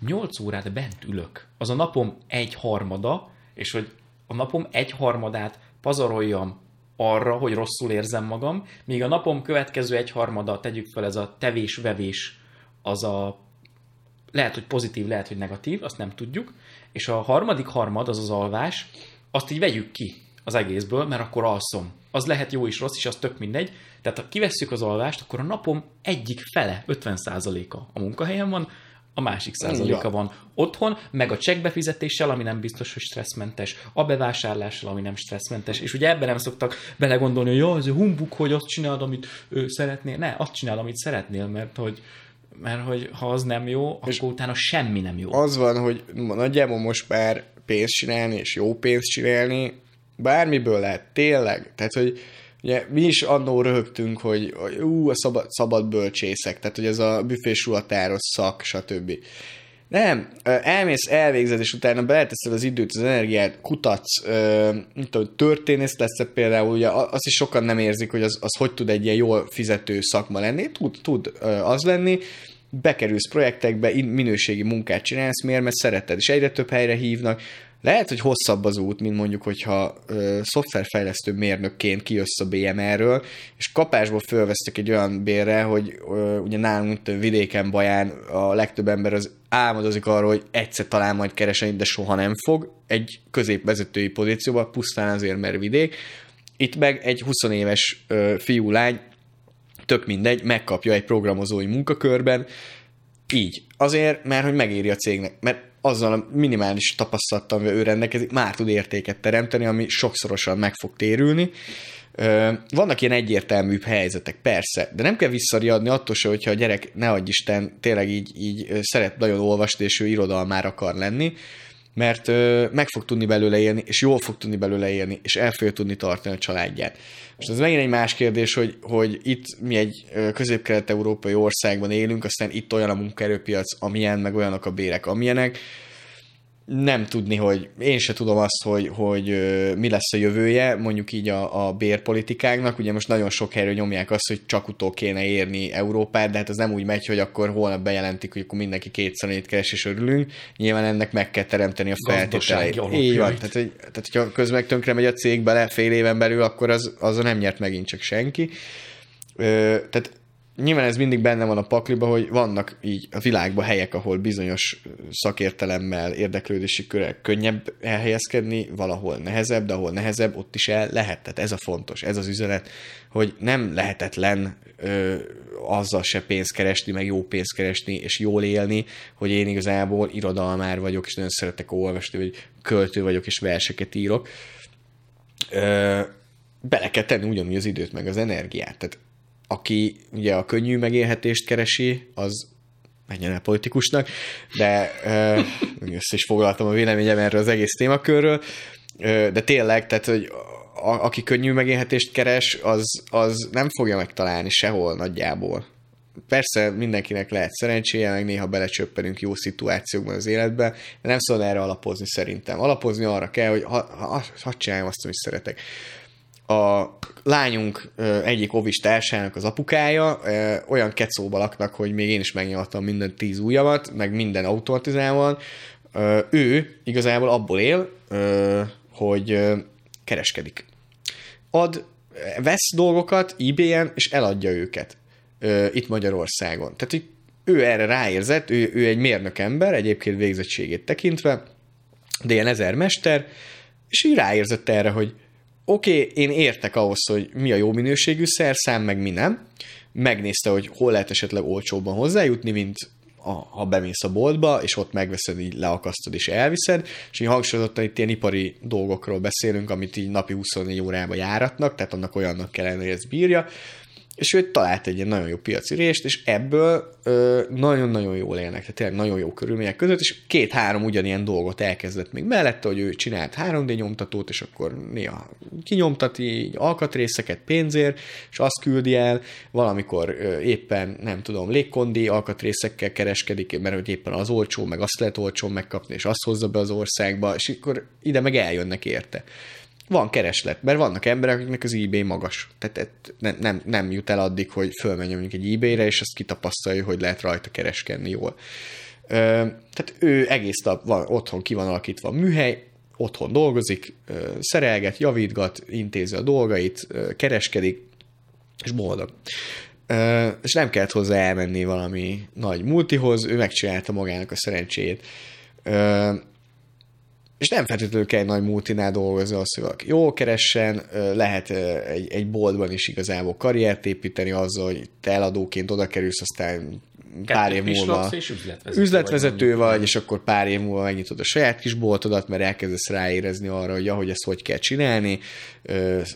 8 órát bent ülök. Az a napom egy harmada, és hogy a napom egy harmadát pazaroljam arra, hogy rosszul érzem magam, míg a napom következő egy harmada, tegyük fel ez a tevés-vevés, az a lehet, hogy pozitív, lehet, hogy negatív, azt nem tudjuk, és a harmadik harmad, az az alvás, azt így vegyük ki az egészből, mert akkor alszom. Az lehet jó is rossz, és az tök mindegy. Tehát ha kivesszük az alvást, akkor a napom egyik fele, 50%-a a munkahelyen van, a másik százaléka Ja. van otthon, meg a csekkbefizetéssel, ami nem biztos, hogy stresszmentes, a bevásárlással, ami nem stresszmentes, és ugye ebben nem szoktak belegondolni, hogy jó, ez a humbuk, hogy azt csinálod, amit ő szeretnél. Ne, azt csinálod, amit szeretnél, mert hogy, mert hogy ha az nem jó, akkor utána semmi nem jó. Az van, hogy nagyjából most már pénzt csinálni, és jó pénzt csinálni, bármiből lehet, tényleg. Tehát, hogy ugye mi is annó röhögtünk, hogy ú, a szabad, szabad bölcsészek, tehát, hogy ez a büfés ruhatáros szak, stb. Nem, elmész, elvégzed, és utána beleteszed az időt, az energiát, kutatsz, mint tudom, történész lesz például, ugye azt is sokan nem érzik, hogy az, az hogy tud egy ilyen jól fizető szakma lenni, tud, tud az lenni, bekerülsz projektekbe, in- minőségi munkát csinálsz, miért? Mert szereted, és egyre több helyre hívnak. Lehet, hogy hosszabb az út, mint mondjuk, hogyha ö, szoftverfejlesztő mérnökként kijössz a BMR-ről, és kapásból fölvesztek egy olyan bérre, hogy ö, ugye nálunk vidéken Baján a legtöbb ember az álmodozik arról, hogy egyszer talán majd keresni, de soha nem fog egy középvezetői pozícióba, pusztán azért, mert vidék. Itt meg egy 20 éves ö, fiú-lány tök mindegy, megkapja egy programozói munkakörben, így. Azért, mert hogy megéri a cégnek, mert azzal a minimális tapasztalattal, amivel ő rendelkezik, már tud értéket teremteni, ami sokszorosan meg fog térülni. Vannak ilyen egyértelműbb helyzetek, persze, de nem kell visszariadni attól se, hogyha a gyerek, ne adj Isten, tényleg így, így szeret nagyon olvasni, és ő irodalmár akar lenni, mert ö, meg fog tudni belőle élni, és jól fog tudni belőle élni, és el fogja tudni tartani a családját. Most ez megint egy más kérdés, hogy, hogy itt mi egy közép-kelet-európai országban élünk, aztán itt olyan a munkaerőpiac, amilyen, meg olyanok a bérek, amilyenek. Nem tudni, hogy én se tudom azt, hogy, hogy mi lesz a jövője, mondjuk így a, a bérpolitikáknak. Ugye most nagyon sok helyről nyomják azt, hogy csak utól kéne érni Európát, de hát az nem úgy megy, hogy akkor holnap bejelentik, hogy akkor mindenki kétszer annyit keres és örülünk. Nyilván ennek meg kell teremteni a feltételeit. Így van. Tehát, hogy, tehát, hogyha közben tönkre megy a cég bele fél éven belül, akkor az, az nem nyert megint csak senki. Ö, tehát nyilván ez mindig benne van a pakliba, hogy vannak így a világban helyek, ahol bizonyos szakértelemmel, érdeklődési körrel könnyebb elhelyezkedni, valahol nehezebb, de ahol nehezebb, ott is el lehet. Tehát ez a fontos, ez az üzenet, hogy nem lehetetlen ö, azzal se pénzt keresni, meg jó pénzt keresni, és jól élni, hogy én igazából irodalmár vagyok, és nagyon szeretek olvasni, vagy költő vagyok, és verseket írok. Ö, bele kell tenni ugyanúgy az időt, meg az energiát. Tehát aki ugye a könnyű megélhetést keresi, az menjen el politikusnak, de ö, össze is foglaltam a véleményem erről az egész témakörről, de tényleg, tehát, hogy a, aki könnyű megélhetést keres, az, az nem fogja megtalálni sehol nagyjából. Persze mindenkinek lehet szerencséje, meg néha belecsöppenünk jó szituációkban az életbe, de nem szabad erre alapozni szerintem. Alapozni arra kell, hogy ha, ha, ha csináljam azt, amit szeretek a lányunk egyik ovis társának az apukája olyan kecóba laknak, hogy még én is megnyaltam minden tíz ujjamat, meg minden automatizálva. Ö, ő igazából abból él, hogy kereskedik. Ad, vesz dolgokat eBay-en, és eladja őket itt Magyarországon. Tehát ő erre ráérzett, ő, ő egy mérnök ember, egyébként végzettségét tekintve, de ilyen ezer mester, és így ráérzett erre, hogy oké, okay, én értek ahhoz, hogy mi a jó minőségű szerszám, meg mi nem. Megnézte, hogy hol lehet esetleg olcsóbban hozzájutni, mint a, ha bemész a boltba, és ott megveszed, így leakasztod és elviszed, és így hangsúlyozottan itt ilyen ipari dolgokról beszélünk, amit így napi 24 órába járatnak, tehát annak olyannak kellene, hogy ez bírja, és ő talált egy ilyen nagyon jó piaci részt, és ebből ö, nagyon-nagyon jól élnek, tehát tényleg nagyon jó körülmények között, és két-három ugyanilyen dolgot elkezdett még mellette, hogy ő csinált 3D nyomtatót, és akkor néha kinyomtati alkatrészeket pénzért, és azt küldi el, valamikor ö, éppen, nem tudom, légkondi alkatrészekkel kereskedik, mert hogy éppen az olcsó, meg azt lehet olcsó megkapni, és azt hozza be az országba, és akkor ide meg eljönnek érte van kereslet, mert vannak emberek, akiknek az eBay magas. Tehát nem, nem, nem jut el addig, hogy fölmenjen mondjuk egy eBay-re, és azt kitapasztalja, hogy lehet rajta kereskedni jól. Ö, tehát ő egész nap van, otthon ki van alakítva a műhely, otthon dolgozik, szerelget, javítgat, intézi a dolgait, kereskedik, és boldog. És nem kellett hozzá elmenni valami nagy multihoz, ő megcsinálta magának a szerencséjét. És nem feltétlenül kell egy nagy multinál dolgozni, az, hogy valaki jól keressen, lehet egy, egy boltban is igazából karriert építeni azzal, hogy te eladóként oda kerülsz, aztán pár év múlva és üzletvezető, üzletvezető vagy, vagy, és akkor pár év múlva megnyitod a saját kis boltodat, mert elkezdesz ráérezni arra, hogy ahogy ezt hogy kell csinálni,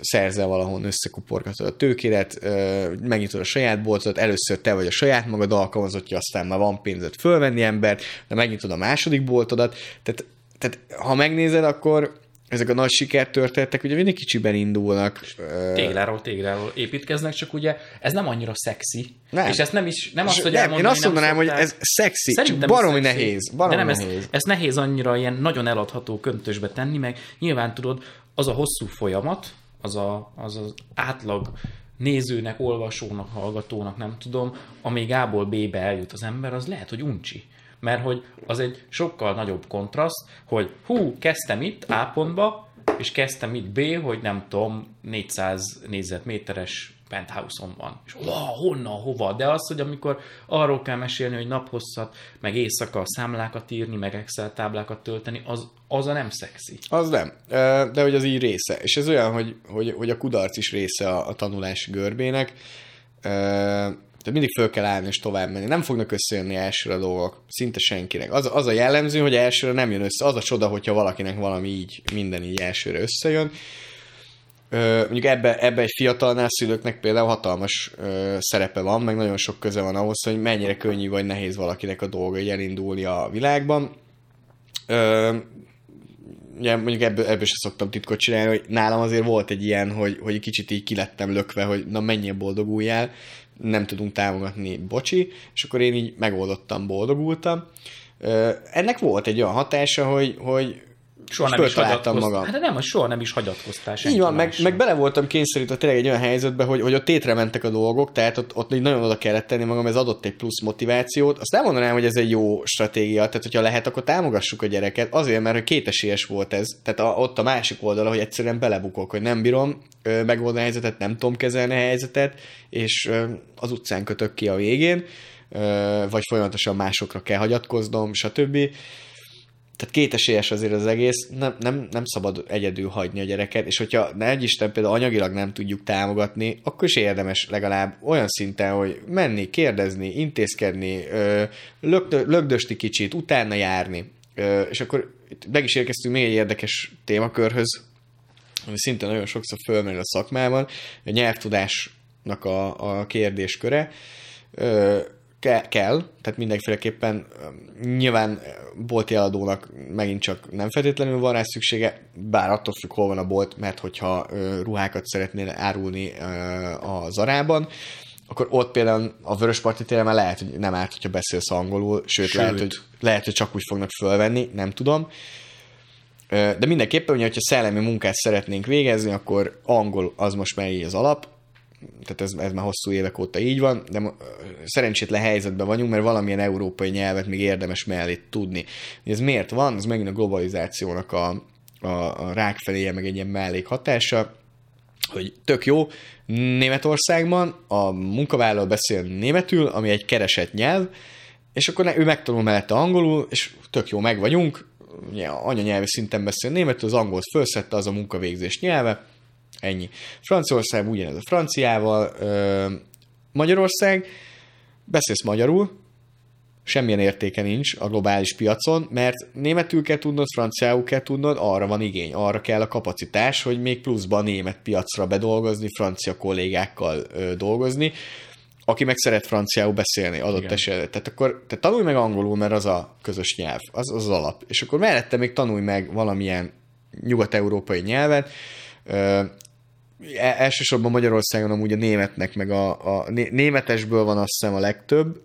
szerzel valahol, összekuporgatod a tőkéret, megnyitod a saját boltodat, először te vagy a saját magad alkalmazottja, aztán már van pénzed fölvenni embert, de megnyitod a második boltodat, tehát tehát ha megnézed, akkor ezek a nagy sikertörténetek ugye mindig kicsiben indulnak. Tégláról tégláról építkeznek, csak ugye ez nem annyira szexi. Nem. És ezt nem is, nem azt, hogy nem, Én azt mondanám, hogy ez szexi, Szerintem csak baromi szexi. nehéz. Baromi De nem, nehéz. Ez, ez nehéz annyira ilyen nagyon eladható köntösbe tenni, meg nyilván tudod, az a hosszú folyamat, az a, az, az átlag nézőnek, olvasónak, hallgatónak, nem tudom, amíg A-ból B-be eljut az ember, az lehet, hogy uncsi mert hogy az egy sokkal nagyobb kontraszt, hogy hú, kezdtem itt A pontba, és kezdtem itt B, hogy nem tudom, 400 négyzetméteres penthouse-on van. És wow, honnan, hova? De az, hogy amikor arról kell mesélni, hogy naphosszat, meg éjszaka számlákat írni, meg Excel táblákat tölteni, az, az a nem szexi. Az nem, de hogy az így része. És ez olyan, hogy, hogy, hogy a kudarc is része a, a tanulási görbének tehát mindig föl kell állni és tovább menni. Nem fognak összejönni elsőre a dolgok, szinte senkinek. Az, az a jellemző, hogy elsőre nem jön össze. Az a csoda, hogyha valakinek valami így, minden így elsőre összejön. Ö, mondjuk ebbe, ebbe egy fiatalnál szülőknek például hatalmas ö, szerepe van, meg nagyon sok köze van ahhoz, hogy mennyire könnyű vagy nehéz valakinek a dolga így elindulni a világban. Ö, ugye mondjuk ebből, ebből se szoktam titkot csinálni, hogy nálam azért volt egy ilyen, hogy, hogy kicsit így kilettem lökve, hogy na mennyire boldoguljál, nem tudunk támogatni, bocsi, és akkor én így megoldottam, boldogultam. Ennek volt egy olyan hatása, hogy, hogy soha nem is magam. Hát nem, soha nem is hagyatkoztál Így van, meg, meg, bele voltam kényszerítve tényleg egy olyan helyzetbe, hogy, hogy ott tétre mentek a dolgok, tehát ott, ott így nagyon oda kellett tenni magam, ez adott egy plusz motivációt. Azt nem mondanám, hogy ez egy jó stratégia, tehát hogyha lehet, akkor támogassuk a gyereket, azért, mert hogy kétesélyes volt ez. Tehát a, ott a másik oldala, hogy egyszerűen belebukok, hogy nem bírom ö, megoldani a helyzetet, nem tudom kezelni a helyzetet, és ö, az utcán kötök ki a végén, ö, vagy folyamatosan másokra kell hagyatkoznom, stb tehát kétesélyes azért az egész, nem, nem, nem szabad egyedül hagyni a gyereket, és hogyha ne egy Isten például anyagilag nem tudjuk támogatni, akkor is érdemes legalább olyan szinten, hogy menni, kérdezni, intézkedni, lögdösti kicsit, utána járni. És akkor meg is érkeztünk még egy érdekes témakörhöz, ami szinte nagyon sokszor fölmerül a szakmában, a nyelvtudásnak a, a kérdésköre ke- kell, tehát mindenféleképpen nyilván bolti eladónak megint csak nem feltétlenül van rá szüksége, bár attól függ, hol van a bolt, mert hogyha ruhákat szeretnél árulni a zarában, akkor ott például a Vörösparti téren már lehet, hogy nem árt, hogyha beszélsz angolul, sőt, sőt. Lehet, hogy, lehet, hogy csak úgy fognak fölvenni, nem tudom. De mindenképpen, hogyha szellemi munkát szeretnénk végezni, akkor angol az most már így az alap, tehát ez, ez már hosszú évek óta így van, de szerencsétlen helyzetben vagyunk, mert valamilyen európai nyelvet még érdemes mellé tudni. Ez miért van? Ez megint a globalizációnak a, a, a rák feléje, meg egy ilyen mellékhatása, hogy tök jó, Németországban a munkavállaló beszél németül, ami egy keresett nyelv, és akkor ő megtanul mellette angolul, és tök jó, meg vagyunk, ugye, anyanyelvi szinten beszél németül, az angolt felszette, az a munkavégzés nyelve, Ennyi. Franciaország ugyanez a franciával, Magyarország, beszélsz magyarul, semmilyen értéke nincs a globális piacon, mert németül kell tudnod, franciául kell tudnod, arra van igény, arra kell a kapacitás, hogy még pluszban német piacra bedolgozni, francia kollégákkal ö, dolgozni, aki meg szeret franciául beszélni adott esetben. Tehát akkor te tanulj meg angolul, mert az a közös nyelv, az az alap. És akkor mellette még tanulj meg valamilyen nyugat-európai nyelvet, ö, elsősorban Magyarországon amúgy a németnek, meg a, a németesből van azt hiszem a legtöbb,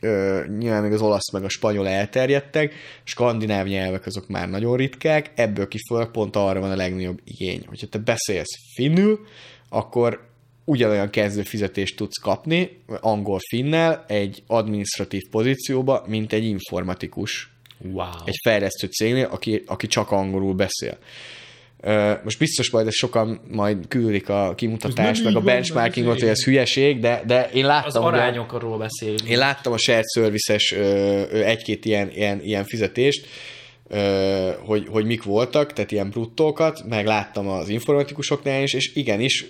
ö, nyilván még az olasz meg a spanyol elterjedtek, skandináv nyelvek azok már nagyon ritkák, ebből kifolyólag pont arra van a legnagyobb igény. Hogyha te beszélsz finnül, akkor ugyanolyan kezdő fizetést tudsz kapni angol finnel egy administratív pozícióba, mint egy informatikus. Wow. Egy fejlesztő cégnél, aki, aki csak angolul beszél. Most biztos majd ezt sokan majd küldik a kimutatást, meg a benchmarkingot, hogy ez hülyeség, de, de én láttam... Az arányokról beszélünk. Én láttam a shared services egy-két ilyen, ilyen, ilyen fizetést, hogy, hogy mik voltak, tehát ilyen bruttókat, meg láttam az informatikusoknál is, és igenis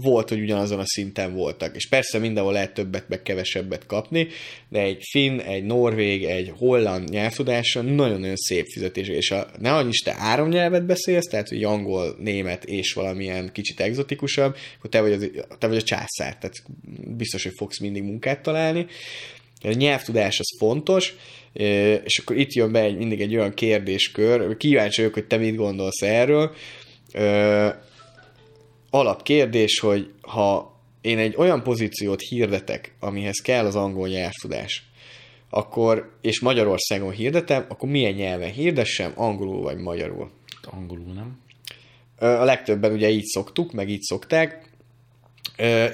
volt, hogy ugyanazon a szinten voltak. És persze mindenhol lehet többet, meg kevesebbet kapni, de egy finn, egy norvég, egy holland nyelvtudása nagyon-nagyon szép fizetés. És a, ne annyi te három nyelvet beszélsz, tehát hogy angol, német és valamilyen kicsit egzotikusabb, akkor te vagy, az, te vagy a császár, tehát biztos, hogy fogsz mindig munkát találni. A nyelvtudás az fontos, és akkor itt jön be egy, mindig egy olyan kérdéskör, kíváncsi vagyok, hogy te mit gondolsz erről, alapkérdés, hogy ha én egy olyan pozíciót hirdetek, amihez kell az angol nyelvtudás, akkor, és Magyarországon hirdetem, akkor milyen nyelven hirdessem, angolul vagy magyarul? Angolul, nem? A legtöbben ugye így szoktuk, meg így szokták.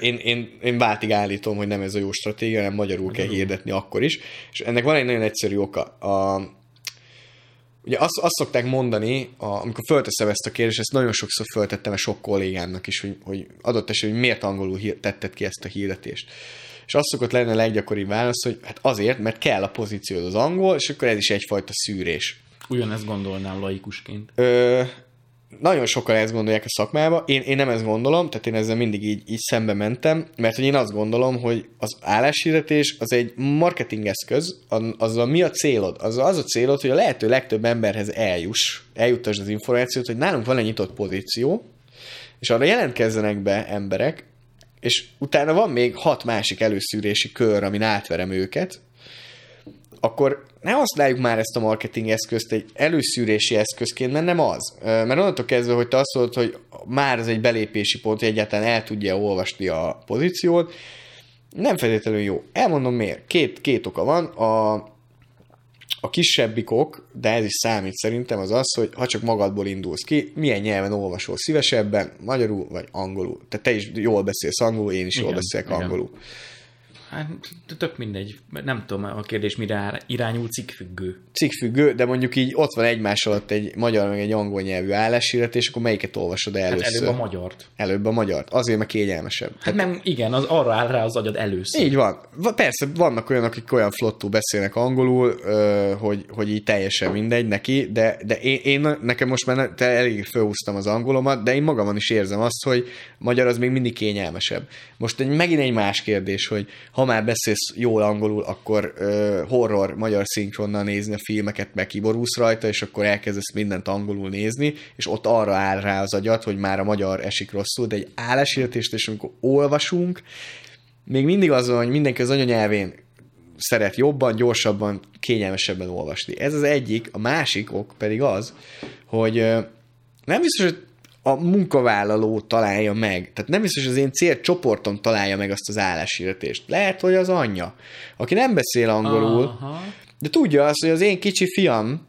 Én, én, én váltig állítom, hogy nem ez a jó stratégia, hanem magyarul, magyarul. kell hirdetni akkor is. És ennek van egy nagyon egyszerű oka. A, Ugye azt, azt szokták mondani, a, amikor fölteszem ezt a kérdést, ezt nagyon sokszor föltettem a sok kollégámnak is, hogy, hogy adott esetben, hogy miért angolul hír, tetted ki ezt a hirdetést. És azt szokott lenni a leggyakoribb válasz, hogy hát azért, mert kell a pozíciód az angol, és akkor ez is egyfajta szűrés. Ugyanezt gondolnám laikusként. Ö, nagyon sokan ezt gondolják a szakmába, én, én nem ezt gondolom, tehát én ezzel mindig így, így szembe mentem, mert hogy én azt gondolom, hogy az álláshirdetés az egy marketing eszköz, az a mi a célod? Az, az a célod, hogy a lehető legtöbb emberhez eljuss, eljuttasd az információt, hogy nálunk van egy nyitott pozíció, és arra jelentkezzenek be emberek, és utána van még hat másik előszűrési kör, amin átverem őket, akkor ne használjuk már ezt a marketing eszközt egy előszűrési eszközként, mert nem az. Mert onnantól kezdve, hogy te azt mondod, hogy már ez egy belépési pont, hogy egyáltalán el tudja olvasni a pozíciót, nem feltétlenül jó. Elmondom miért. Két, két oka van. A, a kisebbik ok, de ez is számít szerintem, az az, hogy ha csak magadból indulsz ki, milyen nyelven olvasol szívesebben, magyarul vagy angolul. Tehát te is jól beszélsz angolul, én is igen, jól beszélek igen. angolul. Hát tök mindegy, nem tudom a kérdés mire irányul, cikkfüggő. Cikkfüggő, de mondjuk így ott van egymás alatt egy magyar meg egy angol nyelvű állásírat, és akkor melyiket olvasod el először? Hát előbb a magyart. Előbb a magyart, azért mert kényelmesebb. Hát, hát nem, igen, az arra áll rá az agyad először. Így van. Persze, vannak olyanok, akik olyan flottú beszélnek angolul, hogy, hogy így teljesen mindegy neki, de, de én, én nekem most már te elég felhúztam az angolomat, de én magamon is érzem azt, hogy magyar az még mindig kényelmesebb. Most egy, megint egy más kérdés, hogy ha már beszélsz jól angolul, akkor uh, horror magyar szinkronnal nézni a filmeket, meg kiborúsz rajta, és akkor elkezdesz mindent angolul nézni, és ott arra áll rá az agyat, hogy már a magyar esik rosszul, de egy álláshirdetést, és amikor olvasunk, még mindig az van, hogy mindenki az anyanyelvén szeret jobban, gyorsabban, kényelmesebben olvasni. Ez az egyik, a másik ok pedig az, hogy nem biztos, hogy a munkavállaló találja meg. Tehát nem biztos, hogy az én célcsoportom találja meg azt az álláshirdetést. Lehet, hogy az anyja, aki nem beszél angolul, Aha. de tudja azt, hogy az én kicsi fiam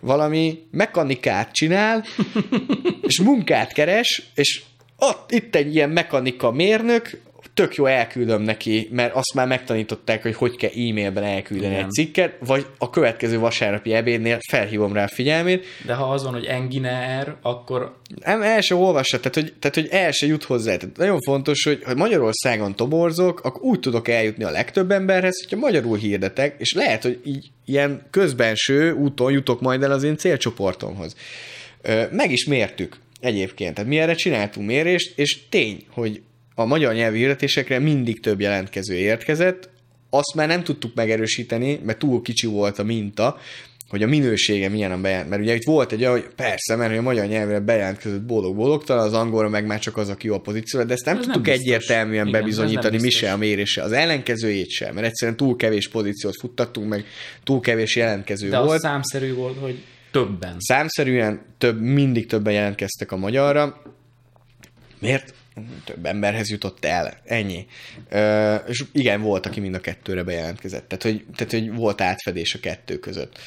valami mechanikát csinál, és munkát keres, és ott itt egy ilyen mechanika mérnök, tök jó elküldöm neki, mert azt már megtanították, hogy hogy kell e-mailben elküldeni Igen. egy cikket, vagy a következő vasárnapi ebédnél felhívom rá a figyelmét. De ha az van, hogy enginer, akkor... Nem, el se olvassa, tehát hogy, tehát, hogy el se jut hozzá. Tehát nagyon fontos, hogy ha Magyarországon toborzok, akkor úgy tudok eljutni a legtöbb emberhez, hogyha magyarul hirdetek, és lehet, hogy így ilyen közbenső úton jutok majd el az én célcsoportomhoz. Meg is mértük egyébként. Tehát mi erre csináltunk mérést, és tény, hogy a magyar nyelvi hirdetésekre mindig több jelentkező érkezett, azt már nem tudtuk megerősíteni, mert túl kicsi volt a minta, hogy a minősége milyen a bejelent. Mert ugye itt volt egy olyan, hogy persze, mert hogy a magyar nyelvre bejelentkezett boldog-boldogtalan, az angolra meg már csak az, aki jó a pozíció, de ezt nem Ez tudtuk nem biztos. egyértelműen Igen, bebizonyítani, mi se a mérése. Az ellenkezőjét sem, mert egyszerűen túl kevés pozíciót futtattunk, meg túl kevés jelentkező De volt. az számszerű volt, hogy többen. Számszerűen több, mindig többen jelentkeztek a magyarra. Miért? Több emberhez jutott el. Ennyi. Ö, és igen, volt, aki mind a kettőre bejelentkezett. Tehát hogy, tehát, hogy volt átfedés a kettő között.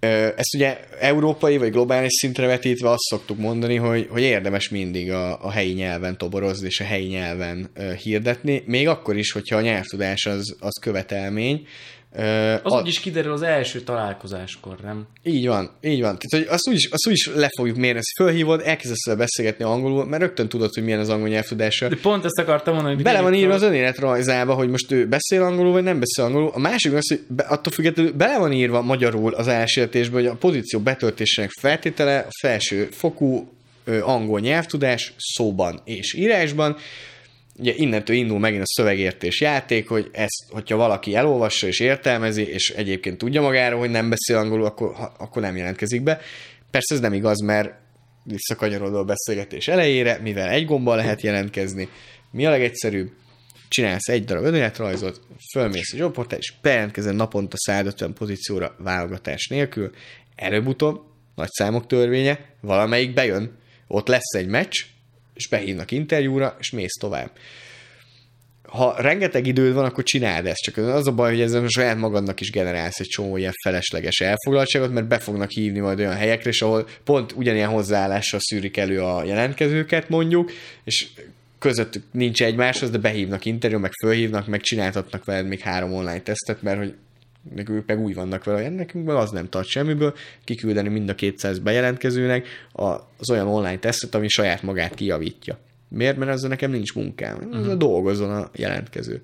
Ö, Ezt ugye európai vagy globális szintre vetítve azt szoktuk mondani, hogy, hogy érdemes mindig a, a helyi nyelven toborozni és a helyi nyelven ö, hirdetni, még akkor is, hogyha a nyelvtudás az, az követelmény. Az a- úgy is kiderül az első találkozáskor, nem? így van, így van. Tehát, hogy azt úgyis, azt úgyis le fogjuk mérni, ezt fölhívod, elkezdesz vele beszélgetni angolul, mert rögtön tudod, hogy milyen az angol nyelvtudása. De pont ezt akartam mondani, hogy Bele van írva az önéletrajzába, hogy most ő beszél angolul, vagy nem beszél angolul. A másik az, hogy be, attól függetlenül bele van írva magyarul az elsértésben, hogy a pozíció betöltésének feltétele a felső fokú ö, angol nyelvtudás szóban és írásban. Ugye innentől indul megint a szövegértés játék, hogy ezt, hogyha valaki elolvassa és értelmezi, és egyébként tudja magáról, hogy nem beszél angolul, akkor, ha, akkor nem jelentkezik be. Persze ez nem igaz, mert visszakanyarodva a beszélgetés elejére, mivel egy gombbal lehet jelentkezni. Mi a legegyszerűbb? Csinálsz egy darab önéletrajzot, fölmész a jobportál, és bejelentkezel naponta 150 pozícióra válogatás nélkül. Előbb-utóbb, nagy számok törvénye, valamelyik bejön, ott lesz egy meccs, és behívnak interjúra, és mész tovább. Ha rengeteg időd van, akkor csináld ezt, csak az a baj, hogy ezzel saját magadnak is generálsz egy csomó ilyen felesleges elfoglaltságot, mert be fognak hívni majd olyan helyekre, és ahol pont ugyanilyen hozzáállással szűrik elő a jelentkezőket mondjuk, és közöttük nincs egymáshoz, de behívnak interjú, meg fölhívnak, meg csináltatnak veled még három online tesztet, mert hogy ők meg úgy vannak vele, hogy nekünk meg az nem tart semmiből, kiküldeni mind a 200 bejelentkezőnek az olyan online tesztet, ami saját magát kijavítja. Miért? Mert ezzel nekem nincs munkám. Uh-huh. Dolgozzon a jelentkező.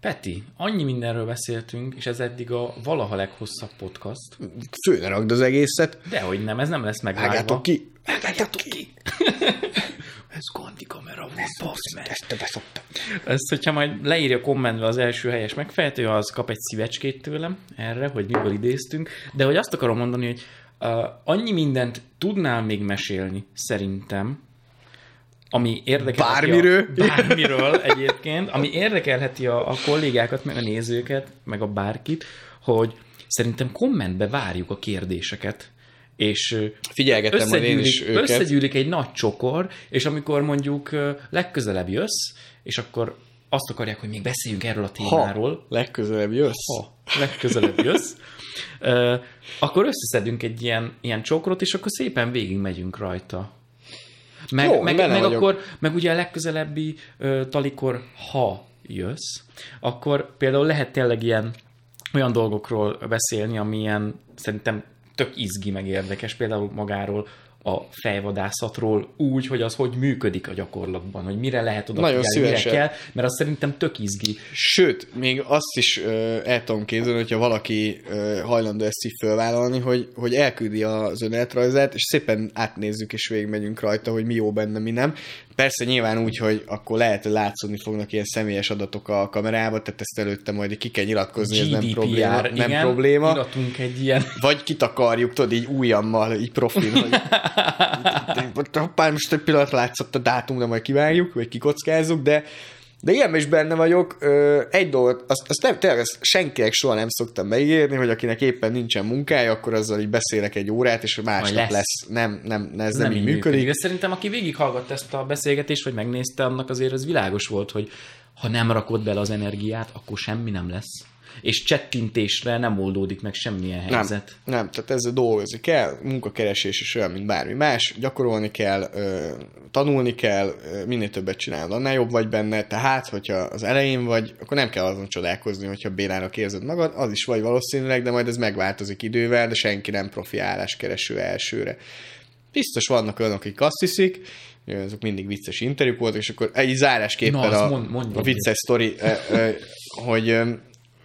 Peti, annyi mindenről beszéltünk, és ez eddig a valaha leghosszabb podcast. Főne rakd az egészet, Dehogy nem, ez nem lesz megvágva. vágjátok ki. Vágjátok ki! ez gondi kamera volt, basz meg. Ezt te beszoptad. Ezt, hogyha majd leírja kommentbe az első helyes megfejtő, az kap egy szívecskét tőlem erre, hogy miből idéztünk. De hogy azt akarom mondani, hogy uh, annyi mindent tudnál még mesélni, szerintem, ami érdekelheti Bármiről? A, bármiről egyébként, ami érdekelheti a, a kollégákat, meg a nézőket, meg a bárkit, hogy szerintem kommentbe várjuk a kérdéseket, és ö, Figyelgettem majd én is őket. összegyűlik egy nagy csokor, és amikor mondjuk legközelebb jössz, és akkor azt akarják, hogy még beszéljünk erről a témáról, Ha legközelebb jössz. ha legközelebb jössz, akkor összeszedünk egy ilyen, ilyen csokrot, és akkor szépen végig megyünk rajta. Meg, Jó, meg, meg vagyok. akkor, meg ugye a legközelebbi ö, talikor, ha jössz, akkor például lehet tényleg ilyen olyan dolgokról beszélni, ami ilyen szerintem tök izgi, meg érdekes, például magáról a fejvadászatról úgy, hogy az hogy működik a gyakorlatban, hogy mire lehet oda Nagyon figyelni, mire kell, mert az szerintem tök izgi. Sőt, még azt is ö, el tudom képzelni, hogyha valaki ö, hajlandó ezt így fölvállalni, hogy, hogy elküldi az önéletrajzát, és szépen átnézzük és végigmegyünk rajta, hogy mi jó benne, mi nem. Persze nyilván úgy, hogy akkor lehet, hogy látszódni fognak ilyen személyes adatok a kamerába, tehát ezt előtte majd ki kell nyilatkozni, ez nem GDPR, probléma. Nem igen, probléma. iratunk egy ilyen Vagy kitakarjuk, tudod, így ujjammal, így profil, hogy hoppá, most egy pillanat látszott a dátum, de majd kivágjuk, vagy kikockázzuk, de de ilyen is benne vagyok. Ö, egy dolgot, azt, azt nem, tényleg ezt senkinek soha nem szoktam megírni, hogy akinek éppen nincsen munkája, akkor azzal így beszélek egy órát, és másnap lesz. lesz. Nem, nem, ez nem, nem így működik. De szerintem, aki végighallgatta ezt a beszélgetést, vagy megnézte, annak azért az világos volt, hogy ha nem rakod bele az energiát, akkor semmi nem lesz. És csettintésre nem oldódik meg semmilyen Nem, helyzet. nem, tehát ezzel dolgozni kell, munkakeresés is olyan, mint bármi más, gyakorolni kell, tanulni kell, minél többet csinálod, annál jobb vagy benne, tehát, hogyha az elején vagy, akkor nem kell azon csodálkozni, hogyha bénának érzed magad, az is vagy valószínűleg, de majd ez megváltozik idővel, de senki nem profi álláskereső elsőre. Biztos vannak olyanok, akik azt hiszik, azok mindig vicces interjúk voltak, és akkor egy zárásképpen Na, a, mond- a vicces sztori, hogy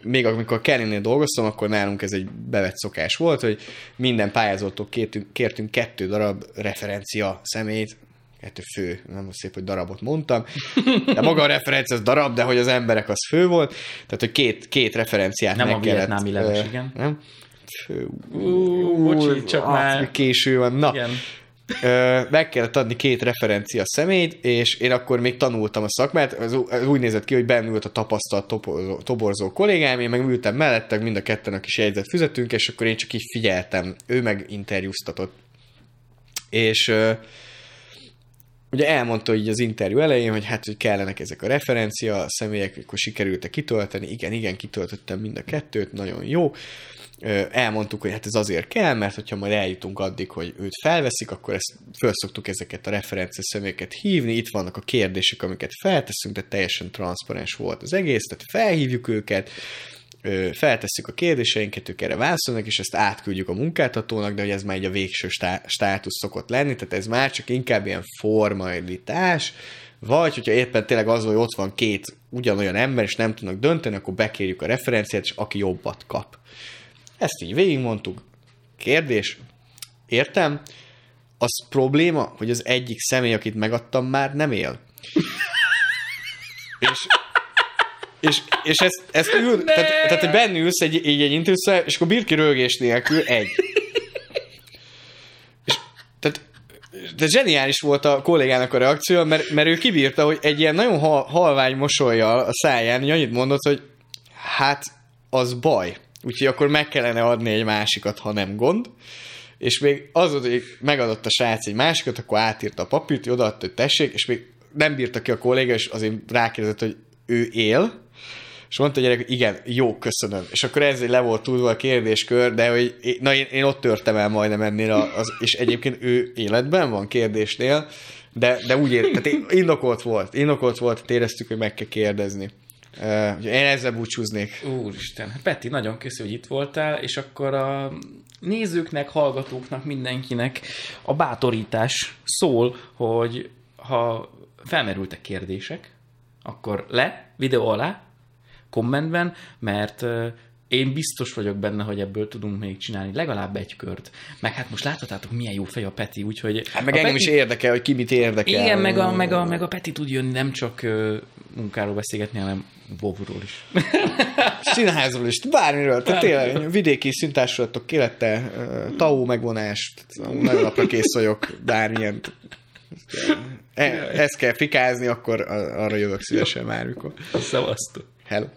még amikor Kellynél dolgoztam, akkor nálunk ez egy bevett szokás volt, hogy minden pályázótól kértünk, kértünk kettő darab referencia szemét, hát fő, nem szép, hogy darabot mondtam, de maga a referencia az darab, de hogy az emberek az fő volt, tehát hogy két, két referenciát Nem meg a kellett, vietnámi leves, igen. Nem? Fő, Ú, bocsi, csak ah, már. Késő van. Na, Igen. Ö, meg kellett adni két referencia személyt, és én akkor még tanultam a szakmát, az, úgy nézett ki, hogy benn a tapasztalt toborzó, toborzó kollégám, én meg ültem mellettek, mind a ketten a kis jegyzett füzetünk, és akkor én csak így figyeltem, ő meg interjúztatott. És ugye elmondta így az interjú elején, hogy hát, hogy kellenek ezek a referencia személyek, akkor sikerült kitölteni, igen, igen, kitöltöttem mind a kettőt, nagyon jó. Elmondtuk, hogy hát ez azért kell, mert hogyha majd eljutunk addig, hogy őt felveszik, akkor ezt föl szoktuk ezeket a referencia személyeket hívni, itt vannak a kérdések, amiket felteszünk, de teljesen transzparens volt az egész, tehát felhívjuk őket, feltesszük a kérdéseinket, ők erre válaszolnak, és ezt átküldjük a munkáltatónak, de hogy ez már egy a végső stá- státusz szokott lenni, tehát ez már csak inkább ilyen formalitás, vagy hogyha éppen tényleg az, hogy ott van két ugyanolyan ember, és nem tudnak dönteni, akkor bekérjük a referenciát, és aki jobbat kap. Ezt így végigmondtuk. Kérdés, értem, az probléma, hogy az egyik személy, akit megadtam, már nem él. és és, és ezt, ezt ül, tehát, tehát, hogy benne ülsz egy, így egy interjúszal, és akkor birki rögés nélkül egy. És, tehát, de zseniális volt a kollégának a reakció, mert, mert ő kibírta, hogy egy ilyen nagyon hal, halvány mosolyjal a száján hogy annyit mondott, hogy hát az baj. Úgyhogy akkor meg kellene adni egy másikat, ha nem gond. És még az hogy megadott a srác egy másikat, akkor átírta a papírt, odaadta, hogy tessék, és még nem bírta ki a kolléga, és azért rákérdezett, hogy ő él, és mondta a gyerek, hogy igen, jó, köszönöm. És akkor ez le volt tudva a kérdéskör, de hogy na én, én ott törtem el majdnem ennél, az, és egyébként ő életben van kérdésnél, de, de úgy ér, tehát indokolt volt, indokolt volt, éreztük, hogy meg kell kérdezni. Uh, én ezzel búcsúznék. Úristen, Peti, nagyon köszi, hogy itt voltál, és akkor a nézőknek, hallgatóknak, mindenkinek a bátorítás szól, hogy ha felmerültek kérdések, akkor le, videó alá, kommentben, mert én biztos vagyok benne, hogy ebből tudunk még csinálni legalább egy kört. Meg hát most láthatátok, milyen jó fej a Peti, úgyhogy... Hát meg engem Peti... is érdekel, hogy ki mit érdekel. Igen, meg a, meg, a, meg a Peti tud jönni nem csak munkáról beszélgetni, hanem Vovról is. Színházról is, bármiről. Tehát tényleg vidéki szintársadtok élete, ö, tau megvonás, nagyon napra kész vagyok, bármilyen. E- ezt kell fikázni, akkor arra jövök szívesen bármikor. Szevasztok! Hello.